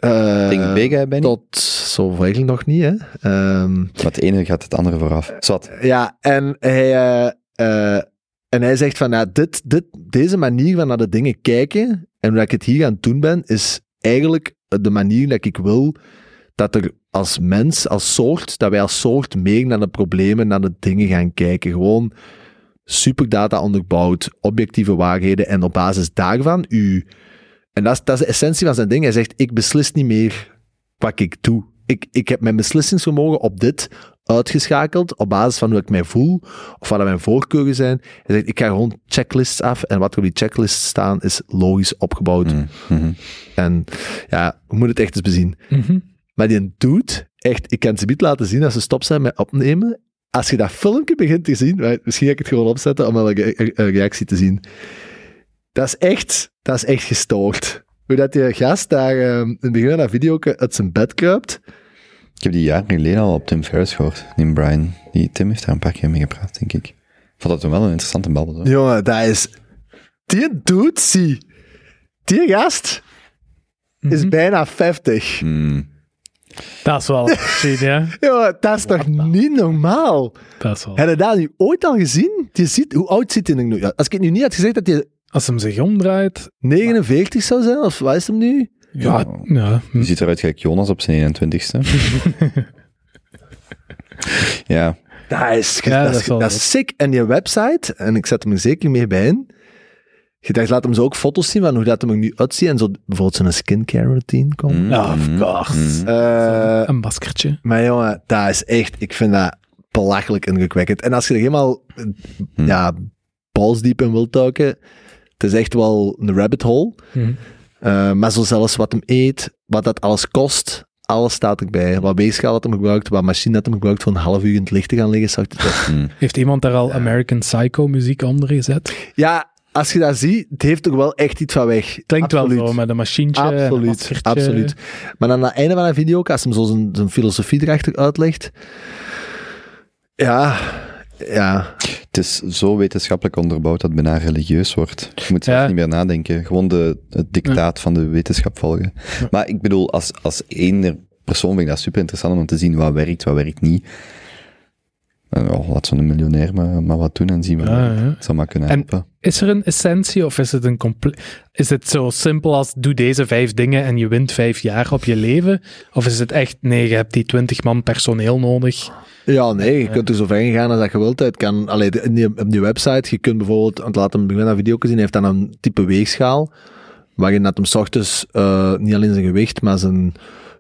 Big ben Tot zover eigenlijk nog niet, hè. Um, maar het ene gaat het andere vooraf. Zat. Ja, en hij... en hij zegt van, ja, dit, dit, deze manier van naar de dingen kijken en hoe ik het hier aan het doen ben, is eigenlijk de manier dat ik wil dat er als mens, als soort, dat wij als soort meer naar de problemen, naar de dingen gaan kijken. Gewoon superdata onderbouwd, objectieve waarheden en op basis daarvan u... En dat is, dat is de essentie van zijn ding. Hij zegt, ik beslis niet meer wat ik doe. Ik, ik heb mijn beslissingsvermogen op dit uitgeschakeld op basis van hoe ik mij voel of wat mijn voorkeuren zijn. Hij zegt, ik ga gewoon checklists af en wat er op die checklists staan is logisch opgebouwd. Mm -hmm. En ja, we moeten het echt eens bezien. Mm -hmm. Maar die doet echt, ik kan ze niet laten zien als ze stop zijn met opnemen. Als je dat filmpje begint te zien, misschien ga ik het gewoon opzetten om een, een reactie te zien. Dat is echt, dat is echt gestoord. Hoe dat die gast daar um, in het begin van dat video uit zijn bed kruipt. Ik heb die jaren geleden al op Tim Ferriss gehoord, die Brian. Die Tim heeft daar een paar keer mee gepraat, denk ik. Vond dat toen wel een interessante babbel. Zo. Jongen, dat is... Die doet, zie. Die gast is mm -hmm. bijna 50. Mm. Dat is wel shit, ja. ja, dat is toch niet normaal? Dat is wel. Heb je dat nu ooit al gezien? Je ziet, hoe oud zit hij nu? Als ik het nu niet had gezegd dat hij Als hem zich omdraait... 49 zou zijn, of wat is hem nu? Ja, ja. Je ziet eruit gelijk Jonas op zijn 21ste. ja. Dat is, Ja, dat dat is, dat sick. En die website, en ik zet hem er zeker mee bij in. Je dacht, laat hem zo ook foto's zien van hoe dat hem er nu uitziet. En zo bijvoorbeeld zo'n skincare routine komt. Mm, Ja, of mm, course. mm. Eh, Een maskertje. maar jongen, dat is echt, ik vind dat belachelijk indrukwekkend. En als je er helemaal, Hmm. ja, balsdiep in wilt duiken, het is echt wel een rabbit hole. Eh, maar zo zelfs wat hem eet, wat dat alles kost, alles staat erbij. Wat weegschaal dat hem gebruikt, wat machine dat hem gebruikt voor een half uur in het licht te gaan liggen. zag het. Mm. Heeft iemand daar al American Psycho muziek onder gezet? Ja, als je dat ziet, het heeft toch wel echt iets van weg. Klinkt Absoluut. wel zo, met een machientje en een Absoluut, absoluut. Maar aan het einde van een video, als hem zo zijn, zijn filosofie erachter uitlegt, ja, ja, Het is zo wetenschappelijk onderbouwd dat het bijna religieus wordt. Je moet zelf Ja. niet meer nadenken. Gewoon de, het dictaat van de wetenschap volgen. Maar ik bedoel, als, als één persoon vind ik dat super interessant om te zien wat werkt, wat werkt niet. En, oh, laat zo'n miljonair maar, maar wat doen en zien wat ja. Dat zou maar kunnen En- helpen. Is er een essentie of is het een compleet... Is het zo simpel als doe deze vijf dingen en je wint vijf jaar op je leven? Of is het echt, nee, je hebt die twintig man personeel nodig? Ja, nee, je kunt er zo ver in gaan als dat je wilt. Het kan, allee, de- in die, op die website, je kunt bijvoorbeeld, want laat hem beginnen een video zien, hij heeft dan een type weegschaal, waarin dat hem 's ochtends eh, niet alleen zijn gewicht, maar zijn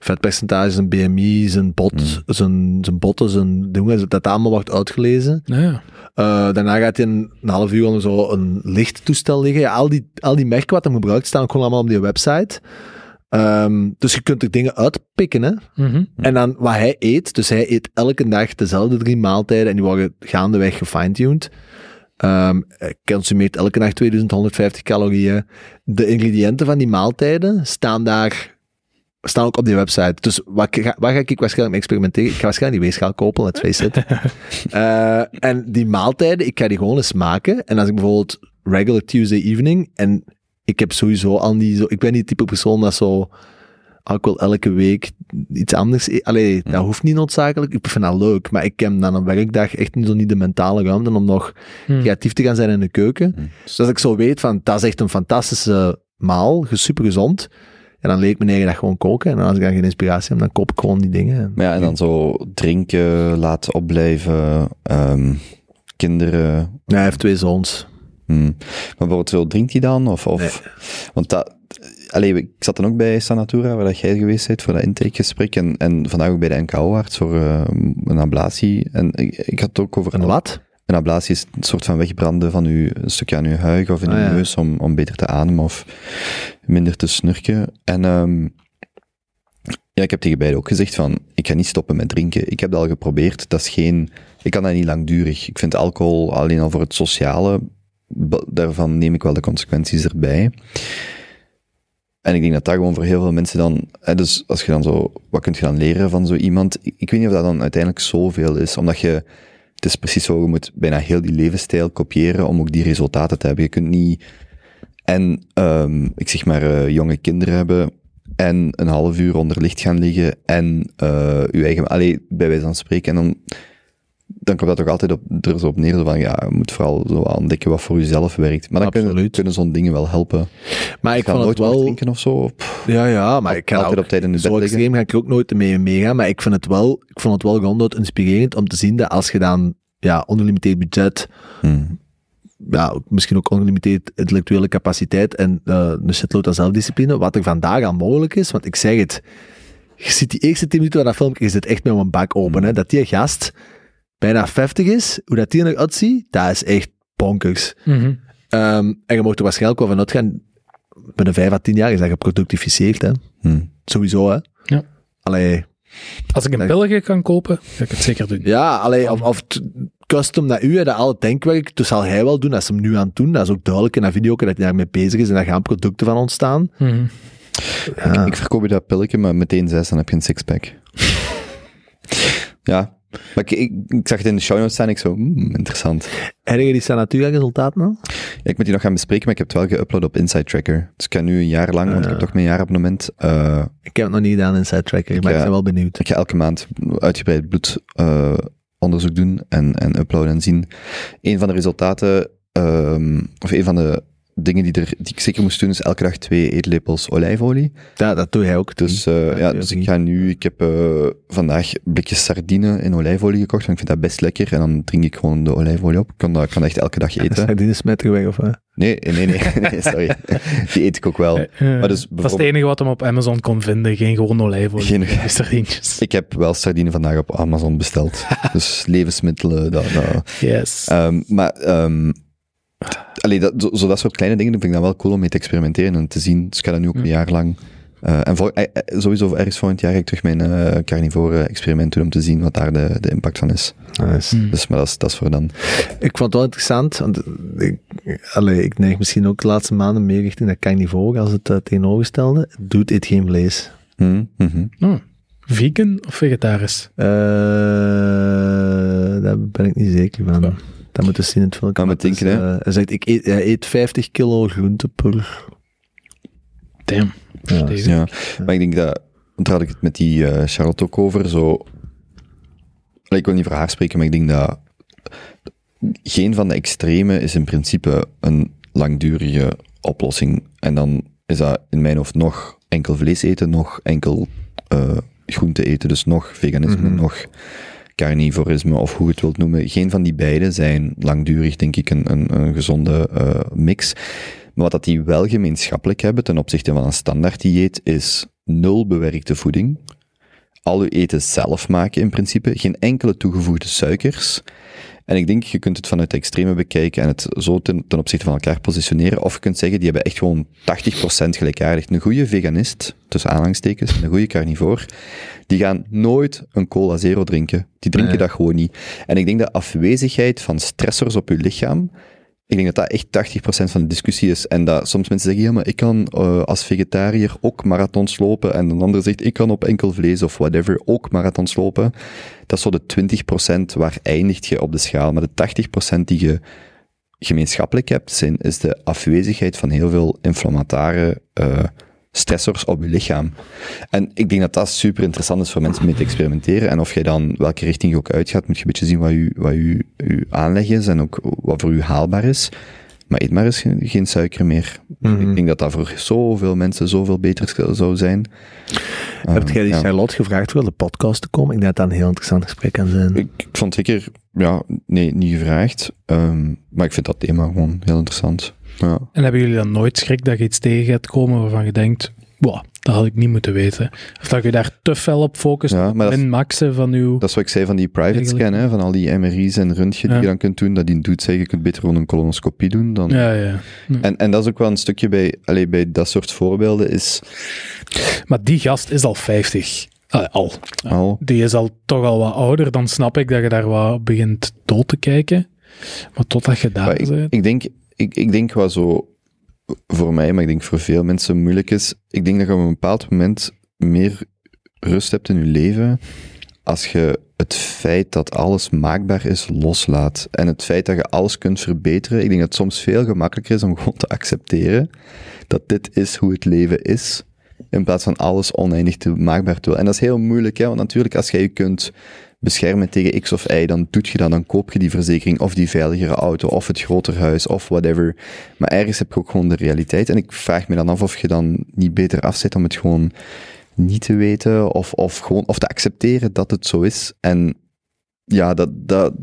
vetpercentage, zijn BMI, zijn bot, zijn, zijn botten, zijn dingen, dat allemaal wordt uitgelezen. Ja. Eh, daarna gaat hij een, een half uur onder zo een lichttoestel liggen. Ja, al, die, al die merken wat hij gebruikt staan ook gewoon allemaal op die website. Ehm, dus je kunt er dingen uitpikken, hè. Mhm. En dan wat hij eet, dus hij eet elke dag dezelfde drie maaltijden en die worden gaandeweg gefine-tuned. Ehm, hij consumeert elke dag 2150 calorieën. De ingrediënten van die maaltijden staan daar staan ook op die website. Dus wat, ga- waar ga ik waarschijnlijk mee experimenteren? Ik ga waarschijnlijk die weegschaal kopen, let's face it. En die maaltijden, ik ga die gewoon eens maken. En als ik bijvoorbeeld regular Tuesday evening, en ik heb sowieso al niet zo, ik ben niet het type persoon dat zo, ah, ik wil elke week iets anders, e- allee, dat hoeft niet noodzakelijk, ik vind dat leuk, maar ik heb dan een werkdag echt niet zo niet de mentale ruimte om nog Hmm. creatief te gaan zijn in de keuken. Hmm. Dus als ik zo weet van, dat is echt een fantastische maal, super gezond, en dan leer ik mijn eigen dat gewoon koken, en als ik dan geen inspiratie heb, dan koop ik gewoon die dingen. Ja, en dan zo drinken, laten opblijven, ehm, kinderen. Ja, hij heeft twee zoons. Hmm. Maar bijvoorbeeld, drinkt hij dan? Of, of, Want dat... Allee, ik zat dan ook bij Sanatura, waar dat jij geweest bent voor dat intakegesprek. En, en vandaag ook bij de NKO-arts voor eh, een ablatie. En ik, ik had het ook over... Een wat? Een ablatie is een soort van wegbranden van uw, een stukje aan uw huig of in Ah, uw ja. neus om, om beter te ademen of minder te snurken. En ehm, ja, ik heb tegen beiden ook gezegd van, ik ga niet stoppen met drinken. Ik heb dat al geprobeerd. Dat is geen, ik kan dat niet langdurig. Ik vind alcohol alleen al voor het sociale, daarvan neem ik wel de consequenties erbij. En ik denk dat dat gewoon voor heel veel mensen dan, hè, dus als je dan zo, wat kun je dan leren van zo iemand? Ik, ik weet niet of dat dan uiteindelijk zoveel is, omdat je, het is precies zo, je moet bijna heel die levensstijl kopiëren om ook die resultaten te hebben. Je kunt niet en, ehm, ik zeg maar, eh, jonge kinderen hebben en een half uur onder licht gaan liggen en eh je eigen, allee, bij wijze van spreken, en dan, dan komt dat toch altijd op, er zo op neer zo van, ja, je moet vooral zo ontdekken wat voor jezelf werkt. Maar dan kunnen, Absoluut. kunnen zo'n dingen wel helpen. Maar ik Ik ga vond nooit het wel drinken of zo. Pff, Ja, ja, maar ik kan altijd ook, op tijd in de zo bed liggen. extreem ga ik er ook nooit mee meegaan, maar ik vind het wel, ik vond het wel gewoon inspirerend om te zien dat als je dan, ja, ongelimiteerd budget, Hmm. ja, misschien ook ongelimiteerd intellectuele capaciteit en eh, een shitload aan zelfdiscipline, wat er vandaag al mogelijk is, want ik zeg het, je ziet die eerste 10 minuten van dat filmpje, je zit echt met een bak open, hè, dat die gast bijna 50 is, hoe dat die er uitziet, dat is echt bonkers. Mhm. Ehm, en je mocht er waarschijnlijk wel van uitgaan, binnen 5 à 10 jaar is dat geproductificeerd, hè. Hmm. Sowieso, hè. Ja. Allee, Als ik in België kan kopen, ga ik het zeker doen. ja, allee, of, of t- custom naar u, dat al het denkwerk, dus zal hij wel doen, dat is hem nu aan het doen, dat is ook duidelijk in dat video dat hij daarmee bezig is en daar gaan producten van ontstaan. Mhm. Ja. Ik verkoop je dat pilletje, maar meteen zes, dan heb je een sixpack. ja. Maar ik, ik, ik zag het in de show notes staan, ik zo, hmm, interessant. Heb je die Sanatura resultaten al? Ja, ik moet die nog gaan bespreken, maar ik heb het wel geüpload op Inside Tracker. Dus ik kan nu een jaar lang, want ik heb Ah. toch mijn jaarabonnement, eh Ik heb het nog niet gedaan in Sidetracker, maar ik ben wel benieuwd. ik ga elke maand uitgebreid bloedonderzoek doen en, en uploaden en zien. Een van de resultaten, ehm, of een van de dingen die, er, die ik zeker moest doen, is elke dag twee eetlepels olijfolie. Ja, dat doe jij ook. Dus, eh, Ja, dus ik ga nu, ik heb eh, vandaag blikjes sardine in olijfolie gekocht, want ik vind dat best lekker. En dan drink ik gewoon de olijfolie op. Ik kan dat, kan echt elke dag eten. Sardines smetten weg of wat? Nee, nee, nee, nee, sorry. Die eet ik ook wel. Maar dus dat is het enige wat hem op Amazon kon vinden. Geen gewoon olijfolie. Geen- sardientjes. Ik heb wel sardine vandaag op Amazon besteld. dus levensmiddelen, dat, dat. Yes. Ehm, maar, ehm allee, dat, zo, zo dat soort kleine dingen vind ik dan wel cool om mee te experimenteren en te zien. Dus ik ga dat nu ook een jaar lang. eh, en voor, eh, eh, sowieso ergens volgend jaar ga ik terug mijn eh carnivore experiment doen om te zien wat daar de, de impact van is. Nice. Hmm. Dus, maar dat is, dat is voor dan. Ik vond het wel interessant, want ik, allee, ik neig misschien ook de laatste maanden meer richting dat carnivore als het uh, tegenovergestelde. Het doet eet geen vlees. Hm, mhm. Oh, vegan of vegetarisch? Eh, daar ben ik niet zeker van. Ja. Dat moet je zien in het filmpje. Is, denken, hè? eh, hij zegt, ik eet, hij eet 50 kilo groente per... Damn. Ja. Ja. Maar ik denk dat, want daar had ik het met die eh, Charlotte ook over, zo... Ik wil niet voor haar spreken, maar ik denk dat geen van de extreme is in principe een langdurige oplossing. En dan is dat in mijn hoofd nog enkel vlees eten, nog enkel eh groente eten, dus nog veganisme, Mhm. nog carnivorisme, of hoe je het wilt noemen. Geen van die beide zijn langdurig, denk ik, een, een, een gezonde eh, mix. Maar wat dat die wel gemeenschappelijk hebben ten opzichte van een standaard dieet, is nul bewerkte voeding. Al uw eten zelf maken in principe. Geen enkele toegevoegde suikers. En ik denk, je kunt het vanuit de extreme bekijken en het zo ten, ten opzichte van elkaar positioneren. Of je kunt zeggen, die hebben echt gewoon 80% gelijkaardig. Een goede veganist, tussen aanhalingstekens, en een goede carnivoor, die gaan nooit een cola zero drinken. Die drinken Nee. dat gewoon niet. En ik denk dat afwezigheid van stressors op je lichaam Ik denk dat dat echt 80% van de discussie is. En dat soms mensen zeggen, ja, maar ik kan uh, als vegetariër ook marathons lopen. En een ander zegt, ik kan op enkel vlees of whatever ook marathons lopen. Dat is zo de 20% waar eindigt je op de schaal. Maar de 80% die je gemeenschappelijk hebt, zijn, is de afwezigheid van heel veel inflammatoire uh, stressors op je lichaam. En ik denk dat dat super interessant is voor mensen mee te experimenteren. En of jij dan welke richting je ook uitgaat, moet je een beetje zien wat je, wat je, je aanleg is en ook wat voor u haalbaar is. Maar eet maar eens geen, suiker meer. Mhm. Ik denk dat dat voor zoveel mensen zoveel beter zou zijn. Heb Uh, jij die ja. Charlotte gevraagd voor de podcast te komen? Ik denk dat dat een heel interessant gesprek kan zijn. Ik, ik vond zeker, ja, nee, niet gevraagd. Ehm, maar ik vind dat thema gewoon heel interessant. Ja. En hebben jullie dan nooit schrik dat je iets tegen gaat komen waarvan je denkt, wow, dat had ik niet moeten weten? Of dat je daar te fel op focust, Ja, maar min maxen van uw... Dat is wat ik zei van die private Eigenlijk. scan, hè, van al die MRI's en röntgen die je dan kunt doen, dat die doet zeggen, je kunt beter gewoon een colonoscopie doen dan... Ja, ja. En, en dat is ook wel een stukje bij, allee, bij dat soort voorbeelden is Maar die gast is al 50. Ah, al. al... Die is al toch al wat ouder, dan snap ik dat je daar wat begint dood te kijken. Maar totdat je daar Maar ik, bent... ik, denk, ik, ik denk wat zo voor mij, maar ik denk voor veel mensen moeilijk is, ik denk dat je op een bepaald moment meer rust hebt in je leven als je het feit dat alles maakbaar is loslaat. En het feit dat je alles kunt verbeteren. Ik denk dat het soms veel gemakkelijker is om gewoon te accepteren dat dit is hoe het leven is. In plaats van alles oneindig te maakbaar te willen. En dat is heel moeilijk, hè, want natuurlijk als jij je kunt beschermen tegen X of Y, dan doet je dat, dan koop je die verzekering of die veiligere auto of het groter huis of whatever. Maar ergens heb je ook gewoon de realiteit. En ik vraag me dan af of je dan niet beter afzet om het gewoon niet te weten of, of gewoon of te accepteren dat het zo is. En ja, dat, dat,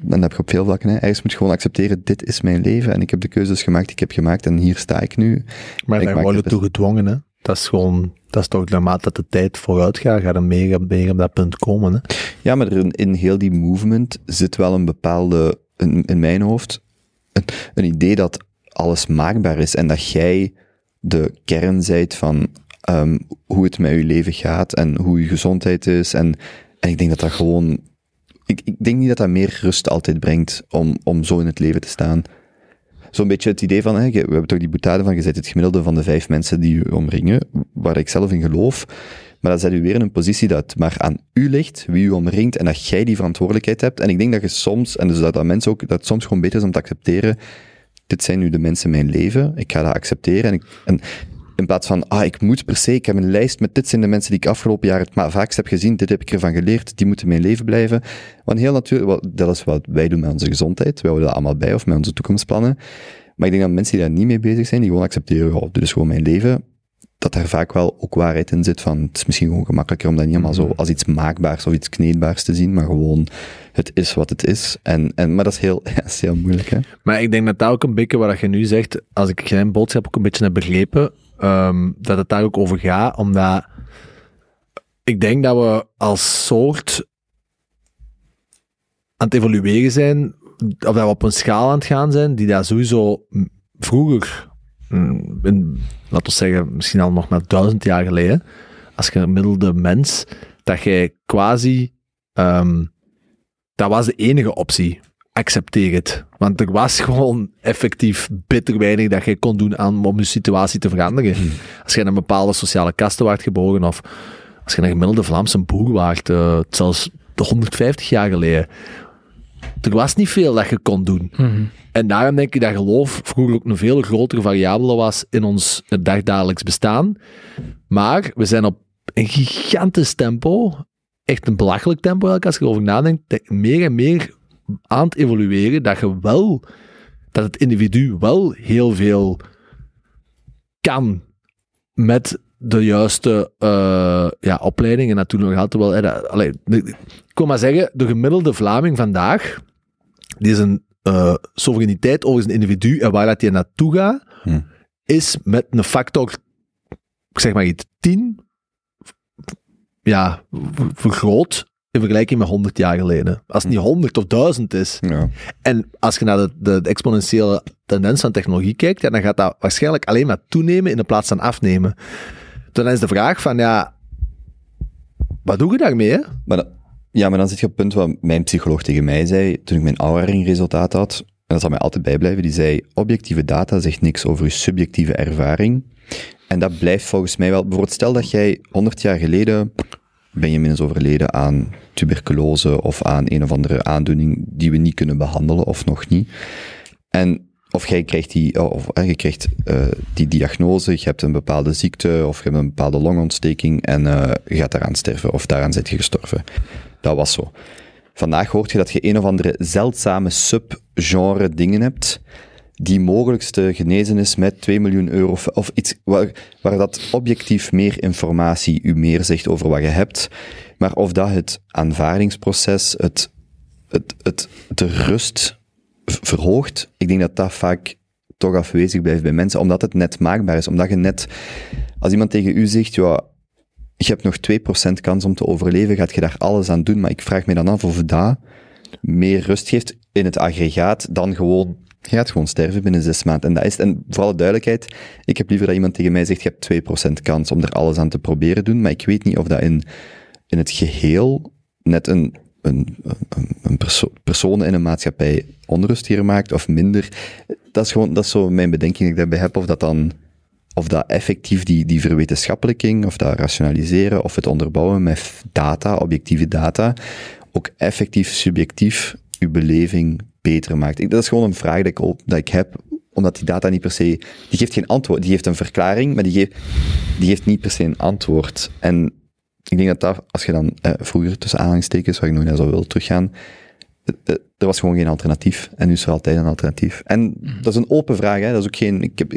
dan heb je op veel vlakken. Hè. Ergens moet je gewoon accepteren, dit is mijn leven en ik heb de keuzes gemaakt die ik heb gemaakt en hier sta ik nu. Maar daar maak worden het toe gedwongen, hè. Dat is gewoon, dat is toch naarmate de tijd vooruit gaat, gaat er meer, op dat punt komen, hè. Ja, maar in, heel die movement zit wel een bepaalde, in, in mijn hoofd, een, een idee dat alles maakbaar is en dat jij de kern zijt van ehm, hoe het met je leven gaat en hoe je gezondheid is. En, en ik denk dat dat gewoon, ik, ik denk niet dat dat meer rust altijd brengt om, om zo in het leven te staan. Zo'n beetje het idee van, hè, we hebben toch die boetade van, je bent het gemiddelde van de vijf mensen die je omringen, waar ik zelf in geloof. Maar dat zet u weer in een positie dat maar aan u ligt, wie u omringt, en dat jij die verantwoordelijkheid hebt. En ik denk dat je soms, en dus dat, dat mensen ook, dat het soms gewoon beter is om te accepteren, dit zijn nu de mensen in mijn leven, ik ga dat accepteren. En, ik, in plaats van, ah, ik moet per se, ik heb een lijst met dit zijn de mensen die ik afgelopen jaar het ma- vaakst heb gezien, dit heb ik ervan geleerd, die moeten in mijn leven blijven. Want heel natuurlijk, dat is wat wij doen met onze gezondheid, wij houden dat allemaal bij, of met onze toekomstplannen. Maar ik denk dat mensen die daar niet mee bezig zijn, die gewoon accepteren, oh, dit is gewoon mijn leven, dat daar vaak wel ook waarheid in zit van, het is misschien gewoon gemakkelijker om dat niet helemaal zo als iets maakbaars of iets kneedbaars te zien, maar gewoon, het is wat het is. En, en, maar dat is heel, dat is heel moeilijk, hè. Maar ik denk dat dat ook een beetje wat je nu zegt, als ik zijn boodschap ook een beetje heb begrepen, ehm, dat het daar ook over gaat, omdat ik denk dat we als soort aan het evolueren zijn, of dat we op een schaal aan het gaan zijn, die daar sowieso vroeger, laten we zeggen, misschien al nog maar duizend jaar geleden, als gemiddelde mens, dat jij quasi, ehm, dat was de enige optie accepteer het. Want er was gewoon effectief bitter weinig dat je kon doen aan, om je situatie te veranderen. Als je in een bepaalde sociale kasten waart geboren, of als je een gemiddelde Vlaamse boer waart, eh, zelfs de 150 jaar geleden, er was niet veel dat je kon doen. Mhm. En daarom denk ik dat geloof vroeger ook een veel grotere variabele was in ons dagdagelijks bestaan. Maar we zijn op een gigantisch tempo, echt een belachelijk tempo als je erover nadenkt, meer en meer aan het evolueren, dat je wel, dat het individu wel heel veel kan met de juiste eh, ja, opleiding. En natuurlijk nog altijd wel... dat- allee, ik kon maar zeggen, de gemiddelde Vlaming vandaag, die zijn eh, soevereiniteit over zijn individu en waar dat hij naartoe gaat, Hm. is met een factor, ik zeg maar iets, 10 ja, vergroot in vergelijking met 100 jaar geleden. Als het niet 100 of 1000 is. Ja. En als je naar de, de, de exponentiële tendens van technologie kijkt, ja, dan gaat dat waarschijnlijk alleen maar toenemen in de plaats van afnemen. Dan is de vraag van, ja, wat doe je daarmee? Hè? Maar dat- ja, maar dan zit je op het punt wat mijn psycholoog tegen mij zei toen ik mijn Auering-resultaat had. dat zal mij altijd bijblijven, die zei, objectieve data zegt niks over je subjectieve ervaring. En dat blijft volgens mij wel, bijvoorbeeld stel dat jij 100 jaar geleden, ben je minstens overleden aan tuberculose of aan een of andere aandoening die we niet kunnen behandelen of nog niet. En of jij krijgt die, of, eh, je krijgt uh, die diagnose, je hebt een bepaalde ziekte of je hebt een bepaalde longontsteking en uh, je gaat daaraan sterven of daaraan zit je gestorven. Dat was zo. Vandaag hoort je dat je een of andere zeldzame subgenre dingen hebt die mogelijkste genezen is met 2 miljoen euro of iets waar, dat objectief meer informatie u meer zegt over wat je hebt, maar of dat het aanvaardingsproces, het, het, het, de rust verhoogt, ik denk dat dat vaak toch afwezig blijft bij mensen, omdat het net maakbaar is, omdat je net, als iemand tegen u zegt, ja, je hebt nog 2% kans om te overleven, gaat je daar alles aan doen, maar ik vraag me dan af of dat meer rust geeft in het aggregaat dan gewoon je gaat gewoon sterven binnen zes maanden. En dat is, en voor alle duidelijkheid, ik heb liever dat iemand tegen mij zegt, je hebt 2% kans om er alles aan te proberen doen, maar ik weet niet of dat in, in het geheel net een, een, een, een perso persoon in een maatschappij onrust hier maakt, of minder. Dat is gewoon, dat zo mijn bedenking die ik daarbij heb, of dat dan, of dat effectief die, die verwetenschappelijking, of dat rationaliseren, of het onderbouwen met data, objectieve data, ook effectief subjectief uw beleving beter maakt. Ik, dat is gewoon een vraag dat ik, op, dat ik heb, omdat die data niet per se, die geeft geen antwoord, die geeft een verklaring, maar die geeft, die geeft niet per se een antwoord. En ik denk dat dat, als je dan eh, vroeger tussen aanhalingstekens, waar ik nog naar zou willen teruggaan, eh, eh, er was gewoon geen alternatief. En nu is er altijd een alternatief. En dat is een open vraag, hè. dat is ook geen, ik heb,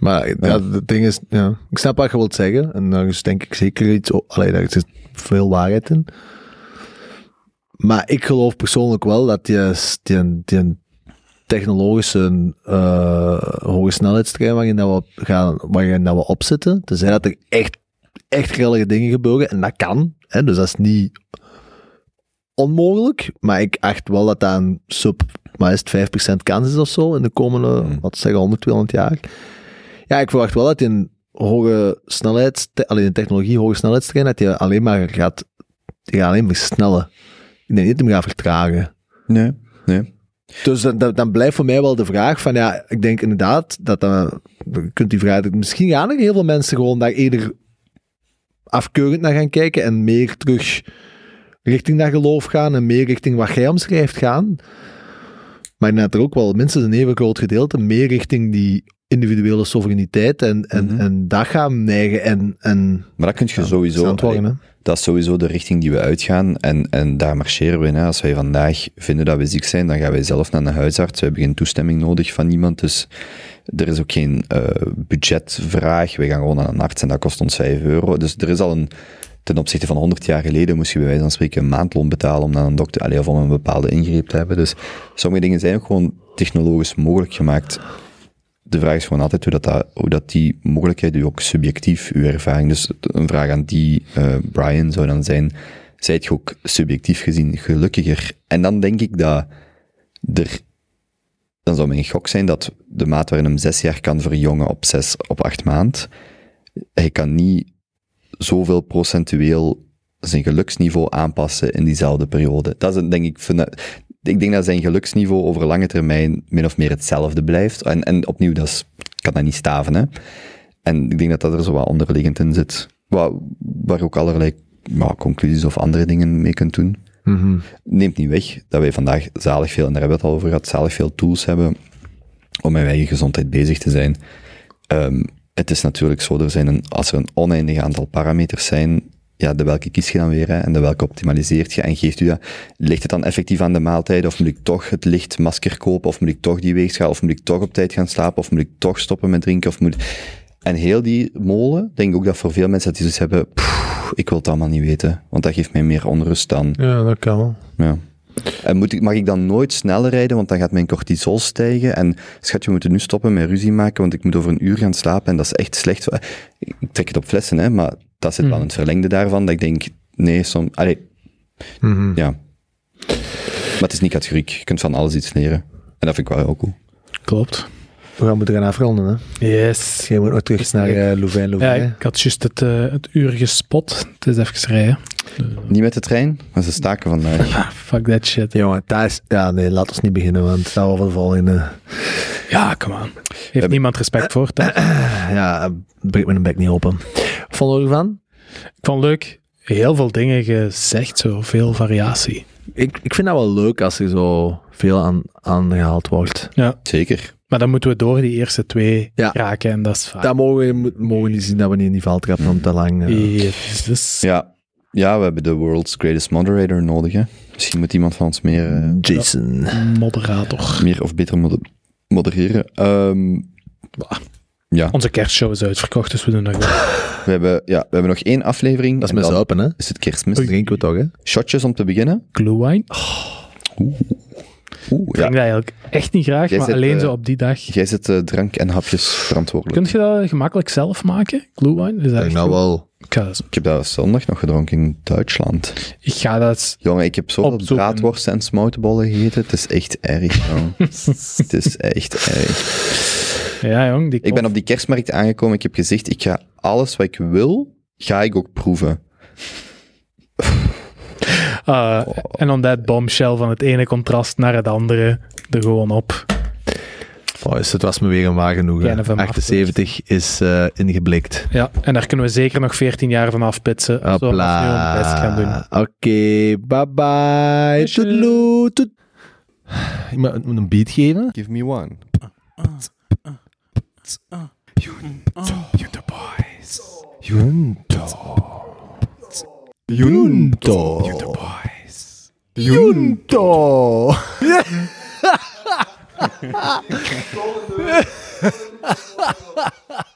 maar ja, het ding is, ja, ik snap wat je wilt zeggen. En daar is denk ik zeker iets, alleen daar zit veel waarheid in. Maar ik geloof persoonlijk wel dat die, die, die technologische uh, hoge snelheidstrein waarin dat we, gaan, waarin dat we opzitten, tenzij dat er echt, echt grillige dingen gebeuren, en dat kan, hè, dus dat is niet onmogelijk, maar ik acht wel dat dat een sub, maar is het 5% kans is of zo in de komende, mm. wat zeggen, 100, 200 jaar. Ja, ik verwacht wel dat een hoge snelheid, alleen de technologie hoge snelheidstrein, dat je alleen maar gaat, die gaat alleen versnellen. Ik denk niet dat hem gaat vertragen. Nee, nee. Dus dan, dan, blijft voor mij wel de vraag van, ja, ik denk inderdaad dat dan, dan kunt die vraag, misschien gaan er heel veel mensen gewoon daar eerder afkeurend naar gaan kijken en meer terug richting dat geloof gaan en meer richting wat jij omschrijft gaan. Maar dat er ook wel minstens een even groot gedeelte meer richting die individuele soevereiniteit en, en, mm en dat gaan neigen. En, en, maar dat kun je sowieso dat is sowieso de richting die we uitgaan en, en daar marcheren we in. Als wij vandaag vinden dat we ziek zijn, dan gaan wij zelf naar een huisarts. We hebben geen toestemming nodig van niemand, dus er is ook geen uh, budgetvraag. We gaan gewoon naar een arts en dat kost ons 5 euro. Dus er is al een, ten opzichte van 100 jaar geleden moest je bij wijze van spreken een maandloon betalen om naar een dokter, allee, of een bepaalde ingreep te hebben. Dus sommige dingen zijn ook gewoon technologisch mogelijk gemaakt de vraag is gewoon altijd hoe dat, hoe dat die mogelijkheid, u ook subjectief, uw ervaring, dus een vraag aan die uh, Brian zou dan zijn, zijt je ook subjectief gezien gelukkiger? En dan denk ik dat er, dan zou mijn gok zijn dat de maat waarin hem zes jaar kan verjongen op zes, op acht maand, hij kan niet zoveel procentueel zijn geluksniveau aanpassen in diezelfde periode. Dat is denk ik, ik denk dat zijn geluksniveau over lange termijn min of meer hetzelfde blijft. En, en opnieuw, dat is, kan dat niet staven. Hè? En ik denk dat dat er zo wat onderliggend in zit. Waar, waar ook allerlei conclusies of andere dingen mee kunt doen. Mm Neemt niet weg dat wij vandaag zalig veel, en daar hebben we het al over gehad, zalig veel tools hebben om met eigen gezondheid bezig te zijn. Um, het is natuurlijk zo, er zijn een, als er een oneindig aantal parameters zijn, ja, de welke kies je dan weer hè, en de welke optimaliseert je en geeft u dat? Ligt het dan effectief aan de maaltijd of moet ik toch het lichtmasker kopen of moet ik toch die weegschaal of moet ik toch op tijd gaan slapen of moet ik toch stoppen met drinken of moet... En heel die molen, denk ik ook dat voor veel mensen dat die dus hebben, ik wil het allemaal niet weten, want dat geeft mij meer onrust dan... Ja, dat kan wel. Ja. En moet ik, mag ik dan nooit sneller rijden, want dan gaat mijn cortisol stijgen. En schat, we moeten nu stoppen met ruzie maken, want ik moet over een uur gaan slapen en dat is echt slecht. Ik trek het op flessen, hè, maar dat zit wel in het verlengde daarvan, dat ik denk, nee, soms... Allee, Mhm. ja. Maar het is niet categoriek. Je kunt van alles iets leren. En dat vind ik wel heel cool. Klopt. We gaan moeten gaan afronden, hè. Yes. Jij moet nog terug naar uh, Louvain, Ja, Louvain. ik had juist het, eh, het uur gespot. Het is even rijden. Niet met de trein, maar ze staken vandaag. Ah, fuck that shit. Jongen, dat is... Ja, nee, laat ons niet beginnen, want dat was de volgende... Ja, come on. Heeft niemand respect voor? toch? Ja, breek me een bek niet open. Vond je ervan? Ik vond het leuk. Heel veel dingen gezegd, zo veel variatie. Ik, ik vind dat wel leuk als er zo veel aan, aangehaald wordt. Ja, Zeker. Maar dan moeten we door die eerste twee Ja. raken en dat is vaak. Dat mogen we mogen we niet zien dat we niet in die val trappen om te lang... eh. Jezus. Ja. ja, we hebben de world's greatest moderator nodig. Hè. Misschien moet iemand van ons meer, eh, Jason. Moderator. meer of beter moder- modereren. Ehm, ja, Onze kerstshow is uitverkocht, dus we doen dat gewoon. we hebben, ja, we hebben nog één aflevering. Dat is met zuipen, hè? is het kerstmis. Dat drinken we toch, hè? Shotjes om te beginnen. Glue wine. Oeh, Ik ja. drink dat eigenlijk echt niet graag, Jij maar zit, alleen eh, zo op die dag. Jij zit eh, drank en hapjes verantwoordelijk. Kun je dat gemakkelijk zelf maken? Glue wine? Is dat Ik nou goed? wel. Ik dat- Ik heb dat zondag nog gedronken in Duitsland. ik ga dat... Jongen, ik heb zoveel Opzoeken. braadworst en smoutenbollen gegeten. Het is echt erg. Het is echt erg. Ja, jong. Die Ik ben op die kerstmarkt aangekomen. Ik heb gezegd, ik ga alles wat ik wil, ga ik ook proeven. Ah, En on that bombshell van het ene contrast naar het andere, er gewoon op. Oh, dus het was me weer een waar genoeg. hè. Kleine van 78 is eh, ingeblikt. Ja, en daar kunnen we zeker nog 14 jaar van afpitsen. Ons best gaan doen. Hopla. Oké, bye bye. Toedeloe. Toet. Iemand moet een beat geven? Give me one. Junto. Junto. Junto. Junto.